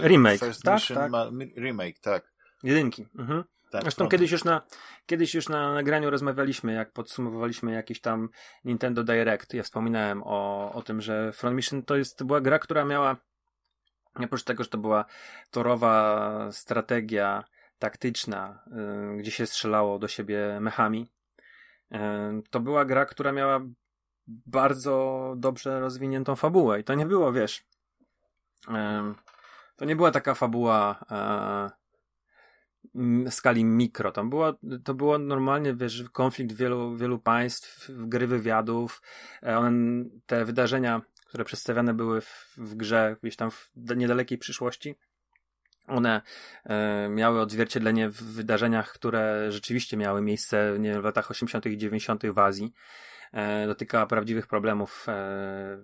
e, remake, tak, tak. ma remake, tak. Jedynki. Mhm. Tak, Zresztą kiedyś już, na, kiedyś już na nagraniu rozmawialiśmy, jak podsumowywaliśmy jakiś tam Nintendo Direct. Ja wspominałem o, o tym, że Front Mission to, jest, to była gra, która miała, oprócz tego, że to była torowa strategia taktyczna, y, gdzie się strzelało do siebie mechami, y, to była gra, która miała bardzo dobrze rozwiniętą fabułę. I to nie było, wiesz, to nie była taka fabuła w skali mikro. To było, to było normalnie, wiesz, konflikt wielu, wielu państw, gry wywiadów. E, one, te wydarzenia, które przedstawiane były w, w grze gdzieś tam w niedalekiej przyszłości, one e, miały odzwierciedlenie w wydarzeniach, które rzeczywiście miały miejsce nie w latach 80. i 90. w Azji. E, dotykała prawdziwych problemów e,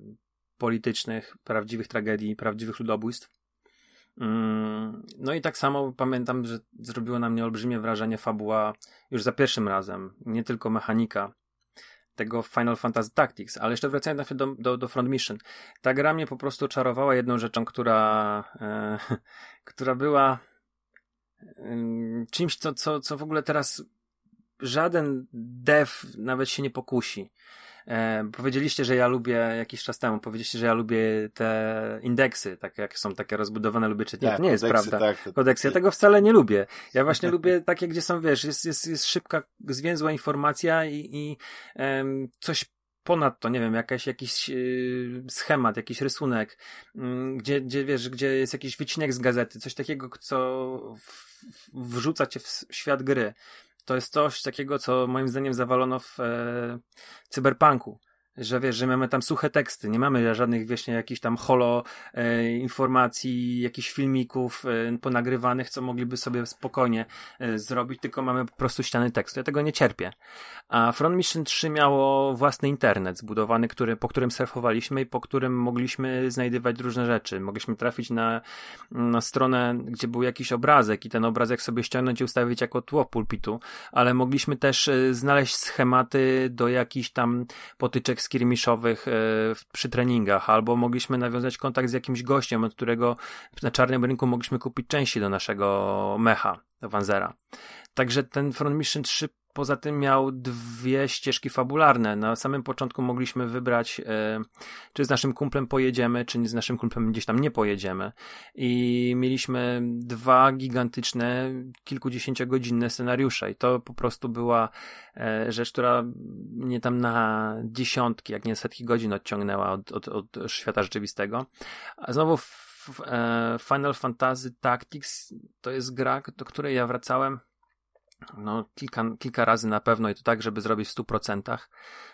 politycznych, prawdziwych tragedii, prawdziwych ludobójstw. Mm, no i tak samo pamiętam, że zrobiło na mnie olbrzymie wrażenie fabuła już za pierwszym razem, nie tylko mechanika tego Final Fantasy Tactics, ale jeszcze wracając do, do, do Front Mission. Ta gra mnie po prostu czarowała jedną rzeczą, która, e, która była e, czymś, co, co, co w ogóle teraz żaden dev nawet się nie pokusi. E, powiedzieliście, że ja lubię jakiś czas temu, powiedzieliście, że ja lubię te indeksy, tak jak są takie rozbudowane, lubię czytać. Tak, to nie jest prawda. Tak, to... Kodeksy, ja tego wcale nie lubię. Ja właśnie lubię takie, gdzie są, wiesz, jest, jest, jest szybka, zwięzła informacja i, i um, coś ponadto, nie wiem, jakaś, jakiś yy, schemat, jakiś rysunek, yy, gdzie, gdzie wiesz, gdzie jest jakiś wycinek z gazety, coś takiego, co w, wrzuca cię w świat gry to jest coś takiego, co moim zdaniem zawalono w e, cyberpunku że wiesz, że mamy tam suche teksty, nie mamy żadnych właśnie jakichś tam holo e, informacji, jakichś filmików e, ponagrywanych, co mogliby sobie spokojnie e, zrobić, tylko mamy po prostu ściany tekstu. Ja tego nie cierpię. A Front Mission 3 miało własny internet zbudowany, który, po którym surfowaliśmy i po którym mogliśmy znajdywać różne rzeczy. Mogliśmy trafić na, na stronę, gdzie był jakiś obrazek i ten obrazek sobie ściągnąć i ustawić jako tło pulpitu, ale mogliśmy też e, znaleźć schematy do jakichś tam potyczek skirmiszowych e, przy treningach, albo mogliśmy nawiązać kontakt z jakimś gościem, od którego na czarnym rynku mogliśmy kupić części do naszego mecha, do Wanzera. Także ten Front Mission 3 poza tym miał dwie ścieżki fabularne. Na samym początku mogliśmy wybrać, e, czy z naszym kumplem pojedziemy, czy z naszym kumplem gdzieś tam nie pojedziemy. I mieliśmy dwa gigantyczne, kilkudziesięciogodzinne scenariusze. I to po prostu była e, rzecz, która mnie tam na dziesiątki, jak nie setki godzin odciągnęła od, od, od świata rzeczywistego. A znowu e, Final Fantasy Tactics to jest gra, do której ja wracałem no, kilka, kilka razy na pewno i to tak, żeby zrobić w 100%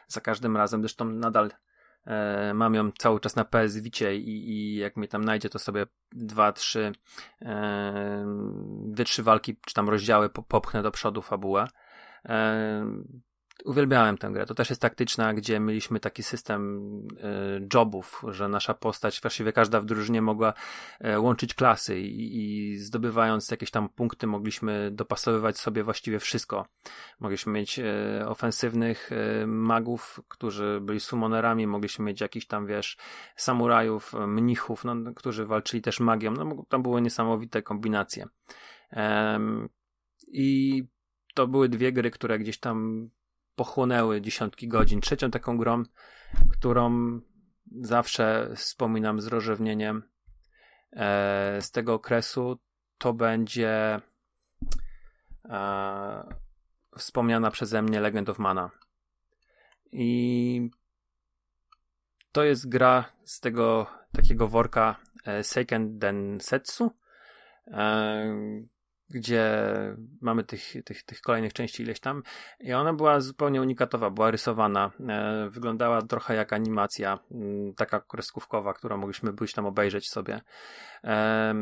za każdym razem. Zresztą nadal e, mam ją cały czas na PS Vicie i, i jak mnie tam najdzie, to sobie dwa, trzy, e, dwie, trzy walki, czy tam rozdziały popchnę do przodu fabułę. E, uwielbiałem tę grę. To też jest taktyczna, gdzie mieliśmy taki system y, jobów, że nasza postać, właściwie każda w drużynie mogła y, łączyć klasy i, i, zdobywając jakieś tam punkty mogliśmy dopasowywać sobie właściwie wszystko. Mogliśmy mieć y, ofensywnych magów, którzy byli summonerami, mogliśmy mieć jakichś tam, wiesz, samurajów, mnichów, no, którzy walczyli też magią. No, tam były niesamowite kombinacje. I to były dwie gry, które gdzieś tam pochłonęły dziesiątki godzin. Trzecią taką grą, którą zawsze wspominam z rozrzewnieniem e, z tego okresu, to będzie e, wspomniana przeze mnie Legend of Mana. I to jest gra z tego takiego worka e, Seiken Densetsu, e, gdzie mamy tych, tych, tych kolejnych części ileś tam i ona była zupełnie unikatowa, była rysowana, e, wyglądała trochę jak animacja, mm, taka kreskówkowa, którą mogliśmy być tam obejrzeć sobie. E,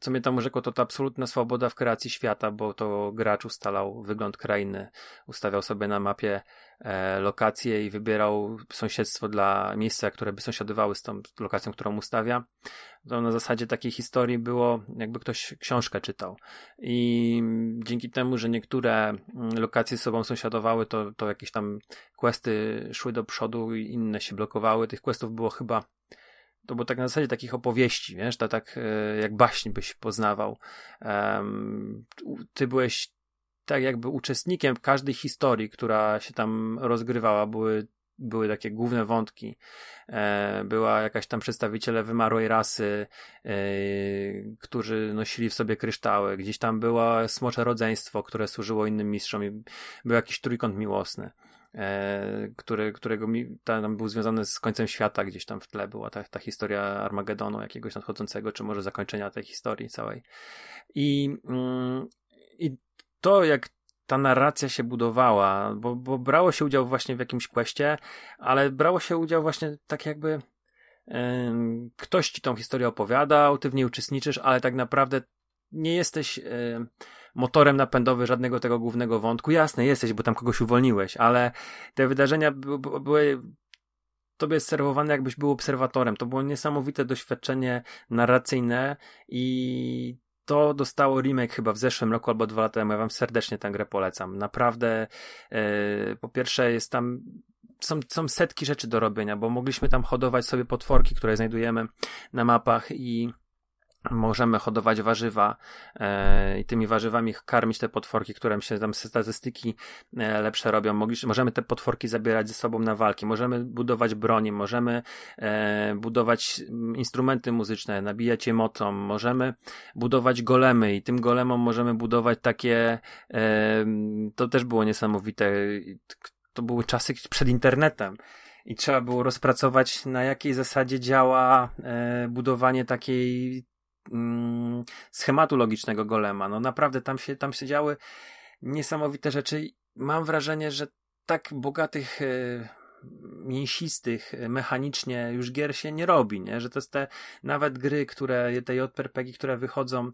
co mnie tam urzekło, to ta absolutna swoboda w kreacji świata, bo to gracz ustalał wygląd krainy, ustawiał sobie na mapie lokacje i wybierał sąsiedztwo dla miejsca, które by sąsiadowały z tą lokacją, którą ustawia. To na zasadzie takiej historii było, jakby ktoś książkę czytał. I dzięki temu, że niektóre mm, lokacje z sobą sąsiadowały, to, to jakieś tam questy szły do przodu i inne się blokowały. Tych questów było chyba to było tak na zasadzie takich opowieści, wiesz, to tak e, jak baśń byś poznawał. Um, ty byłeś tak jakby uczestnikiem każdej historii, która się tam rozgrywała. Były były takie główne wątki. E, była jakaś tam przedstawiciele wymarłej rasy, e, którzy nosili w sobie kryształy. Gdzieś tam było smocze rodzeństwo, które służyło innym mistrzom i był jakiś trójkąt miłosny. E, który, którego mi, tam był związany z końcem świata, gdzieś tam w tle była ta, ta historia Armagedonu jakiegoś nadchodzącego, czy może zakończenia tej historii całej. I, mm, i to, jak ta narracja się budowała, bo, bo brało się udział właśnie w jakimś kwestie, ale brało się udział właśnie tak jakby ktoś ci tą historię opowiadał, ty w niej uczestniczysz, ale tak naprawdę nie jesteś motorem napędowym żadnego tego głównego wątku. Jasne, jesteś, bo tam kogoś uwolniłeś, ale te wydarzenia były tobie serwowane, jakbyś był obserwatorem. To było niesamowite doświadczenie narracyjne i to dostało remake chyba w zeszłym roku albo dwa lata temu. Ja wam serdecznie tę grę polecam. Naprawdę, yy, po pierwsze jest tam są, są setki rzeczy do robienia, bo mogliśmy tam hodować sobie potworki, które znajdujemy na mapach i możemy hodować warzywa e, i tymi warzywami karmić te potworki, które się tam statystyki e, lepsze robią. Możemy te potworki zabierać ze sobą na walki, możemy budować broni, możemy e, budować instrumenty muzyczne, nabijać je mocą, możemy budować golemy i tym golemom możemy budować takie to też było niesamowite. To były czasy przed internetem i trzeba było rozpracować, na jakiej zasadzie działa e, budowanie takiej mm, schematu logicznego golema. No naprawdę tam się, tam się działy niesamowite rzeczy. Mam wrażenie, że tak bogatych, e, mięsistych e, mechanicznie już gier się nie robi, nie? Że to jest te nawet gry, które, te JRPG, które wychodzą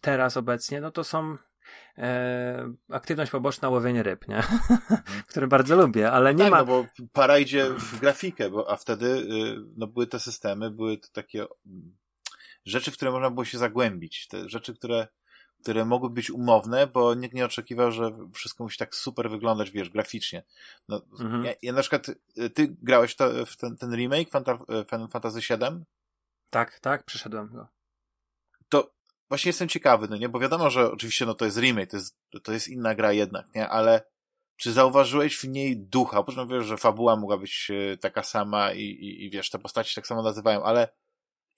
teraz obecnie, no to są e, aktywność poboczna łowienie ryb, nie? Mhm. które bardzo lubię, ale nie tak, ma... no bo para idzie w grafikę, bo, a wtedy y, no były te systemy, były to takie rzeczy, w które można było się zagłębić, te rzeczy, które, które mogły być umowne, bo nikt nie oczekiwał, że wszystko musi tak super wyglądać, wiesz, graficznie. No, mhm. ja, ja, na przykład, ty grałeś to, w ten, ten remake Final Fantasy VII? Tak, tak, przeszedłem go. To właśnie jestem ciekawy, no nie, bo wiadomo, że oczywiście no to jest remake, to jest, to jest inna gra jednak, nie, ale czy zauważyłeś w niej ducha? Po wiesz, że fabuła mogła być e, taka sama i, i, i wiesz, te postaci tak samo nazywają, ale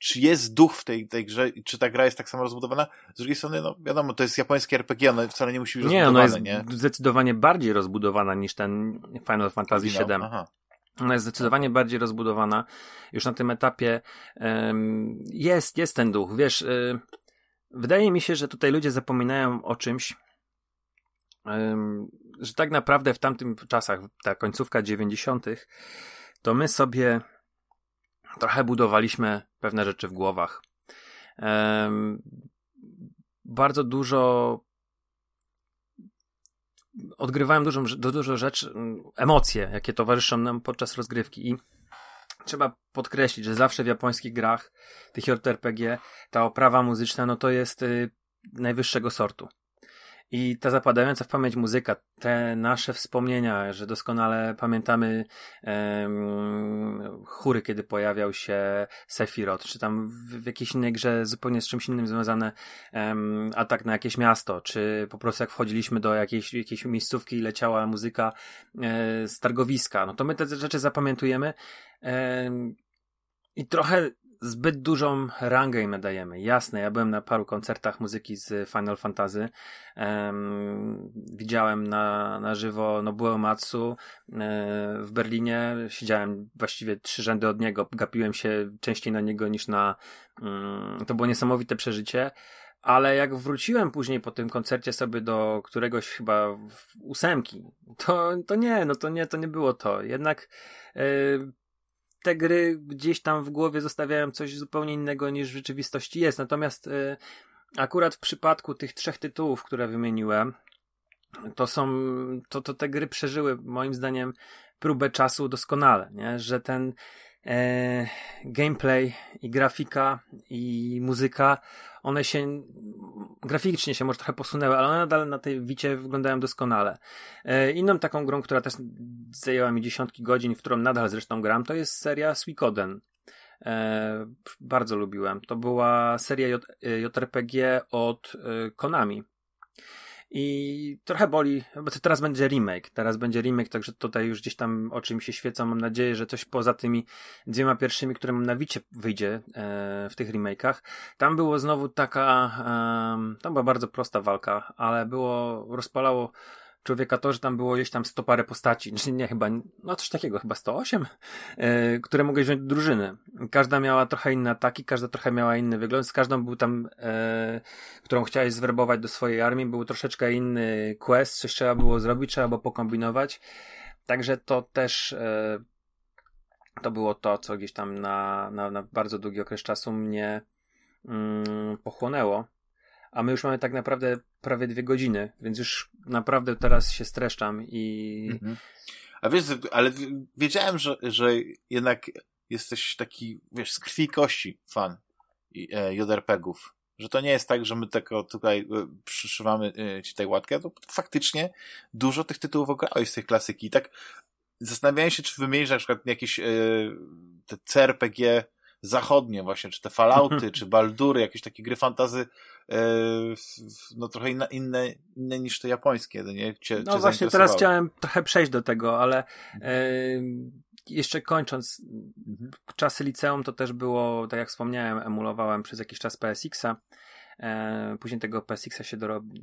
czy jest duch w tej, tej grze i czy ta gra jest tak samo rozbudowana? Z drugiej strony, no wiadomo, to jest japońskie RPG, ono wcale nie musi być nie, rozbudowane, nie? jest zdecydowanie bardziej rozbudowana niż ten Final Fantasy VII. Aha. Ona jest zdecydowanie bardziej rozbudowana. Już na tym etapie um, jest, jest ten duch. Wiesz, y, wydaje mi się, że tutaj ludzie zapominają o czymś, um, że tak naprawdę w tamtym czasach, ta końcówka 90., to my sobie trochę budowaliśmy pewne rzeczy w głowach. Um, bardzo dużo odgrywałem dużo, dużo rzeczy, emocje, jakie towarzyszą nam podczas rozgrywki i trzeba podkreślić, że zawsze w japońskich grach, tych JRPG, ta oprawa muzyczna, no to jest y, najwyższego sortu. I ta zapadająca w pamięć muzyka, te nasze wspomnienia, że doskonale pamiętamy um, chóry, kiedy pojawiał się Sephiroth, czy tam w, w jakiejś innej grze zupełnie z czymś innym związane um, atak na jakieś miasto, czy po prostu jak wchodziliśmy do jakiejś, jakiejś miejscówki i leciała muzyka e, z targowiska, no to my te rzeczy zapamiętujemy e, i trochę zbyt dużą rangę im dajemy. Jasne, ja byłem na paru koncertach muzyki z Final Fantasy. Um, widziałem na, na żywo Nobuo Matsu e, w Berlinie. Siedziałem właściwie trzy rzędy od niego. Gapiłem się częściej na niego niż na... Um, to było niesamowite przeżycie. Ale jak wróciłem później po tym koncercie sobie do któregoś chyba ósemki, to, to nie, no to nie, to nie było to. Jednak yy, te gry gdzieś tam w głowie zostawiają coś zupełnie innego niż w rzeczywistości jest. Natomiast y, akurat w przypadku tych trzech tytułów, które wymieniłem, to są, to, to te gry przeżyły moim zdaniem próbę czasu doskonale, nie? że ten e, gameplay i grafika i muzyka, one się graficznie się może trochę posunęły, ale one nadal na tej wicie wyglądają doskonale. E, inną taką grą, która też zajęła mi dziesiątki godzin, w którą nadal zresztą gram, to jest seria Suikoden. E, bardzo lubiłem. To była seria J, JRPG od e, Konami. I trochę boli, bo teraz będzie remake. Teraz będzie remake, także tutaj już gdzieś tam oczy mi się świecą. Mam nadzieję, że coś poza tymi dwiema pierwszymi, które mam na wicie wyjdzie e, w tych remake'ach. Tam było znowu taka, e, tam była bardzo prosta walka, ale było, rozpalało człowieka to, że tam było gdzieś tam 100 parę postaci, znaczy nie chyba, no coś takiego, chyba 108, e, które mogłeś wziąć do drużyny. Każda miała trochę inne ataki, każda trochę miała inny wygląd, z każdą był tam, e, którą chciałeś zwerbować do swojej armii, był troszeczkę inny quest, coś trzeba było zrobić, trzeba było pokombinować. Także to też e, to było to, co gdzieś tam na, na, na bardzo długi okres czasu mnie mm, pochłonęło a my już mamy tak naprawdę prawie dwie godziny, więc już naprawdę teraz się streszczam i... Mhm. A wiesz, ale wiedziałem, że, że jednak jesteś taki, wiesz, z krwi kości fan e, JRPG-ów. Że to nie jest tak, że my tylko tutaj e, przyszywamy e, ci tę łatkę, to faktycznie dużo tych tytułów ograłeś z tej klasyki. I tak zastanawiałem się, czy wymienisz na przykład jakieś te CRPG zachodnie właśnie, czy te Fallouty, czy Baldury, jakieś takie gry fantazy e, no trochę inne, inne, inne niż te japońskie, nie? Cię, no właśnie, teraz chciałem trochę przejść do tego, ale e, jeszcze kończąc, mhm. czasy liceum to też było, tak jak wspomniałem, emulowałem przez jakiś czas PSX-a. E, później tego PSX-a się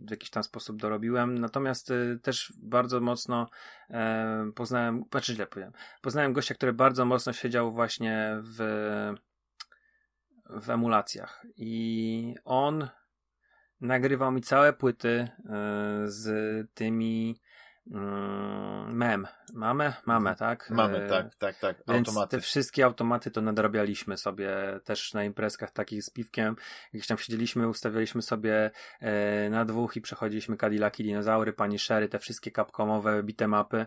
w jakiś tam sposób dorobiłem. Natomiast e, też bardzo mocno e, poznałem, znaczy źle powiem, poznałem gościa, który bardzo mocno siedział właśnie w w emulacjach. I on nagrywał mi całe płyty z tymi mem. Mamy? Mamy, tak? Mamy, e, tak, tak, tak. Więc automaty. te wszystkie automaty to nadrabialiśmy sobie też na imprezkach takich z piwkiem. Gdzieś tam siedzieliśmy, ustawialiśmy sobie e, na dwóch i przechodziliśmy Cadillaki, Dinozaury, Pani Sherry, te wszystkie capcomowe bitemapy.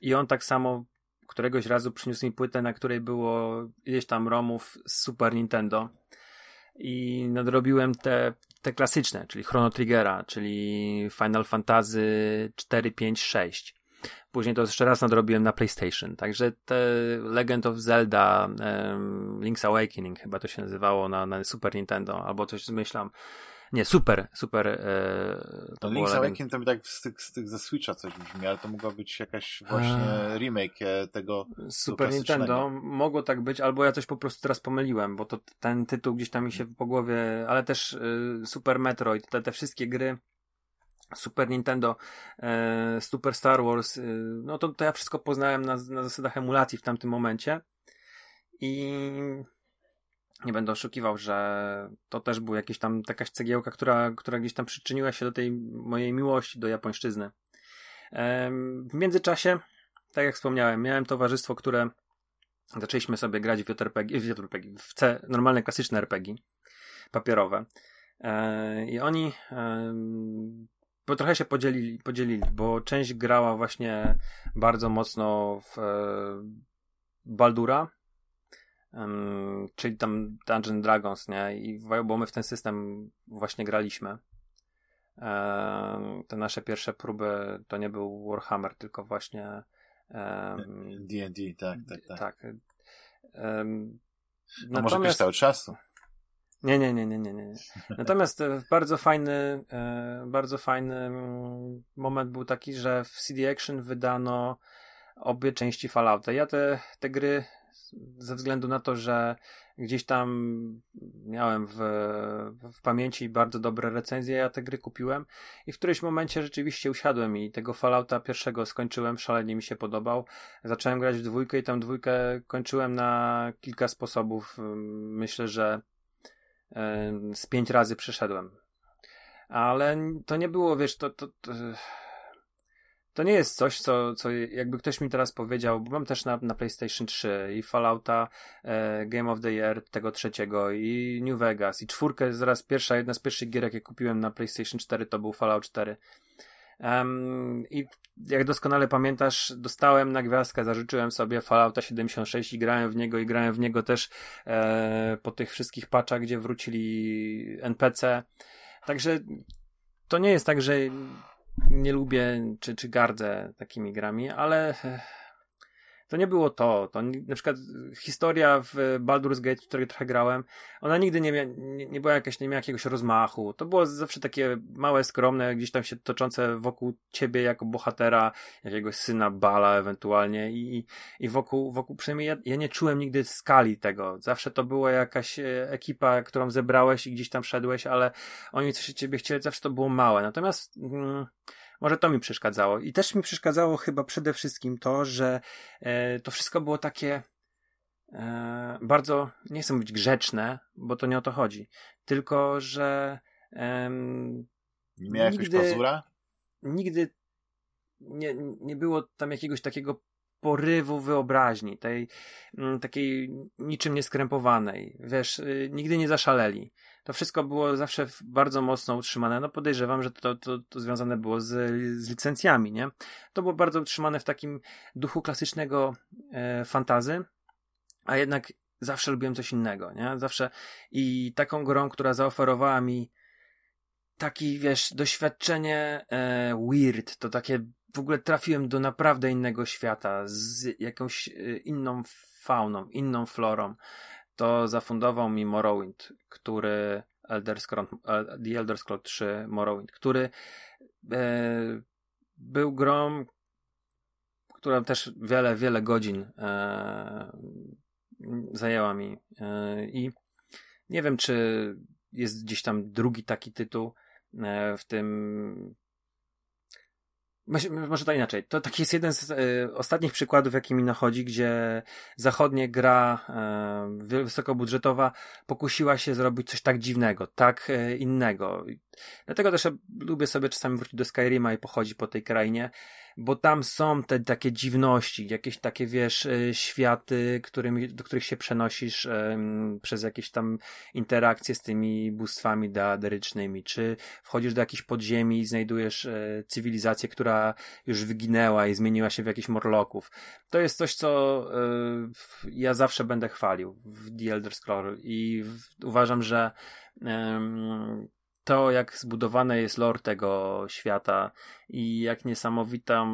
I on tak samo któregoś razu przyniósł mi płytę, na której było ileś tam romów z Super Nintendo i nadrobiłem te, te klasyczne, czyli Chrono Triggera, czyli Final Fantasy 4, 5, 6. Później to jeszcze raz nadrobiłem na PlayStation. Także te Legend of Zelda, um, Link's Awakening chyba to się nazywało na, na Super Nintendo, albo coś zmyślam. Nie, super, super. E, to no, Link's Awakening to mi tak z tych, z tych ze Switcha coś brzmi, ale to mogła być jakaś właśnie A... remake e, tego Super Nintendo. Mogło tak być, albo ja coś po prostu teraz pomyliłem, bo to ten tytuł gdzieś tam mi się po głowie, ale też y, Super Metroid, te, te wszystkie gry Super Nintendo, e, Super Star Wars, y, no to, to ja wszystko poznałem na, na zasadach emulacji w tamtym momencie i nie będę oszukiwał, że to też był jakiś tam jakaś cegiełka, która, która gdzieś tam przyczyniła się do tej mojej miłości do japońszczyzny. W międzyczasie, tak jak wspomniałem, miałem towarzystwo, które zaczęliśmy sobie grać w JRPG, w, JRPG, w C, normalne klasyczne RPG papierowe. E, I oni bo trochę się podzielili, podzielili, bo część grała właśnie bardzo mocno w e, Baldura, um, czyli tam Dungeon Dragons, nie? I bo my w ten system właśnie graliśmy. te nasze pierwsze próby to nie był Warhammer, tylko właśnie D&D, tak, tak, tak. tak. Um, no natomiast... może cały czas? Nie, nie, nie, nie, nie, nie. Natomiast e, bardzo fajny, e, bardzo fajny mm, moment był taki, że w CD Action wydano obie części Fallouta. Ja te, te gry ze względu na to, że gdzieś tam miałem w, w pamięci bardzo dobre recenzje, ja te gry kupiłem i w którymś momencie rzeczywiście usiadłem i tego Fallouta pierwszego skończyłem, szalenie mi się podobał. Zacząłem grać w dwójkę i tam dwójkę kończyłem na kilka sposobów. Myślę, że z pięć razy przeszedłem. Ale to nie było, wiesz, to, to, to to nie jest coś, co, co jakby ktoś mi teraz powiedział, bo mam też na, na PlayStation 3 i Fallouta e, Game of the Year tego trzeciego i New Vegas i czwórkę zaraz pierwsza, jedna z pierwszych gier, jakie kupiłem na PlayStation 4 to był Fallout 4. Um, I jak doskonale pamiętasz, dostałem na gwiazdkę, zażyczyłem sobie Fallouta 76 i grałem w niego i grałem w niego też e, po tych wszystkich patchach, gdzie wrócili NPC. Także to nie jest tak, że nie lubię czy, czy gardzę takimi grami, ale to nie było to. To na przykład historia w Baldur's Gate, w której trochę grałem, ona nigdy nie, mia, nie, nie była jakaś, nie miała jakiegoś rozmachu. To było zawsze takie małe, skromne, gdzieś tam się toczące wokół ciebie jako bohatera, jakiegoś syna Bala ewentualnie i, i wokół, wokół przynajmniej ja, ja nie czułem nigdy skali tego. Zawsze to była jakaś e, ekipa, którą zebrałeś i gdzieś tam szedłeś, ale oni coś od ciebie chcieli, zawsze to było małe. Natomiast mm, może to mi przeszkadzało. I też mi przeszkadzało chyba przede wszystkim to, że e, to wszystko było takie e, bardzo, nie chcę mówić grzeczne, bo to nie o to chodzi, tylko że e, nie miała nigdy, pazura? Nigdy nie, nie było tam jakiegoś takiego porywu wyobraźni, tej m, takiej niczym nieskrępowanej. Wiesz, y, nigdy nie zaszaleli to wszystko było zawsze bardzo mocno utrzymane. No podejrzewam, że to, to, to związane było z, z licencjami, nie? To było bardzo utrzymane w takim duchu klasycznego e, fantazy, a jednak zawsze lubiłem coś innego, nie? Zawsze i taką grą, która zaoferowała mi taki, wiesz, doświadczenie e, weird, to takie w ogóle trafiłem do naprawdę innego świata z jakąś e, inną fauną, inną florą to zafundował mi Morrowind, który Elder Scrolls, The Elder Scrolls 3 Morrowind, który e, był grą, która też wiele, wiele godzin e, zajęła mi e, i nie wiem, czy jest gdzieś tam drugi taki tytuł e, w tym może to inaczej. To taki jest jeden z y, ostatnich przykładów, jaki mi nachodzi, gdzie zachodnie gra y, wysokobudżetowa pokusiła się zrobić coś tak dziwnego, tak y, innego. Dlatego też lubię sobie czasami wrócić do Skyrima i pochodzić po tej krainie bo tam są te takie dziwności, jakieś takie, wiesz, e, światy, którymi, do których się przenosisz um, przez jakieś tam interakcje z tymi bóstwami deaderycznymi, czy wchodzisz do jakiejś podziemi i znajdujesz e, cywilizację, która już wyginęła i zmieniła się w jakichś morloków. To jest coś, co e, ja zawsze będę chwalił w The Elder Scroll i w, uważam, że to, jak zbudowane jest lore tego świata i jak niesamowita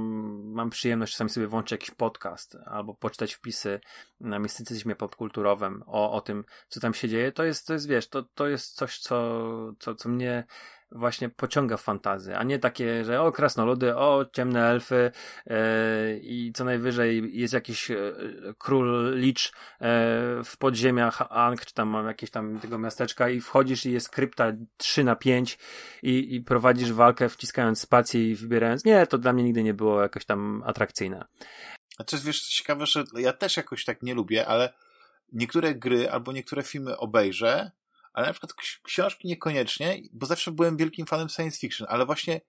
mam przyjemność czasami sobie włączyć jakiś podcast albo poczytać wpisy na mistycyzmie popkulturowym o, o tym, co tam się dzieje, to jest, to jest wiesz, to, to jest coś, co, co, co mnie właśnie pociąga w fantazy, a nie takie, że o krasnoludy, o ciemne elfy yy, i co najwyżej jest jakiś yy, król licz yy, w podziemiach Ankh, czy tam mam jakieś tam tego miasteczka i wchodzisz i jest krypta 3 na 5 i, i prowadzisz walkę wciskając spację i wybierając. Nie, to dla mnie nigdy nie było jakoś tam atrakcyjne. A jest wiesz, ciekawe, że ja też jakoś tak nie lubię, ale niektóre gry albo niektóre filmy obejrzę ale na przykład książki niekoniecznie, bo zawsze byłem wielkim fanem science fiction, ale właśnie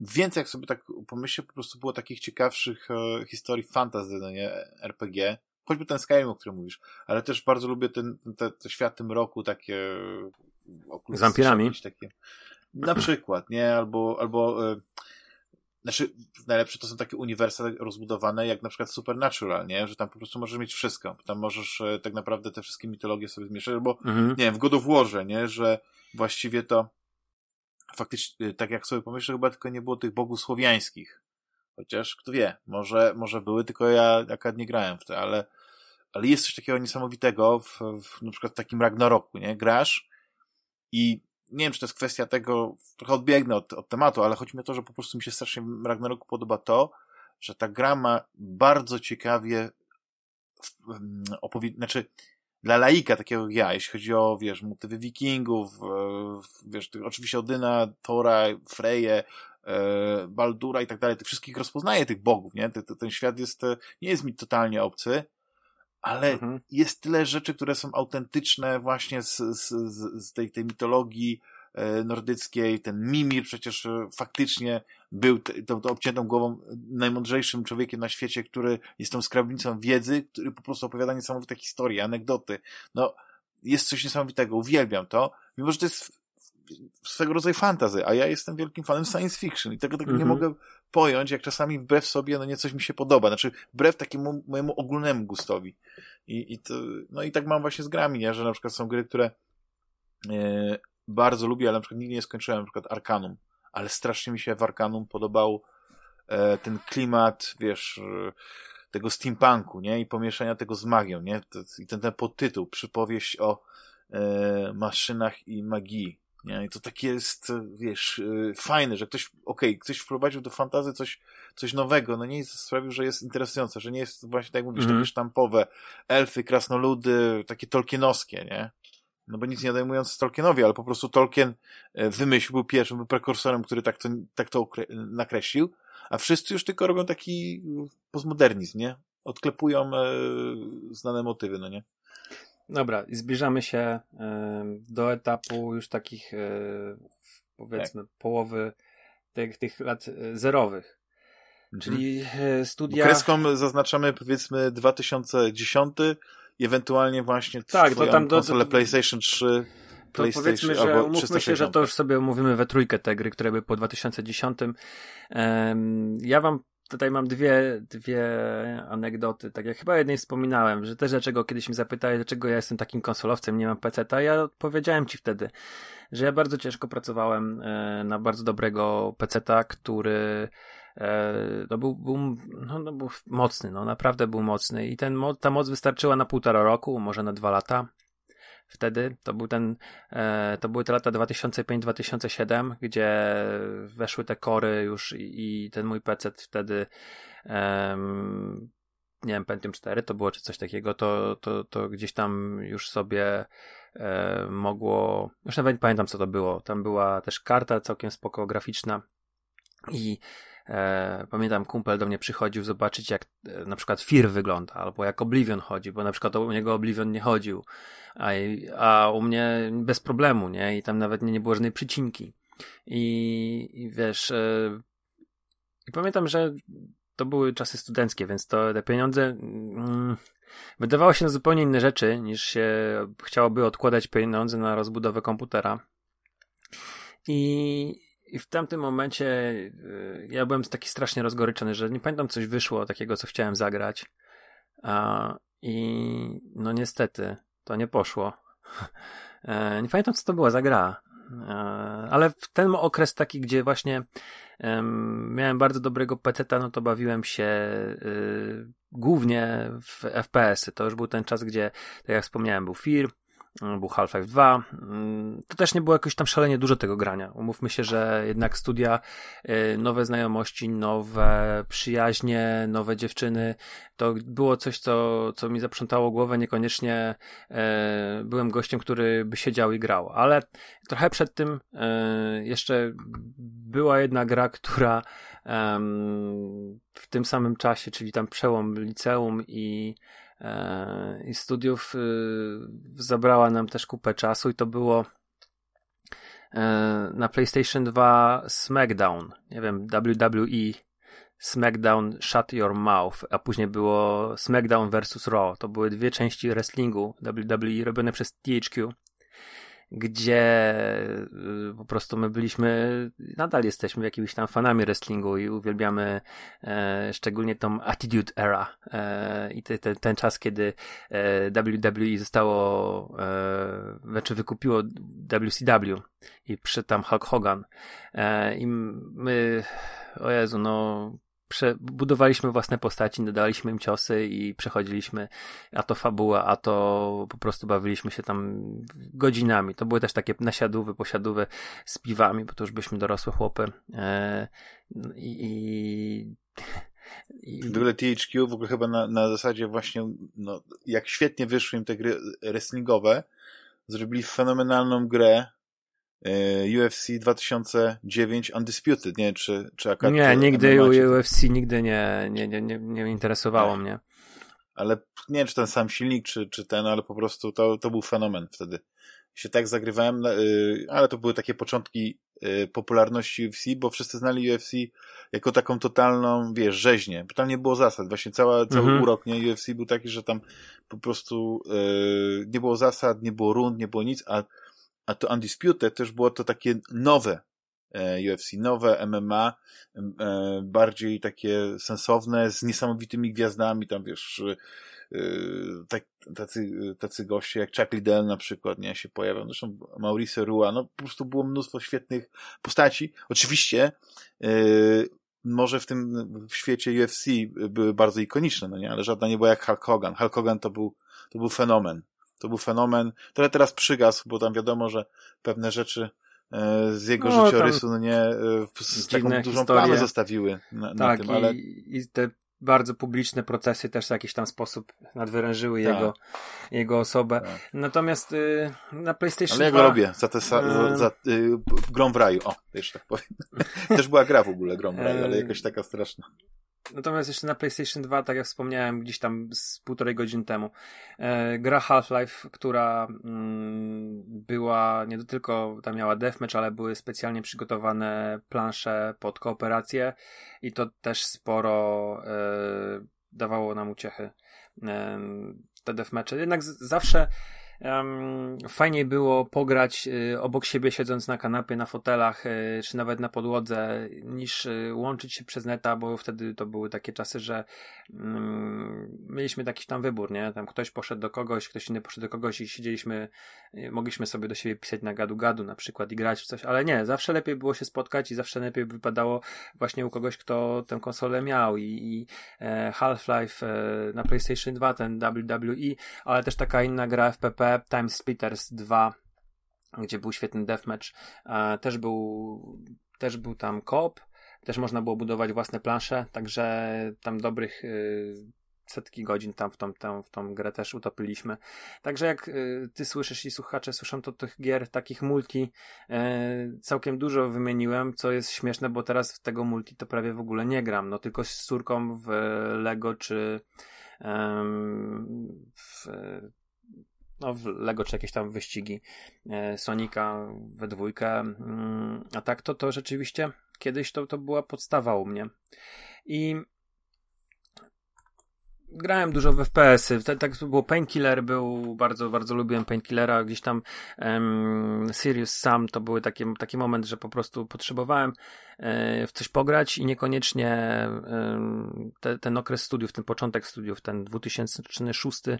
więcej jak sobie tak pomyślę, po prostu było takich ciekawszych e, historii fantasy, no nie, RPG, choćby ten Skyrim, o którym mówisz, ale też bardzo lubię ten, te, te światy mroku, takie z wampirami. Takie, na przykład, nie, albo, albo e, znaczy, najlepsze to są takie uniwersa rozbudowane, jak na przykład Supernatural, nie? Że tam po prostu możesz mieć wszystko. Tam możesz e, tak naprawdę te wszystkie mitologie sobie zmieszać, bo, mhm. nie wiem, w God of Warze, nie? Że właściwie to faktycznie, e, tak jak sobie pomyślę, chyba tylko nie było tych bogów słowiańskich. Chociaż, kto wie, może, może były, tylko ja akurat nie grałem w to, ale, ale jest coś takiego niesamowitego w, w na przykład takim Ragnaroku, nie? Grasz i nie wiem, czy to jest kwestia tego, trochę odbiegnę od, od tematu, ale chodzi mi o to, że po prostu mi się strasznie Ragnaroku podoba to, że ta gra ma bardzo ciekawie opowiedzieć, znaczy dla laika takiego jak ja, jeśli chodzi o, wiesz, motywy wikingów, wiesz, oczywiście Odyna, Tora, Freje, e, Baldura i tak dalej, tych wszystkich rozpoznaje tych bogów, nie? Ten, ten świat jest, nie jest mi totalnie obcy, ale mhm. jest tyle rzeczy, które są autentyczne właśnie z, z, z tej, tej mitologii e, nordyckiej. Ten Mimir przecież e, faktycznie był tą, tą obciętą głową najmądrzejszym człowiekiem na świecie, który jest tą skarbnicą wiedzy, który po prostu opowiada niesamowite historie, anegdoty. No, jest coś niesamowitego, uwielbiam to, mimo że to jest swego rodzaju fantazy, a ja jestem wielkim fanem science fiction i tego tak mm -hmm. nie mhm. mogę pojąć, jak czasami wbrew sobie, no nie coś mi się podoba, znaczy wbrew takiemu mojemu ogólnemu gustowi. I, i to, no i tak mam właśnie z grami, nie? że na przykład są gry, które e, bardzo lubię, ale na przykład nigdy nie skończyłem, na przykład Arkanum, ale strasznie mi się w Arkanum podobał e, ten klimat, wiesz, e, tego steampunku, nie? I pomieszania tego z magią, nie? I ten, ten podtytuł, przypowieść o e, maszynach i magii, nie? I to takie jest, wiesz, y, fajne, że ktoś, okej, okay, ktoś wprowadził do fantazy coś, coś nowego, no nie jest, sprawił, że jest interesujące, że nie jest właśnie, tak jak mówisz, mm -hmm. takie sztampowe, elfy, krasnoludy, takie tolkienowskie, nie? No bo nic nie odejmując Tolkienowi, ale po prostu Tolkien e, wymyślił, był pierwszym, był prekursorem, który tak to, tak to nakreślił, a wszyscy już tylko robią taki postmodernizm, nie? Odklepują e, znane motywy, no nie? Dobra, i zbliżamy się do etapu już takich, e, powiedzmy, tak. połowy tych, tych lat e, zerowych. Mhm. Czyli e, studia. Kreską zaznaczamy powiedzmy 2010 i ewentualnie właśnie tak, to tam do, do, PlayStation 3. To powiedzmy, że umówmy się, że to już sobie omówimy we trójkę te gry, które były po 2010. Ja wam tutaj mam dwie, dwie anegdoty. Tak jak chyba jednej wspominałem, że też dlaczego kiedyś mi zapytałeś, dlaczego ja jestem takim konsolowcem, nie mam PC-ta, ja odpowiedziałem ci wtedy, że ja bardzo ciężko pracowałem e, na bardzo dobrego PC-ta, który e, no był, był, no, no był mocny, no naprawdę był mocny i ten, ta moc wystarczyła na półtora roku, może na dwa lata wtedy. To był ten, e, to były te lata 2005-2007, gdzie weszły te kory już i, i ten mój PC wtedy nie wiem, Pentium 4 to było, czy coś takiego, to, to, to gdzieś tam już sobie e, mogło, już nawet nie pamiętam co to było, tam była też karta całkiem spoko graficzna i E, pamiętam, kumpel do mnie przychodził zobaczyć, jak e, na przykład Fir wygląda, albo jak Oblivion chodzi, bo na przykład u niego Oblivion nie chodził, a, a u mnie bez problemu, nie? I tam nawet nie, nie było żadnej przycinki. I, i wiesz, e, i pamiętam, że to były czasy studenckie, więc to te pieniądze mm, wydawało się na zupełnie inne rzeczy, niż się chciałoby odkładać pieniądze na rozbudowę komputera. I, i w tamtym momencie y, ja byłem taki strasznie rozgoryczony, że nie pamiętam, coś wyszło takiego, co chciałem zagrać. I no niestety, to nie poszło. E, nie pamiętam, co to była za gra. ale w ten okres taki, gdzie właśnie miałem bardzo dobrego peceta, no to bawiłem się y, głównie w FPS-y. To już był ten czas, gdzie, tak jak wspomniałem, był Fear, był Half-Life 2. Mm, to też nie było jakoś tam szalenie dużo tego grania. Umówmy się, że jednak studia, y, nowe znajomości, nowe przyjaźnie, nowe dziewczyny, to było coś, co, co mi zaprzątało głowę. Niekoniecznie e, byłem gościem, który by siedział i grał, ale trochę przed tym e, jeszcze była jedna gra, która w tym samym czasie, czyli tam przełom liceum i i studiów y, zabrała nam też kupę czasu i to było e, na PlayStation 2 SmackDown, nie wiem, WWE SmackDown Shut Your Mouth, a później było SmackDown vs Raw. To były dwie części wrestlingu WWE robione przez THQ gdzie y, po prostu my byliśmy, nadal jesteśmy jakimiś tam fanami wrestlingu i uwielbiamy e, szczególnie tą Attitude Era e, i te, te, ten czas, kiedy e, WWE zostało, e, znaczy wykupiło WCW i przy tam Hulk Hogan. E, i my, o Jezu, no budowaliśmy własne postaci, dodaliśmy im ciosy i przechodziliśmy a to fabuła, a to po prostu bawiliśmy się tam godzinami. To były też takie nasiadówy, posiadówy z piwami, bo to już byliśmy dorosłe chłopy. E, I, i w ogóle THQ w ogóle chyba na, na zasadzie właśnie, no, jak świetnie wyszły im te gry wrestlingowe, zrobili fenomenalną grę UFC 2009 Undisputed, nie czy, czy akad Nie, nigdy UFC nigdy nie, nie, nie, nie, nie interesowało nie. mnie. Ale nie wiem, czy ten sam silnik, czy, czy ten, ale po prostu to, to był fenomen wtedy. Się tak zagrywałem, y, ale to były takie początki y, popularności UFC, bo wszyscy znali UFC jako taką totalną, wiesz, rzeźnię, bo tam nie było zasad. Właśnie cała, cały mhm. urok nie, UFC był taki, że tam po prostu yy, nie było zasad, nie było rund, nie było nic, a a to Undisputed też było to takie nowe e, UFC, nowe MMA, e, bardziej takie sensowne, z niesamowitymi gwiazdami, tam wiesz, e, tak, tacy, tacy goście jak Chuck Liddell na przykład, nie, się pojawiał, zresztą Maurice Rua, no po prostu było mnóstwo świetnych postaci. Oczywiście, może w tym w świecie UFC były bardzo ikoniczne, no nie, ale żadna nie była jak Hulk Hogan. Hulk Hogan to był, to był fenomen. To był fenomen. Trochę teraz przygasł, bo tam wiadomo, że pewne rzeczy e, z jego no, życiorysu, no nie, e, z taką dużą plamę zostawiły na, tak, na tym, ale... I, i te bardzo publiczne procesy też w jakiś tam sposób nadwyrężyły tak. jego, jego osobę. Tak. Natomiast y, na PlayStation Ale ja go robię za tę za, za y, grą w raju. O, jeszcze tak powiem. też była gra w ogóle grą w raju, ale jakoś taka straszna. Natomiast jeszcze na PlayStation 2, tak jak wspomniałem gdzieś tam z półtorej godziny temu, e, gra Half-Life, która mm, była nie tylko tam miała deathmatch, ale były specjalnie przygotowane plansze pod kooperację i to też sporo e, dawało nam uciechy e, te deathmatche. Jednak z, zawsze Um, fajniej było pograć y, obok siebie, siedząc na kanapie, na fotelach, y, czy nawet na podłodze, niż y, łączyć się przez neta, bo wtedy to były takie czasy, że um, mieliśmy jakiś tam wybór, nie? Tam ktoś poszedł do kogoś, ktoś inny poszedł do kogoś i siedzieliśmy, y, mogliśmy sobie do siebie pisać na gadu-gadu na przykład i grać w coś, ale nie, zawsze lepiej było się spotkać i zawsze lepiej wypadało właśnie u kogoś, kto tę konsolę miał i, i e, Half-Life e, na PlayStation 2, ten WWE, ale też taka inna gra FPP Time Splitters 2, gdzie był świetny deathmatch, e, też był, też był tam koop, też można było budować własne plansze, także tam dobrych y, setki godzin tam w tą, tam w tą grę też utopiliśmy. Także jak y, ty słyszysz i słuchacze słyszą, to tych gier takich multi całkiem dużo wymieniłem, co jest śmieszne, bo teraz w tego multi to prawie w ogóle nie gram. No tylko z córką w Lego czy w no, w Lego czy jakieś tam wyścigi e, Sonika we dwójkę. Mm, a tak to, to rzeczywiście kiedyś to, to była podstawa u mnie. I grałem dużo w FPS-y. Tak, tak było Painkiller, był bardzo, bardzo lubiłem Painkillera. Gdzieś tam um, Sirius Sam to był taki, taki moment, że po prostu potrzebowałem e, w coś pograć i niekoniecznie te, ten okres studiów, ten początek studiów, ten 2006 e,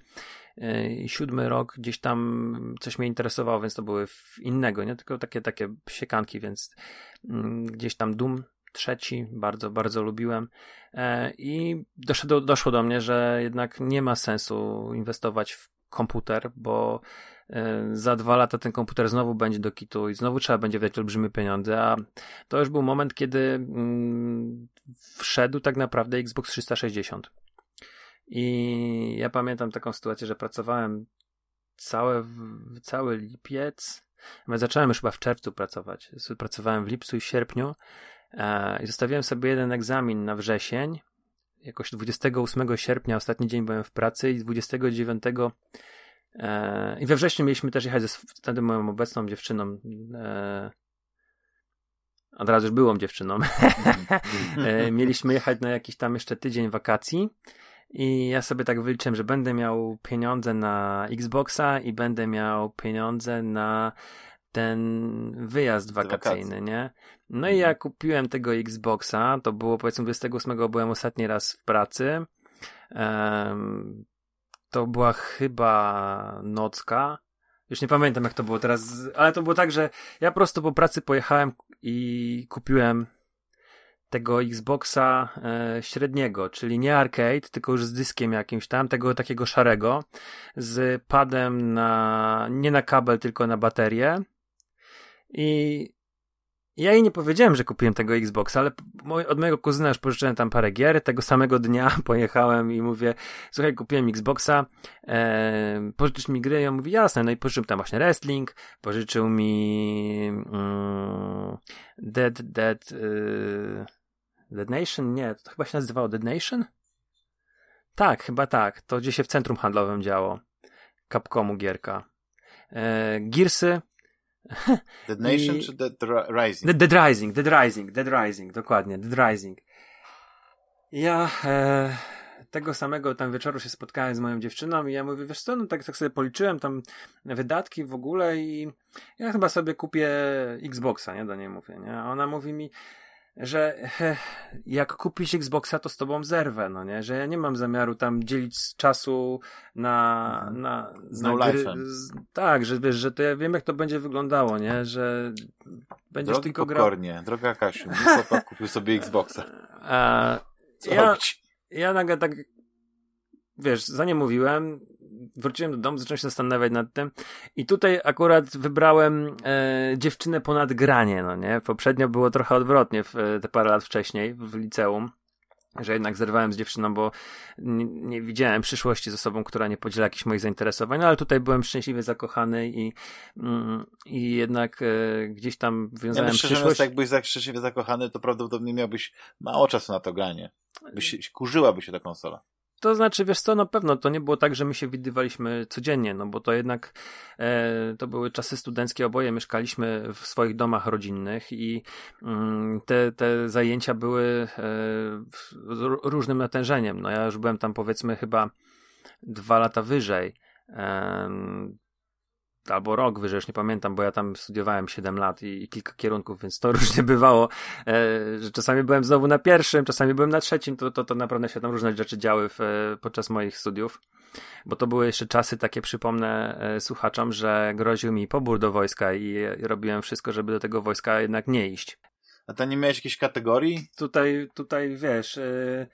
i 2007 rok gdzieś tam coś mnie interesowało, więc to były innego, nie tylko takie, takie siekanki, więc mm, gdzieś tam Doom trzeci, bardzo, bardzo lubiłem. E, I doszło, doszło do mnie, że jednak nie ma sensu inwestować w komputer, bo e, za dwa lata ten komputer znowu będzie do kitu i znowu trzeba będzie wydać olbrzymie pieniądze, a to już był moment, kiedy mm, wszedł tak naprawdę Xbox 360. I ja pamiętam taką sytuację, że pracowałem całe, cały lipiec, zacząłem już chyba w czerwcu pracować. Pracowałem w lipcu i w sierpniu I zostawiłem sobie jeden egzamin na wrzesień. Jakoś 28 sierpnia, ostatni dzień byłem w pracy i 29 e, i we wrześniu mieliśmy też jechać ze wtedy moją obecną dziewczyną. E, a teraz już byłą dziewczyną. e, mieliśmy jechać na jakiś tam jeszcze tydzień wakacji. I ja sobie tak wyliczyłem, że będę miał pieniądze na Xboxa i będę miał pieniądze na ten wyjazd wakacyjny, nie? No i ja mhm. kupiłem tego Xboxa, to było powiedzmy 28 byłem ostatni raz w pracy. Um, to była chyba nocka. Już nie pamiętam jak to było teraz, ale to było tak, że ja prosto po pracy pojechałem i kupiłem tego Xboxa e, średniego, czyli nie arcade, tylko już z dyskiem jakimś tam, tego takiego szarego, z padem na, nie na kabel, tylko na baterię. I ja jej nie powiedziałem, że kupiłem tego Xboxa, ale od mojego kuzyna już pożyczyłem tam parę gier. Tego samego dnia pojechałem i mówię, słuchaj, kupiłem Xboxa, e, pożyczysz mi gry? Ja mówię, jasne. No i pożyczył tam właśnie Wrestling, pożyczył mi mm, Dead, Dead, y, Dead Nation? Nie, to chyba się nazywało Dead Nation? Tak, chyba tak. To gdzie się w centrum handlowym działo. Capcomu gierka. E, Gearsy, Dead Nation I... czy Dead Rising? Dead, Dead Rising, Dead Rising, Dead Rising, dokładnie, Dead Rising. Ja e, tego samego tam wieczoru się spotkałem z moją dziewczyną i ja mówię, wiesz co, no tak, tak sobie policzyłem tam wydatki w ogóle i ja chyba sobie kupię Xboxa, nie, do niej mówię, nie, a ona mówi mi, że he, jak kupisz Xboxa, to z tobą zerwę, no nie? Że ja nie mam zamiaru tam dzielić czasu na... Mhm. na, z na no gry, z, tak, że wiesz, że to ja wiem, jak to będzie wyglądało, nie? Że będziesz Drogi tylko grał... droga Kasiu, mój kupił sobie Xboxa. A, Co ja, robić? ja nagle tak, wiesz, za nie mówiłem, wróciłem do domu, zacząłem się zastanawiać nad tym i tutaj akurat wybrałem e, dziewczynę ponad granie, no nie? Poprzednio było trochę odwrotnie w, te parę lat wcześniej w liceum że jednak zerwałem z dziewczyną, bo nie, nie, widziałem przyszłości z osobą, która nie podziela jakichś moich zainteresowań, no ale tutaj byłem szczęśliwie zakochany i, mm, i jednak e, gdzieś tam wiązałem ja myślę, przyszłość. Że jakbyś szczęśliwie zakochany, to prawdopodobnie miałbyś mało czasu na to granie. Byś, kurzyłaby się ta konsola. To znaczy, wiesz co, na pewno to nie było tak, że my się widywaliśmy codziennie, no bo to jednak e, to były czasy studenckie, oboje mieszkaliśmy w swoich domach rodzinnych i mm, te, te zajęcia były e, różnym natężeniem. No ja już byłem tam powiedzmy chyba dwa lata wyżej. E, albo rok wyżej, już nie pamiętam, bo ja tam studiowałem 7 lat i, i kilka kierunków, więc to różnie bywało, e, że czasami byłem znowu na pierwszym, czasami byłem na trzecim, to, to, to naprawdę się tam różne rzeczy działy w, e, podczas moich studiów, bo to były jeszcze czasy takie, przypomnę e, słuchaczom, że groził mi pobór do wojska i, i robiłem wszystko, żeby do tego wojska jednak nie iść. A to nie miałeś jakiejś kategorii? Tutaj, tutaj wiesz... E,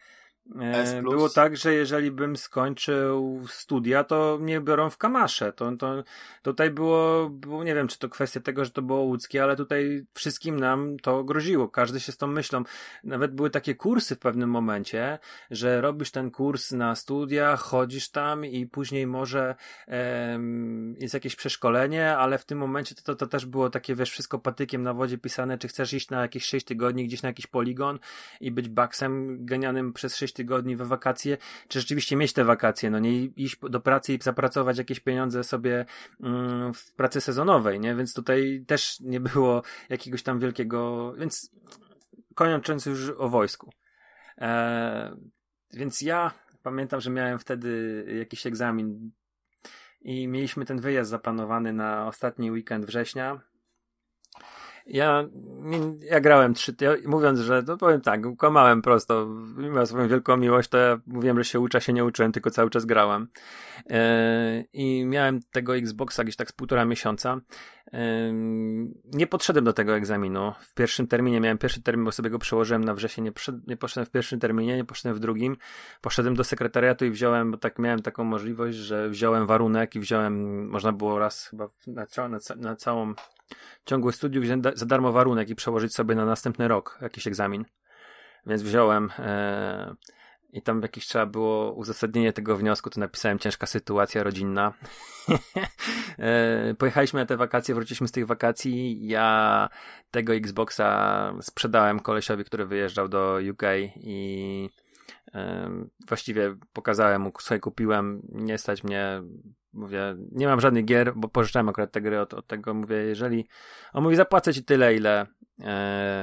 E, było tak, że jeżeli bym skończył studia, to mnie biorą w kamasze. To, to, tutaj było, było, nie wiem, czy to kwestia tego, że to było łódzkie, ale tutaj wszystkim nam to groziło. Każdy się z tą myślą. Nawet były takie kursy w pewnym momencie, że robisz ten kurs na studiach, chodzisz tam i później może em, jest jakieś przeszkolenie, ale w tym momencie to, to, to też było takie, wiesz, wszystko patykiem na wodzie pisane, czy chcesz iść na jakieś 6 tygodni gdzieś na jakiś poligon i być baksem genianym przez 6 tygodni we wakacje, czy rzeczywiście mieć te wakacje, no nie iść do pracy i zapracować jakieś pieniądze sobie mm, w pracy sezonowej, nie? Więc tutaj też nie było jakiegoś tam wielkiego, więc kończąc już o wojsku. E, więc ja pamiętam, że miałem wtedy jakiś egzamin i mieliśmy ten wyjazd zaplanowany na ostatni weekend września ja, ja grałem trzy, ja, mówiąc, że to powiem tak, kłamałem prosto, mimo swoją wielką miłość, to ja mówiłem, że się uczę, się nie uczyłem, tylko cały czas grałem. E, I miałem tego Xboxa gdzieś tak z półtora miesiąca. Nie podszedłem do tego egzaminu. W pierwszym terminie miałem pierwszy termin, bo sobie go przełożyłem na wrzesień. Nie, nie poszedłem w pierwszym terminie, nie poszedłem w drugim. Poszedłem do sekretariatu i wziąłem, bo tak miałem taką możliwość, że wziąłem warunek i wziąłem, można było raz chyba na, na, na całą ciągłe studiów za darmo warunek i przełożyć sobie na następny rok jakiś egzamin. Więc wziąłem e, i tam jakieś trzeba było uzasadnienie tego wniosku, to napisałem ciężka sytuacja rodzinna. e, pojechaliśmy na te wakacje, wróciliśmy z tych wakacji. Ja tego Xboxa sprzedałem kolesiowi, który wyjeżdżał do UK i e, właściwie pokazałem mu, sobie kupiłem, nie stać mnie mówię, nie mam żadnych gier, bo pożyczałem akurat te gry od, od tego, mówię, jeżeli, on mówi, zapłacę ci tyle, ile,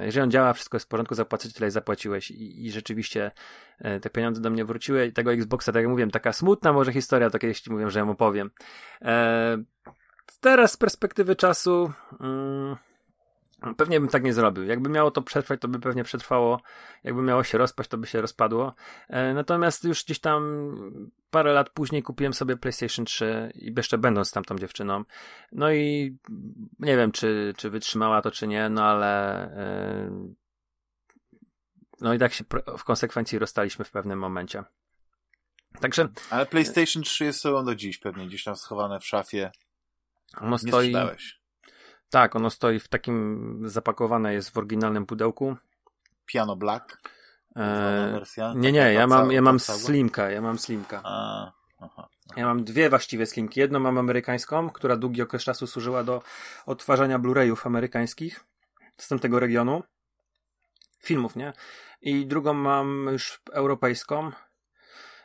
jeżeli on działa, wszystko jest w porządku, zapłacę tyle, zapłaciłeś i, i rzeczywiście e, te pieniądze do mnie wróciły i tego Xboxa, tak jak mówiłem, taka smutna może historia, to kiedyś ci mówię, że ją opowiem. E, teraz z perspektywy czasu, mm, Pewnie bym tak nie zrobił. Jakby miało to przetrwać, to by pewnie przetrwało. Jakby miało się rozpaść, to by się rozpadło. E, natomiast już gdzieś tam parę lat później kupiłem sobie PlayStation 3 i jeszcze będąc tam tą dziewczyną. No i nie wiem, czy, czy wytrzymała to, czy nie, no ale e, no i tak się w konsekwencji rozstaliśmy w pewnym momencie. Także. Ale PlayStation 3 jest sobą do dziś, pewnie gdzieś tam schowane w szafie. Ono stoi. Nie sprzedałeś. Tak, ono stoi w takim, zapakowane jest w oryginalnym pudełku. Piano Black? Eee, wersja? Nie, nie, ja mam, ja mam slimka, ja mam slimka. A, aha, aha. Ja mam dwie właściwie slimki. Jedną mam amerykańską, która długi okres czasu służyła do odtwarzania Blu-rayów amerykańskich z tamtego regionu. Filmów, nie? I drugą mam już europejską,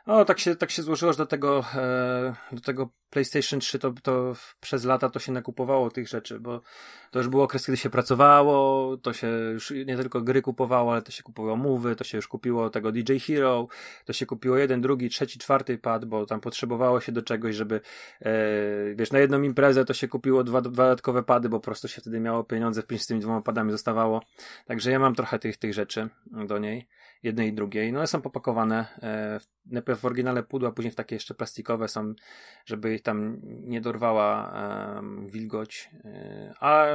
o, tak się, tak się złożyło, że do tego, e, do tego PlayStation 3 to, to przez lata to się nakupowało tych rzeczy, bo to już był okres, kiedy się pracowało, to się już nie tylko gry kupowało, ale to się kupowało mowy, to się już kupiło tego DJ Hero, to się kupiło jeden, drugi, trzeci, czwarty pad, bo tam potrzebowało się do czegoś, żeby, e, wiesz, na jedną imprezę to się kupiło dwa, dwa dodatkowe pady, bo po prostu się wtedy miało pieniądze, w z tymi dwoma padami zostawało. Także ja mam trochę tych, tych rzeczy do niej jednej i drugiej. No one są popakowane e, najpierw w oryginale pudła, później w takie jeszcze plastikowe są, żeby ich tam nie dorwała wilgoć. E, a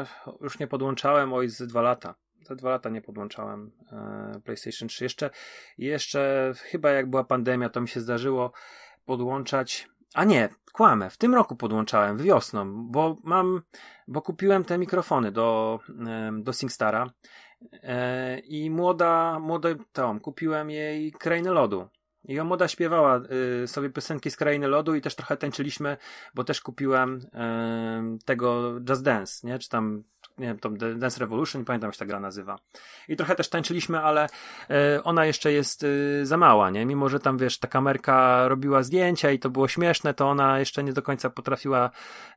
już nie podłączałem, oj, z dwa lata. Za dwa lata nie podłączałem e, PlayStation 3. Jeszcze, jeszcze chyba jak była pandemia, to mi się zdarzyło podłączać. A nie, kłamę. W tym roku podłączałem, wiosną, bo mam, bo kupiłem te mikrofony do, do SingStara E, I młoda, młoda tam, kupiłem jej Krainy Lodu. I ona młoda śpiewała y, sobie piosenki z Krainy Lodu i też trochę tańczyliśmy, bo też kupiłem y, tego Just Dance, nie? Czy tam nie wiem, to Dance Revolution, nie pamiętam jak się ta gra nazywa. I trochę też tańczyliśmy, ale e, ona jeszcze jest e, za mała, nie? Mimo, że tam, wiesz, ta kamerka robiła zdjęcia i to było śmieszne, to ona jeszcze nie do końca potrafiła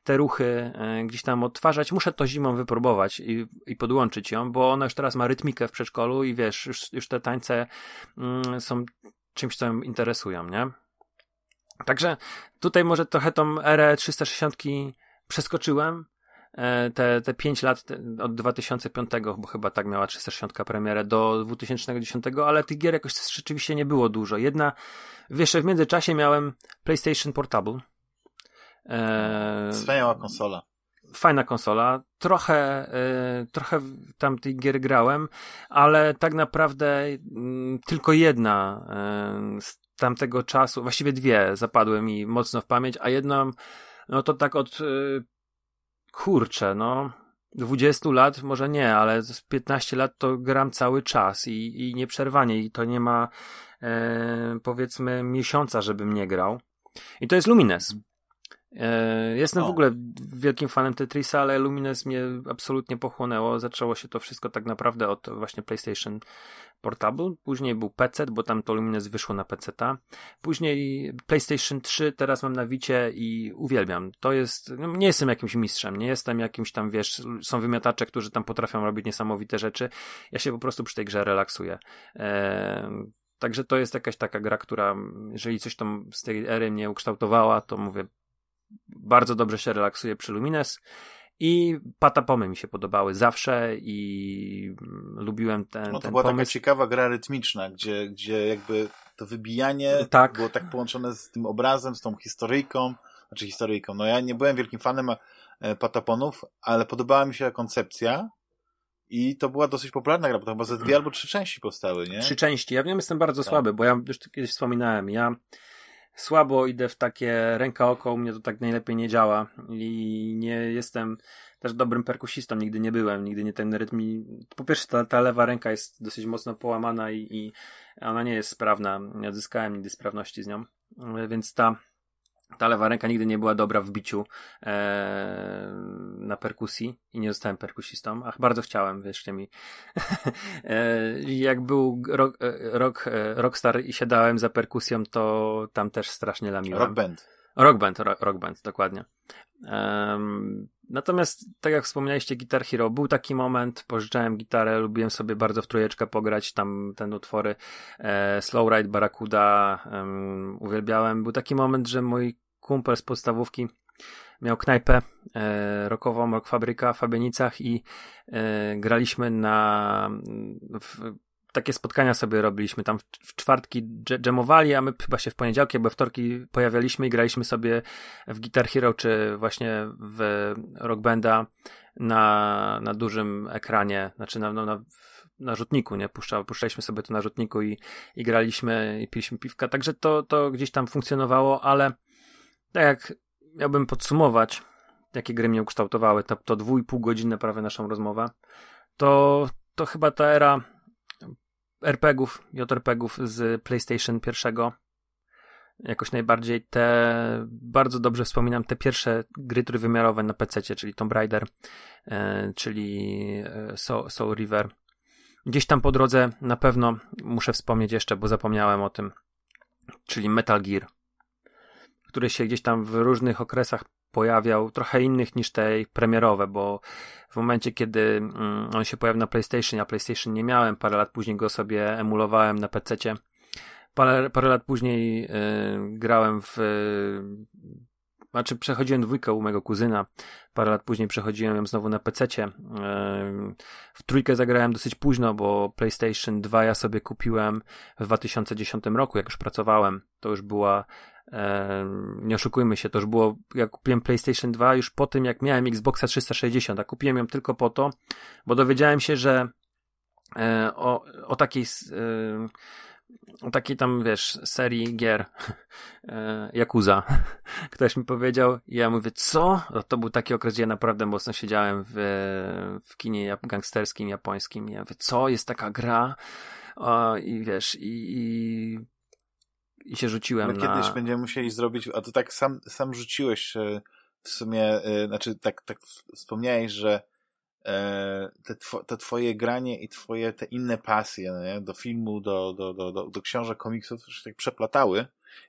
te ruchy e, gdzieś tam odtwarzać. Muszę to zimą wypróbować i, i podłączyć ją, bo ona już teraz ma rytmikę w przedszkolu i wiesz, już, już te tańce mm, są czymś, co ją interesują, nie? Także tutaj może trochę tą erę 360 przeskoczyłem, E, te, te 5 lat od 2005, bo chyba tak miała 360 premierę, do 2010, ale tych gier jakoś rzeczywiście nie było dużo. Jedna, wiesz, w międzyczasie miałem PlayStation Portable. E, Wspaniała konsola. Fajna konsola. Trochę, e, trochę tam tych gier grałem, ale tak naprawdę mm, tylko jedna e, z tamtego czasu, właściwie dwie zapadły mi mocno w pamięć, a jedną, no to tak od kurczę, no, 20 lat może nie, ale z 15 lat to gram cały czas i, i nieprzerwanie i to nie ma powiedzmy miesiąca, żebym nie grał. I to jest Lumines. E, jestem o. w ogóle wielkim fanem Tetrisa, ale Lumines mnie absolutnie pochłonęło. Zaczęło się to wszystko tak naprawdę od właśnie PlayStation Portable, później był PC, bo tam to Lumines wyszło na PC-ta. Później PlayStation 3, teraz mam na Wicie i uwielbiam. To jest, no nie jestem jakimś mistrzem, nie jestem jakimś tam, wiesz, są wymiatacze, którzy tam potrafią robić niesamowite rzeczy. Ja się po prostu przy tej grze relaksuję. Eee, Także to jest jakaś taka gra, która, jeżeli coś tam z tej ery mnie ukształtowała, to mówię, bardzo dobrze się relaksuje przy Lumines. I patapomy mi się podobały zawsze i lubiłem ten, no to ten była pomysł. taka ciekawa gra rytmyczna, gdzie, gdzie jakby to wybijanie tak. było tak połączone z tym obrazem, z tą historyjką, znaczy historyjką. No ja nie byłem wielkim fanem e, pataponów, ale podobała mi się koncepcja i to była dosyć popularna gra, bo to chyba ze dwie albo trzy części powstały, nie? Trzy części. Ja w nią jestem bardzo tak. słaby, bo ja już kiedyś wspominałem, ja słabo idę w takie ręka oko, u mnie to tak najlepiej nie działa i nie jestem też dobrym perkusistą, nigdy nie byłem, nigdy nie ten rytm. Po pierwsze ta, ta lewa ręka jest dosyć mocno połamana i, i ona nie jest sprawna, nie odzyskałem nigdy sprawności z nią, więc ta ta lewa ręka nigdy nie była dobra w biciu e, na perkusji i nie zostałem perkusistą. Ach, bardzo chciałem, wierzcie mi. e, jak był rock, e, rock, e, Rockstar i siadałem za perkusją, to tam też strasznie lamiłem. Rock Band. Rock Band, rock, rock Band, dokładnie. Natomiast, tak jak wspomnieliście, Guitar Hero, był taki moment, pożyczałem gitarę, lubiłem sobie bardzo w trójeczkę pograć, tam ten utwory e, Slow Ride, Barracuda, uwielbiałem. Był taki moment, że mój kumpel z podstawówki miał knajpę e, rockową, Rock Fabryka w Fabienicach i e, graliśmy na takie spotkania sobie robiliśmy. Tam w, w czwartki dżemowali, a my chyba się w poniedziałki albo wtorki pojawialiśmy i graliśmy sobie w Guitar Hero, czy właśnie w Rock Banda na, na dużym ekranie, znaczy na, no, na, na rzutniku, nie? Puszcza, puszczaliśmy sobie to na rzutniku i, i graliśmy i piliśmy piwka. Także to, to gdzieś tam funkcjonowało, ale tak jak miałbym podsumować, jakie gry mnie ukształtowały, to, to dwójpół godziny prawie naszą rozmowę, to, to chyba ta era RPGów, JRPGów z PlayStation pierwszego. Jakoś najbardziej te, bardzo dobrze wspominam te pierwsze gry trójwymiarowe na PC, czyli Tomb Raider, e, czyli e, Soul, Soul River. Gdzieś tam po drodze na pewno muszę wspomnieć jeszcze, bo zapomniałem o tym, czyli Metal Gear, który się gdzieś tam w różnych okresach pojawiał, trochę innych niż te premierowe, bo w momencie, kiedy mm, on się pojawił na PlayStation, ja PlayStation nie miałem, parę lat później go sobie emulowałem na PC-cie. Parę, parę lat później y, grałem w. Y, znaczy, przechodziłem dwójkę u mojego kuzyna. Parę lat później przechodziłem ją znowu na PC-cie. Y, w trójkę zagrałem dosyć późno, bo PlayStation 2 ja sobie kupiłem w 2010 roku, jak już pracowałem. To już była nie oszukujmy się, to już było, jak kupiłem PlayStation 2 już po tym, jak miałem Xboxa 360, a kupiłem ją tylko po to, bo dowiedziałem się, że e, o, o takiej e, o takiej tam, wiesz, serii gier e, Yakuza. Ktoś mi powiedział i ja mówię, co? No, to był taki okres, gdzie ja naprawdę mocno siedziałem w, w kinie gangsterskim, japońskim. I ja mówię, co? Jest taka gra? O, I wiesz, i, i i się rzuciłem My na... kiedyś będziemy musieli zrobić, a to tak sam, sam rzuciłeś e, w sumie, e, znaczy tak, tak wspomniałeś, że e, te, two, te twoje granie i twoje te inne pasje nie? do filmu, do, do, do, do, do książek, komiksów się tak przeplatały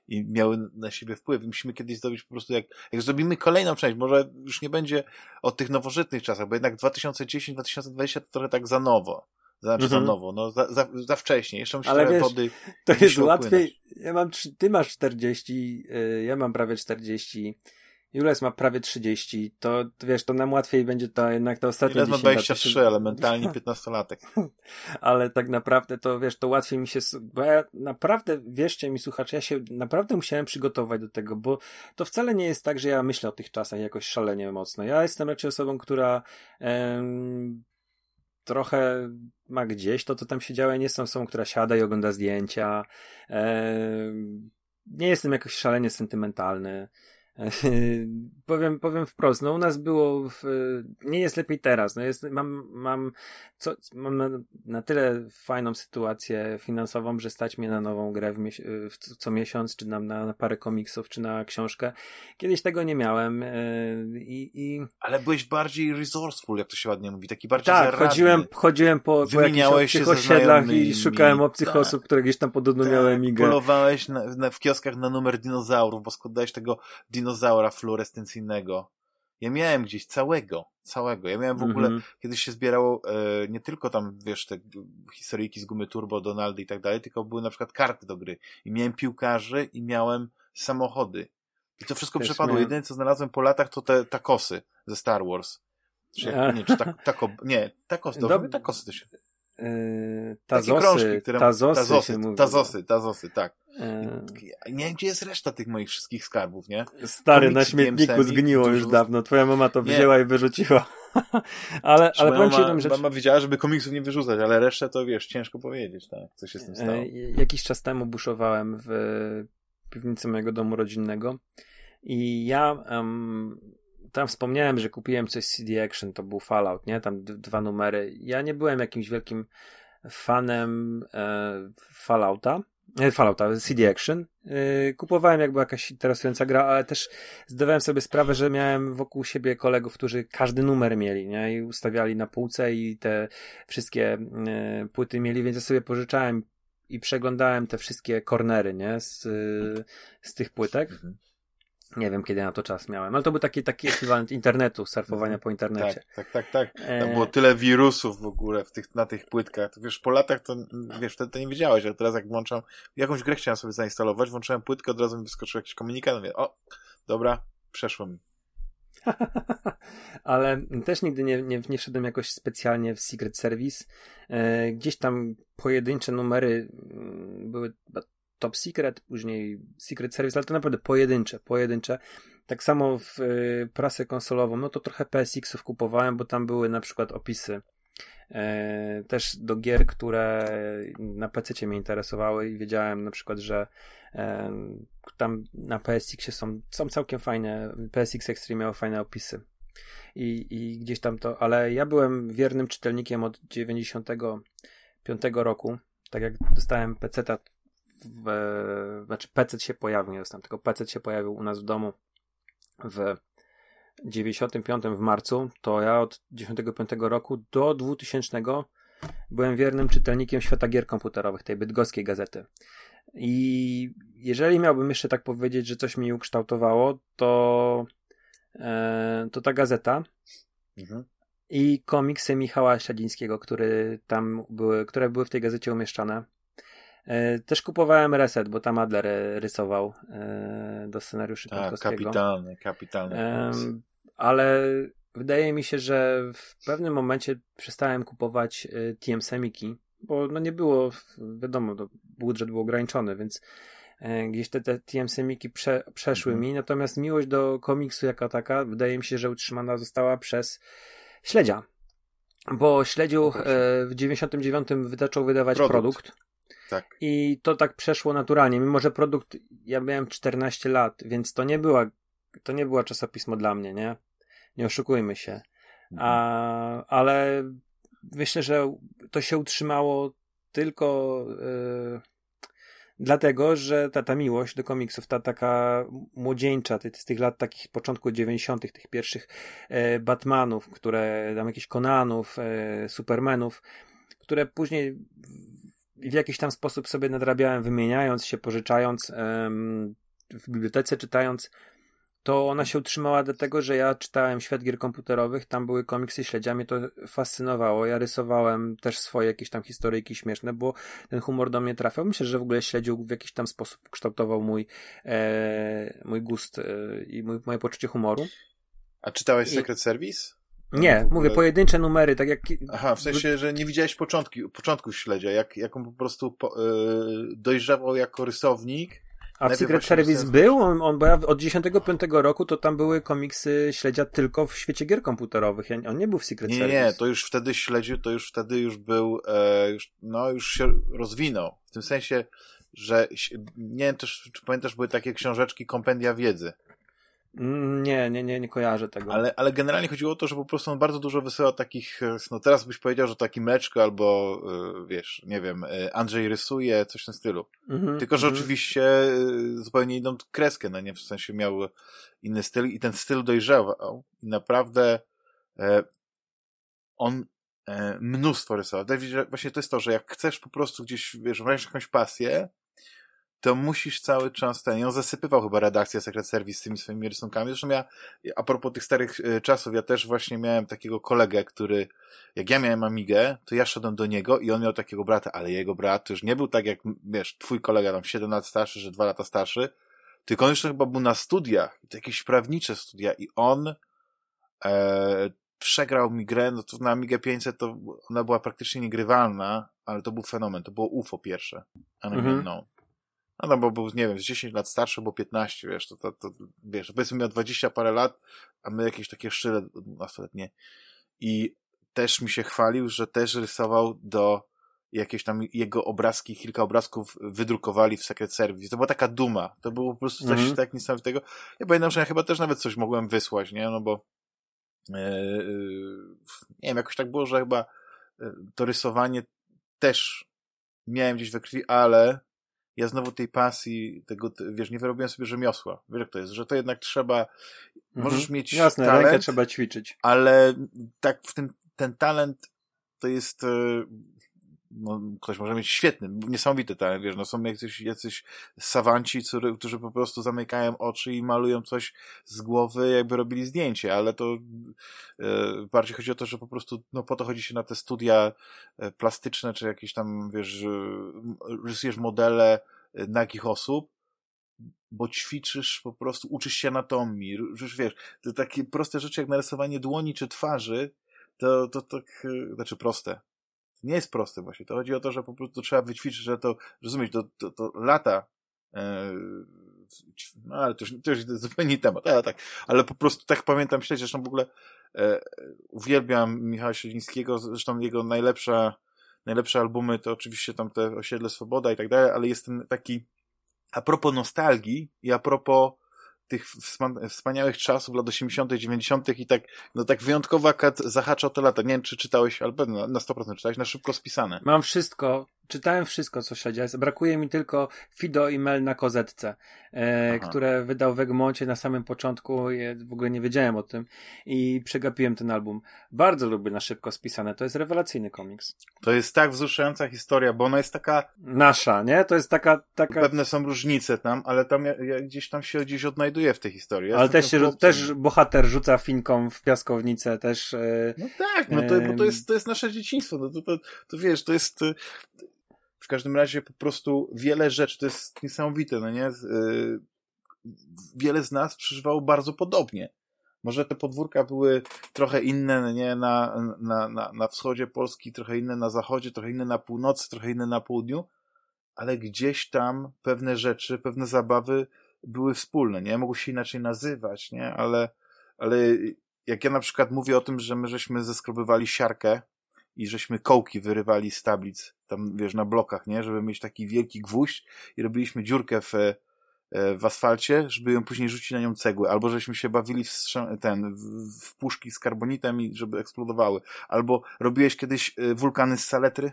i miały na siebie wpływ. Musimy kiedyś zrobić po prostu, jak, jak zrobimy kolejną część, może już nie będzie o tych nowożytnych czasach, bo jednak 2010-2020 to trochę tak za nowo. Znaczy mhm. nowo, no za, za, za wcześnie. Jeszcze musi Ale wiesz, wody. To jest łatwiej. Ja mam, ty masz 40, yy, ja mam prawie 40. Jules ma prawie 30, to wiesz, to nam łatwiej będzie to jednak to ostatnie Jules ma 23, się... ale mentalnie 15-latek. ale tak naprawdę to wiesz, to łatwiej mi się, bo ja naprawdę, wierzcie mi słuchacze, ja się naprawdę musiałem przygotować do tego, bo to wcale nie jest tak, że ja myślę o tych czasach jakoś szalenie mocno. Ja jestem raczej osobą, która em, trochę ma gdzieś to, co tam się działo. Nie jestem osobą, która siada i ogląda zdjęcia. nie jestem jakoś szalenie sentymentalny. powiem, powiem wprost, no u nas było, w, nie jest lepiej teraz, no jest, mam, mam, co, mam na, na, tyle fajną sytuację finansową, że stać mnie na nową grę w, w co miesiąc, czy na, na, parę komiksów, czy na książkę. Kiedyś tego nie miałem e, i, i... Ale byłeś bardziej resourceful, jak to się ładnie mówi, taki bardziej Tak, chodziłem, chodziłem po, po jakichś osiedlach i szukałem obcych tak. osób, które gdzieś tam podobno tak, miały migę. Polowałeś na, na, w kioskach na numer dinozaurów, bo składałeś tego dinozaura dinozaura fluorescencyjnego. Ja miałem gdzieś całego, całego. Ja miałem w ogóle, mm -hmm. kiedyś się zbierało e, nie tylko tam, wiesz, te historyjki z gumy Turbo, Donaldy i tak dalej, tylko były na przykład karty do gry. I miałem piłkarzy i miałem samochody. I to wszystko Też przepadło. Miałem... Jedyne, co znalazłem po latach, to te takosy ze Star Wars. Czy nie, czy tak, tako, nie, takos, dobrze, Dob... takosy to się... Yy, tazosy, krążki, które, tazosy, tazosy, tazosy, tazosy, tak. Yy. Nie wiem, gdzie jest reszta tych moich wszystkich skarbów, nie? Stary, na śmietniku zgniło już dawno. Twoja mama to wzięła nie. i wyrzuciła. ale ale powiem ci jedną rzecz. Mama wiedziała, żeby komiksów nie wyrzucać, ale resztę to wiesz, ciężko powiedzieć, tak? Co się z tym stało. Yy, jakiś czas temu buszowałem w piwnicy mojego domu rodzinnego i ja um, tam wspomniałem, że kupiłem coś z CD Action, to był Fallout, nie? Tam dwa numery. Ja nie byłem jakimś wielkim fanem e, Fallouta, e, Fallouta, CD Action. E, kupowałem jakby jakaś interesująca gra, ale też zdawałem sobie sprawę, że miałem wokół siebie kolegów, którzy każdy numer mieli, nie? I ustawiali na półce i te wszystkie e, płyty mieli, więc ja sobie pożyczałem i przeglądałem te wszystkie kornery, nie? Z, z tych płytek. Mhm. Nie wiem, kiedy na to czas miałem, ale to był taki, taki ekwiwalent internetu, surfowania po internecie. Tak, tak, tak. tak. Tam było tyle wirusów w ogóle w tych, na tych płytkach. To wiesz, po latach to, wiesz, wtedy to nie wiedziałeś, a teraz jak włączam, jakąś grę chciałem sobie zainstalować, włączyłem płytkę, od razu mi wyskoczył jakiś komunikat, mówię, o, dobra, przeszło mi. ale też nigdy nie, nie, nie wszedłem jakoś specjalnie w Secret Service. E, gdzieś tam pojedyncze numery mm, były Top Secret, później Secret Service, ale to naprawdę pojedyncze, pojedyncze. Tak samo w y, prasę konsolową, no to trochę PSX-ów kupowałem, bo tam były na przykład opisy e, też do gier, które na PC mnie interesowały i wiedziałem na przykład, że e, tam na PSX są, są całkiem fajne, PSX Extreme miało fajne opisy. I, I gdzieś tam to, ale ja byłem wiernym czytelnikiem od 95 roku. Tak jak dostałem PC w, znaczy PC się pojawił, nie dostałem, tylko PC się pojawił u nas w domu w 95 w marcu, to ja od 95 roku do 2000 byłem wiernym czytelnikiem świata gier komputerowych, tej bydgoskiej gazety. I jeżeli miałbym jeszcze tak powiedzieć, że coś mi ukształtowało, to, e, to ta gazeta mhm. i komiksy Michała Śledzińskiego, który tam były, które były w tej gazecie umieszczane. E, też kupowałem Reset, bo tam Adler rysował e, do scenariuszy Tak, kapitalny, kapitalny. Ale wydaje mi się, że w pewnym momencie przestałem kupować e, TM Semiki, bo no nie było, wiadomo, budżet był ograniczony, więc gdzieś te, te TM Semiki prze, przeszły mhm. mi, natomiast miłość do komiksu jako taka wydaje mi się, że utrzymana została przez Śledzia. Bo Śledziu no w 99 zaczął wydawać produkt. produkt tak. I to tak przeszło naturalnie. Mimo, że produkt, ja miałem 14 lat, więc to nie była, to nie była czasopismo dla mnie, nie? Nie oszukujmy się. A, mhm. ale myślę, że to się utrzymało tylko yy, dlatego, że ta, ta miłość do komiksów, ta taka młodzieńcza, z tych lat takich początku 90., tych pierwszych yy, Batmanów, które tam jakichś Konanów, yy, Supermanów, które później w jakiś tam sposób sobie nadrabiałem, wymieniając się, pożyczając w bibliotece, czytając, to ona się utrzymała dlatego, że ja czytałem świat gier komputerowych, tam były komiksy śledziami, to fascynowało. Ja rysowałem też swoje jakieś tam historyjki śmieszne, bo ten humor do mnie trafiał. Myślę, że w ogóle śledził w jakiś tam sposób kształtował mój, e, mój gust e, i mój, moje poczucie humoru. A czytałeś Secret I... Service? Nie, mówię pojedyncze numery, tak jak. Aha, w sensie, że nie widziałeś początki, początków śledzia, jak, jak on po prostu po, yy, dojrzewał jako rysownik. A w Secret Service był? On, on, bo ja od 95 roku to tam były komiksy śledzia tylko w świecie gier komputerorowych. On nie był w Secret nie, Service. Nie, to już wtedy śledził, to już wtedy już był, e, już, no już się rozwinął. W tym sensie, że nie wiem też, czy pamiętasz, były takie książeczki kompendia wiedzy. Mm, nie, nie, nie, nie kojarzę tego. Ale, ale generalnie chodziło o to, że po prostu on bardzo dużo wysyłał takich, e, no teraz byś powiedział, że taki meczko albo, e, wiesz, nie wiem, e, Andrzej rysuje, coś w tym stylu. Mm -hmm, Tylko, że mm -hmm. oczywiście zupełnie inną kreskę, no nie, w sensie miał inny styl i ten styl dojrzewał i naprawdę on mnóstwo rysował. Właśnie to jest to, że jak chcesz po prostu gdzieś, wiesz, wręcz jakąś pasję, to musisz cały czas ten, on zasypywał chyba redakcję Secret Service z tymi swoimi rysunkami. Zresztą ja, a propos tych starych y, czasów, ja też właśnie miałem takiego kolegę, który, jak ja miałem Amigę, to ja szedłem do niego i on miał takiego brata, ale jego brat to już nie był tak jak, wiesz, twój kolega tam 7 lat starszy, że 2 lata starszy, tylko on jeszcze chyba był na studiach, to jakieś prawnicze studia i on e, przegrał mi grę, no to na Amigę 500 to ona była praktycznie niegrywalna, ale to był fenomen, to było UFO pierwsze, a mhm. no. No tam, bo był, nie wiem, z 10 lat starszy, bo 15, wiesz, to, to, to wiesz, powiedzmy miał 20 parę lat, a my jakieś takie szczyle 12-letnie. I też mi się chwalił, że też rysował do jakieś tam jego obrazki, kilka obrazków wydrukowali w Secret Service. To była taka duma. To było po prostu coś mm -hmm. tak niesamowitego. Ja pamiętam, że ja chyba też nawet coś mogłem wysłać, nie? No bo yy, nie wiem, jakoś tak było, że chyba e, to rysowanie też miałem gdzieś we krwi, ale ja znowu tej pasji, tego, wiesz, nie wyrobiłem sobie rzemiosła. Wiesz jak to jest, że to jednak trzeba, możesz mhm. mieć Jasne, talent, rękę trzeba ćwiczyć. Ale tak w tym, ten talent to jest, e, no, ktoś może mieć świetny, niesamowity talent, wiesz, no są jacyś, jacyś sawanci, którzy, którzy po prostu zamykają oczy i malują coś z głowy, jakby robili zdjęcie, ale to e, bardziej chodzi o to, że po prostu, no po to chodzi się na te studia e, plastyczne, czy jakieś tam, wiesz, rysujesz modele e, nagich osób, bo ćwiczysz po prostu, uczysz się anatomii, już wiesz, to takie proste rzeczy jak narysowanie dłoni czy twarzy, to, to tak, e, znaczy proste, nie jest proste właśnie. To chodzi o to, że po prostu trzeba wyćwiczyć, że to, rozumieć, to, to, to lata, e, no ale to już, to już zupełnie temat, ale tak, ale po prostu tak pamiętam śledzić, zresztą w ogóle e, uwielbiam Michała Śledzińskiego, zresztą jego najlepsza, najlepsze albumy to oczywiście tam te Osiedle Swoboda i tak dalej, ale jest ten taki, a propos nostalgii i a propos tych wspaniałych czasów, lat 80., 90. i tak, no tak wyjątkowa kat zahacza o te lata. Nie wiem, czy czytałeś, pewno na 100% czytałeś, na szybko spisane. Mam wszystko, czytałem wszystko, co śledzia. Brakuje mi tylko Fido i Mel na kozetce, e, które wydał w Egmoncie na samym początku. Ja w ogóle nie wiedziałem o tym i przegapiłem ten album. Bardzo lubię na szybko spisane. To jest rewelacyjny komiks. To jest tak wzruszająca historia, bo ona jest taka... Nasza, nie? To jest taka... taka... Pewne są różnice tam, ale tam ja, ja gdzieś tam się gdzieś odnajduję w tej historii. Ja ale też, się, też bohater rzuca finką w piaskownicę, też... E, no tak, no to, bo to jest, to jest nasze dzieciństwo. No to, to, to wiesz, to jest każdym razie po prostu wiele rzeczy, to jest niesamowite, no nie? Y, wiele z nas przeżywało bardzo podobnie. Może te podwórka były trochę inne, no nie? Na, na, na, na wschodzie Polski, trochę inne na zachodzie, trochę inne na północy, trochę inne na południu, ale gdzieś tam pewne rzeczy, pewne zabawy były wspólne, nie? Mogły się inaczej nazywać, nie? Ale, ale jak ja na przykład mówię o tym, że my żeśmy zeskrobywali siarkę i żeśmy kołki wyrywali z tablic, tam wiesz, na blokach, nie? Żeby mieć taki wielki gwóźdź i robiliśmy dziurkę w, e, w asfalcie, żeby ją później rzucić na nią cegły, albo żeśmy się bawili w, ten, w puszki z karbonitem i żeby eksplodowały. Albo robiłeś kiedyś e, wulkany z saletry?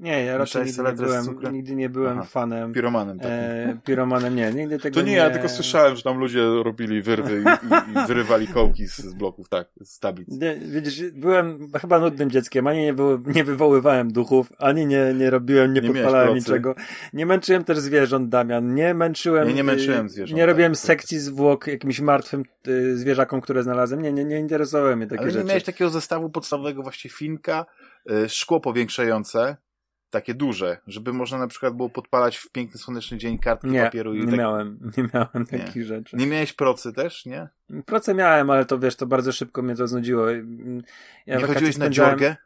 Nie, ja raczej nigdy nie, byłem, nigdy nie byłem Aha, fanem. Piromanem takim. E, piromanem nie, nigdy tego To nie, nie, ja tylko słyszałem, że tam ludzie robili wyrwy i, i, i wyrywali kołki z, z, bloków, tak, z tablic. Nie, widzisz, byłem chyba nudnym dzieckiem, ani nie, było, nie wywoływałem duchów, ani nie, nie robiłem, nie, nie podpalałem niczego. Nie męczyłem też zwierząt, Damian, nie męczyłem... Nie, nie męczyłem zwierząt. Nie robiłem tak, sekcji tak. zwłok jakimś martwym y, zwierzakom, które znalazłem. Nie, nie, nie interesowały mnie takie Ale rzeczy. Nie miałeś takiego zestawu podstawowego właśnie finka, y, szkło powiększające, takie duże, żeby można na przykład było podpalać w piękny słoneczny dzień kartki nie, papieru. I nie tak... miałem, nie miałem nie. takich rzeczy. Nie miałeś procy też, nie? Proce miałem, ale to wiesz, to bardzo szybko mnie to znudziło. Ja nie chodziłeś na dziorgę?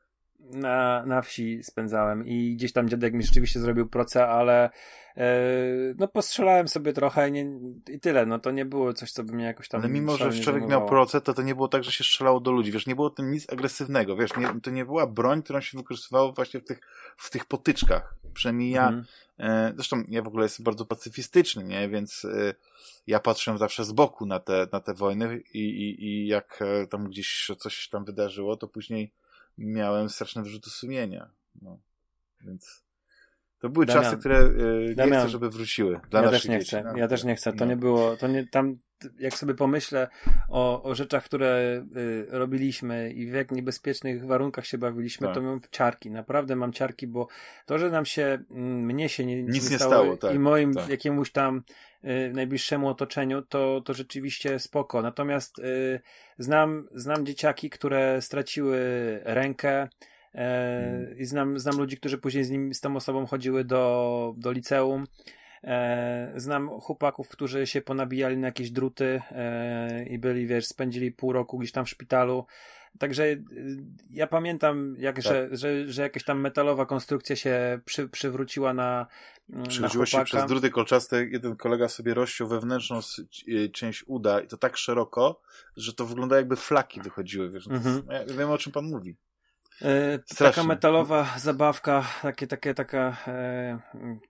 Na, na wsi spędzałem i gdzieś tam dziadek mi rzeczywiście zrobił proce, ale Yy, no postrzelałem sobie trochę nie, i tyle, no to nie było coś, co by mnie jakoś tam... Ale mimo, że człowiek miał proce, to to nie było tak, że się strzelało do ludzi, wiesz, nie było tym nic agresywnego, wiesz, nie, to nie była broń, którą się wykorzystywało właśnie w tych, w tych potyczkach. Przynajmniej ja, mhm. e, zresztą ja w ogóle jestem bardzo pacyfistyczny, nie, więc e, ja patrzę zawsze z boku na te, na te wojny i, i, i jak e, tam gdzieś coś tam wydarzyło, to później miałem straszne wyrzuty sumienia, no, więc... To były Damian, czasy, które yy, nie chcę, żeby wróciły. Dla ja też nie chcę. No, ja też nie chcę. To no. nie było, to nie, tam jak sobie pomyślę o, o rzeczach, które y, robiliśmy i w jak niebezpiecznych warunkach się bawiliśmy, tak. to mam ciarki. Naprawdę mam ciarki, bo to, że nam się, mm, mnie się nie, nic nie stało, stało tak, i moim tak. jakiemuś tam y, najbliższemu otoczeniu, to, to rzeczywiście spoko. Natomiast y, znam, znam dzieciaki, które straciły rękę, E, mhm. I znam, znam ludzi, którzy później z, nim, z tą osobą chodziły do, do liceum. E, znam chłopaków, którzy się ponabijali na jakieś druty e, i byli, wiesz, spędzili pół roku gdzieś tam w szpitalu. Także y, ja pamiętam, jak, tak. że, że, że jakaś tam metalowa konstrukcja się przy, przywróciła na. Przechodziło się przez druty kolczaste. Jeden kolega sobie rozciął wewnętrzną y, część uda i to tak szeroko, że to wygląda jakby flaki wychodziły. Wiesz, mhm. ja wiem o czym pan mówi. E, taka metalowa zabawka, takie, takie, taka e,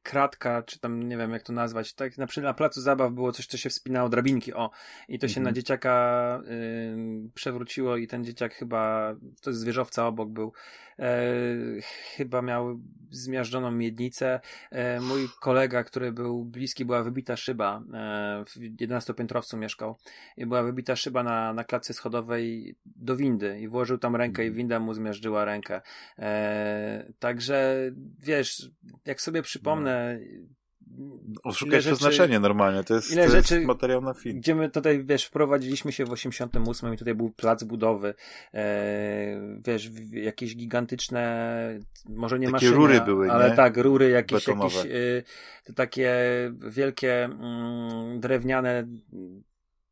kratka, czy tam nie wiem jak to nazwać. Tak, na, na placu zabaw było coś, co się wspinało, drabinki, o. I to się mhm. na dzieciaka y, przewróciło i ten dzieciak chyba, to jest zwierzowca obok był, e, chyba miał zmiażdżoną miednicę. E, mój kolega, który był bliski, była wybita szyba. E, w 11-piętrowcu mieszkał. I była wybita szyba na, na klatce schodowej do windy i włożył tam rękę i mhm. winda mu zmiażdżyła rękę. E, także wiesz, jak sobie przypomnę, Oszukać przeznaczenie normalnie, to jest, ile to rzeczy, jest materiał na film. Gdzie my tutaj, wiesz, wprowadziliśmy się w 88 i tutaj był plac budowy, e, wiesz, jakieś gigantyczne, może nie takie maszyny, rury były, ale nie? tak, rury jakieś, jakieś e, takie wielkie mm, drewniane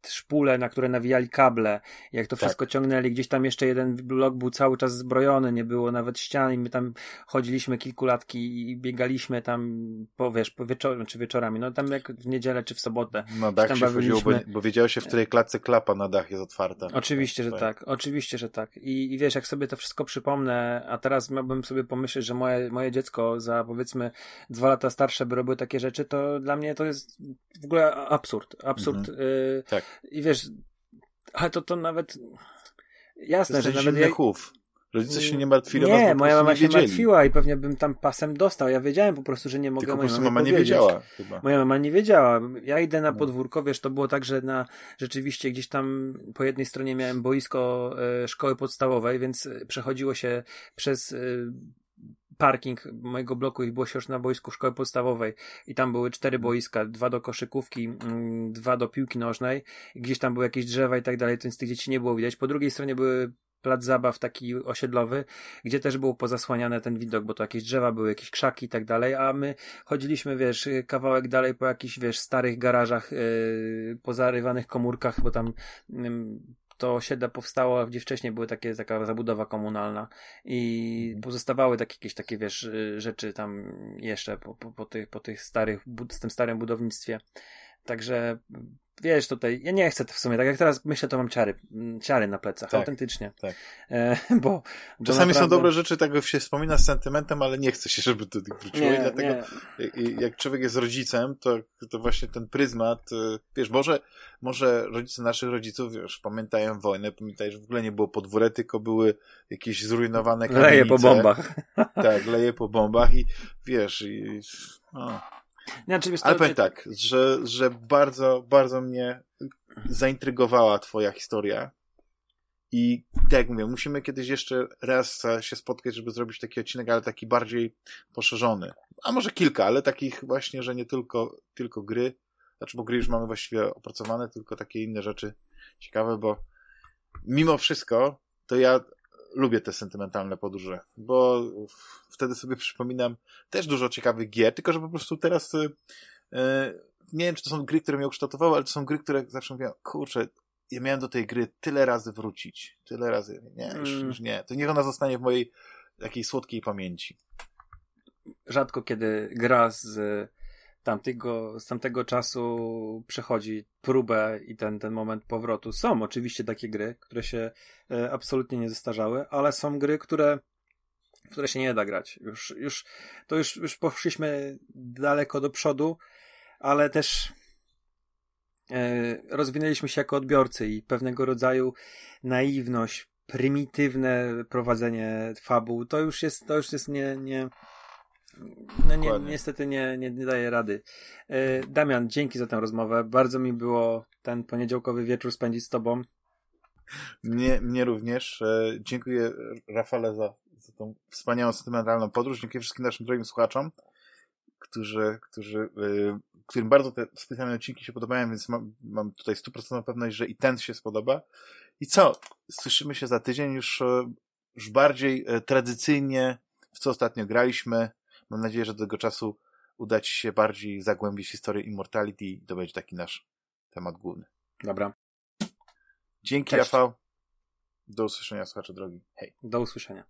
szpule, na które nawijali kable, jak to wszystko tak. ciągnęli, gdzieś tam jeszcze jeden blok był cały czas zbrojony, nie było nawet ścian i my tam chodziliśmy kilkulatki i biegaliśmy tam po, wiesz, po wieczorem, czy wieczorami, no tam jak w niedzielę, czy w sobotę. Na dach się wchodziło, bo, bo wiedziało się, w której klatce klapa na dach jest otwarta. Oczywiście, tak, że tak. oczywiście, że tak. I, I wiesz, jak sobie to wszystko przypomnę, a teraz miałbym sobie pomyśleć, że moje, moje dziecko za powiedzmy dwa lata starsze by robiły takie rzeczy, to dla mnie to jest w ogóle absurd. Absurd. Mhm. Y tak. I wiesz, ale to, to nawet. Jasne, że nawet. Ja... Chów. Rodzice się nie martwili. Nie, moja mama się martwiła i pewnie bym tam pasem dostał. Ja wiedziałem po prostu, że nie mogę Tylko po prostu mama nie wiedziała chyba. Moja mama nie wiedziała. Ja idę na no. podwórko, wiesz, to było tak, że na rzeczywiście gdzieś tam po jednej stronie miałem boisko e, szkoły podstawowej, więc przechodziło się przez e, parking mojego bloku i było się już na boisku szkoły podstawowej. I tam były cztery boiska, dwa do koszykówki, mm, dwa do piłki nożnej, gdzieś tam były jakieś drzewa i tak dalej, więc tych dzieci nie było widać. Po drugiej stronie były plac zabaw taki osiedlowy, gdzie też było pozasłaniane ten widok, bo to jakieś drzewa były, jakieś krzaki i tak dalej, a my chodziliśmy, wiesz, kawałek dalej po jakichś, wiesz, starych garażach, yy, pozarywanych komórkach, bo tam yy, to osiedle powstało, gdzie wcześniej były takie, taka zabudowa komunalna i pozostawały takie, jakieś takie, wiesz, y, rzeczy tam jeszcze po, po, po, tych, po tych starych, z tym starym budownictwie. Także wiesz, tutaj, ja nie chcę to w sumie, tak jak teraz myślę, to mam ciary, mm, ciary na plecach, tak, autentycznie. Tak. E, bo, bo Czasami naprawdę... są dobre rzeczy, tak się wspomina z sentymentem, ale nie chce się, żeby to wróciło. Nie, I dlatego, nie. jak człowiek jest rodzicem, to, to właśnie ten pryzmat, y, wiesz, może, może rodzice naszych rodziców, wiesz, pamiętają wojnę, pamiętają, że w ogóle nie było podwórek, tylko były jakieś zrujnowane kamienice. Leje po bombach. Tak, leje po bombach i wiesz, i, no. Znaczy, Ale powiem tak, że, że bardzo, bardzo mnie zaintrygowała twoja historia. I tak jak mówię, musimy kiedyś jeszcze raz się spotkać, żeby zrobić taki odcinek, ale taki bardziej poszerzony. A może kilka, ale takich właśnie, że nie tylko, tylko gry. Znaczy, bo gry już mamy właściwie opracowane, tylko takie inne rzeczy ciekawe, bo mimo wszystko, to ja lubię te sentymentalne podróże, bo wtedy sobie przypominam też dużo ciekawych gier, tylko że po prostu teraz yy, nie wiem, czy to są gry, które mnie ukształtowały, ale to są gry, które zawsze mówię, kurczę, ja miałem do tej gry tyle razy wrócić, tyle razy, nie, już, mm. już nie, to niech ona zostanie w mojej takiej słodkiej pamięci. Rzadko kiedy gra z tamtego, z tamtego czasu przechodzi próbę i ten, ten moment powrotu. Są oczywiście takie gry, które się e, absolutnie nie zestarzały, ale są gry, które które się nie da grać. Już, już, to już, już poszliśmy daleko do przodu, ale też e, rozwinęliśmy się jako odbiorcy i pewnego rodzaju naiwność, prymitywne prowadzenie fabuł, to już jest, to już jest nie, nie, No nie, niestety nie, nie, nie daje rady. E, Damian, dzięki za tę rozmowę. Bardzo mi było ten poniedziałkowy wieczór spędzić z tobą. Mnie, mnie również. E, dziękuję Rafale za, za tą wspaniałą, sentymentalną podróż. Dziękuję wszystkim naszym drogim słuchaczom, którzy, którzy, e, którym bardzo te specjalne odcinki się podobają, więc mam, mam tutaj stuprocentową pewność, że i ten się spodoba. I co? Słyszymy się za tydzień już, już bardziej tradycyjnie, w co ostatnio graliśmy. Mam nadzieję, że do tego czasu uda Ci się bardziej zagłębić historię Immortality i to będzie taki nasz temat główny. Dobra. Dzięki, Cześć. Rafał. Do usłyszenia, słuchacze drogi. Hej. Do usłyszenia.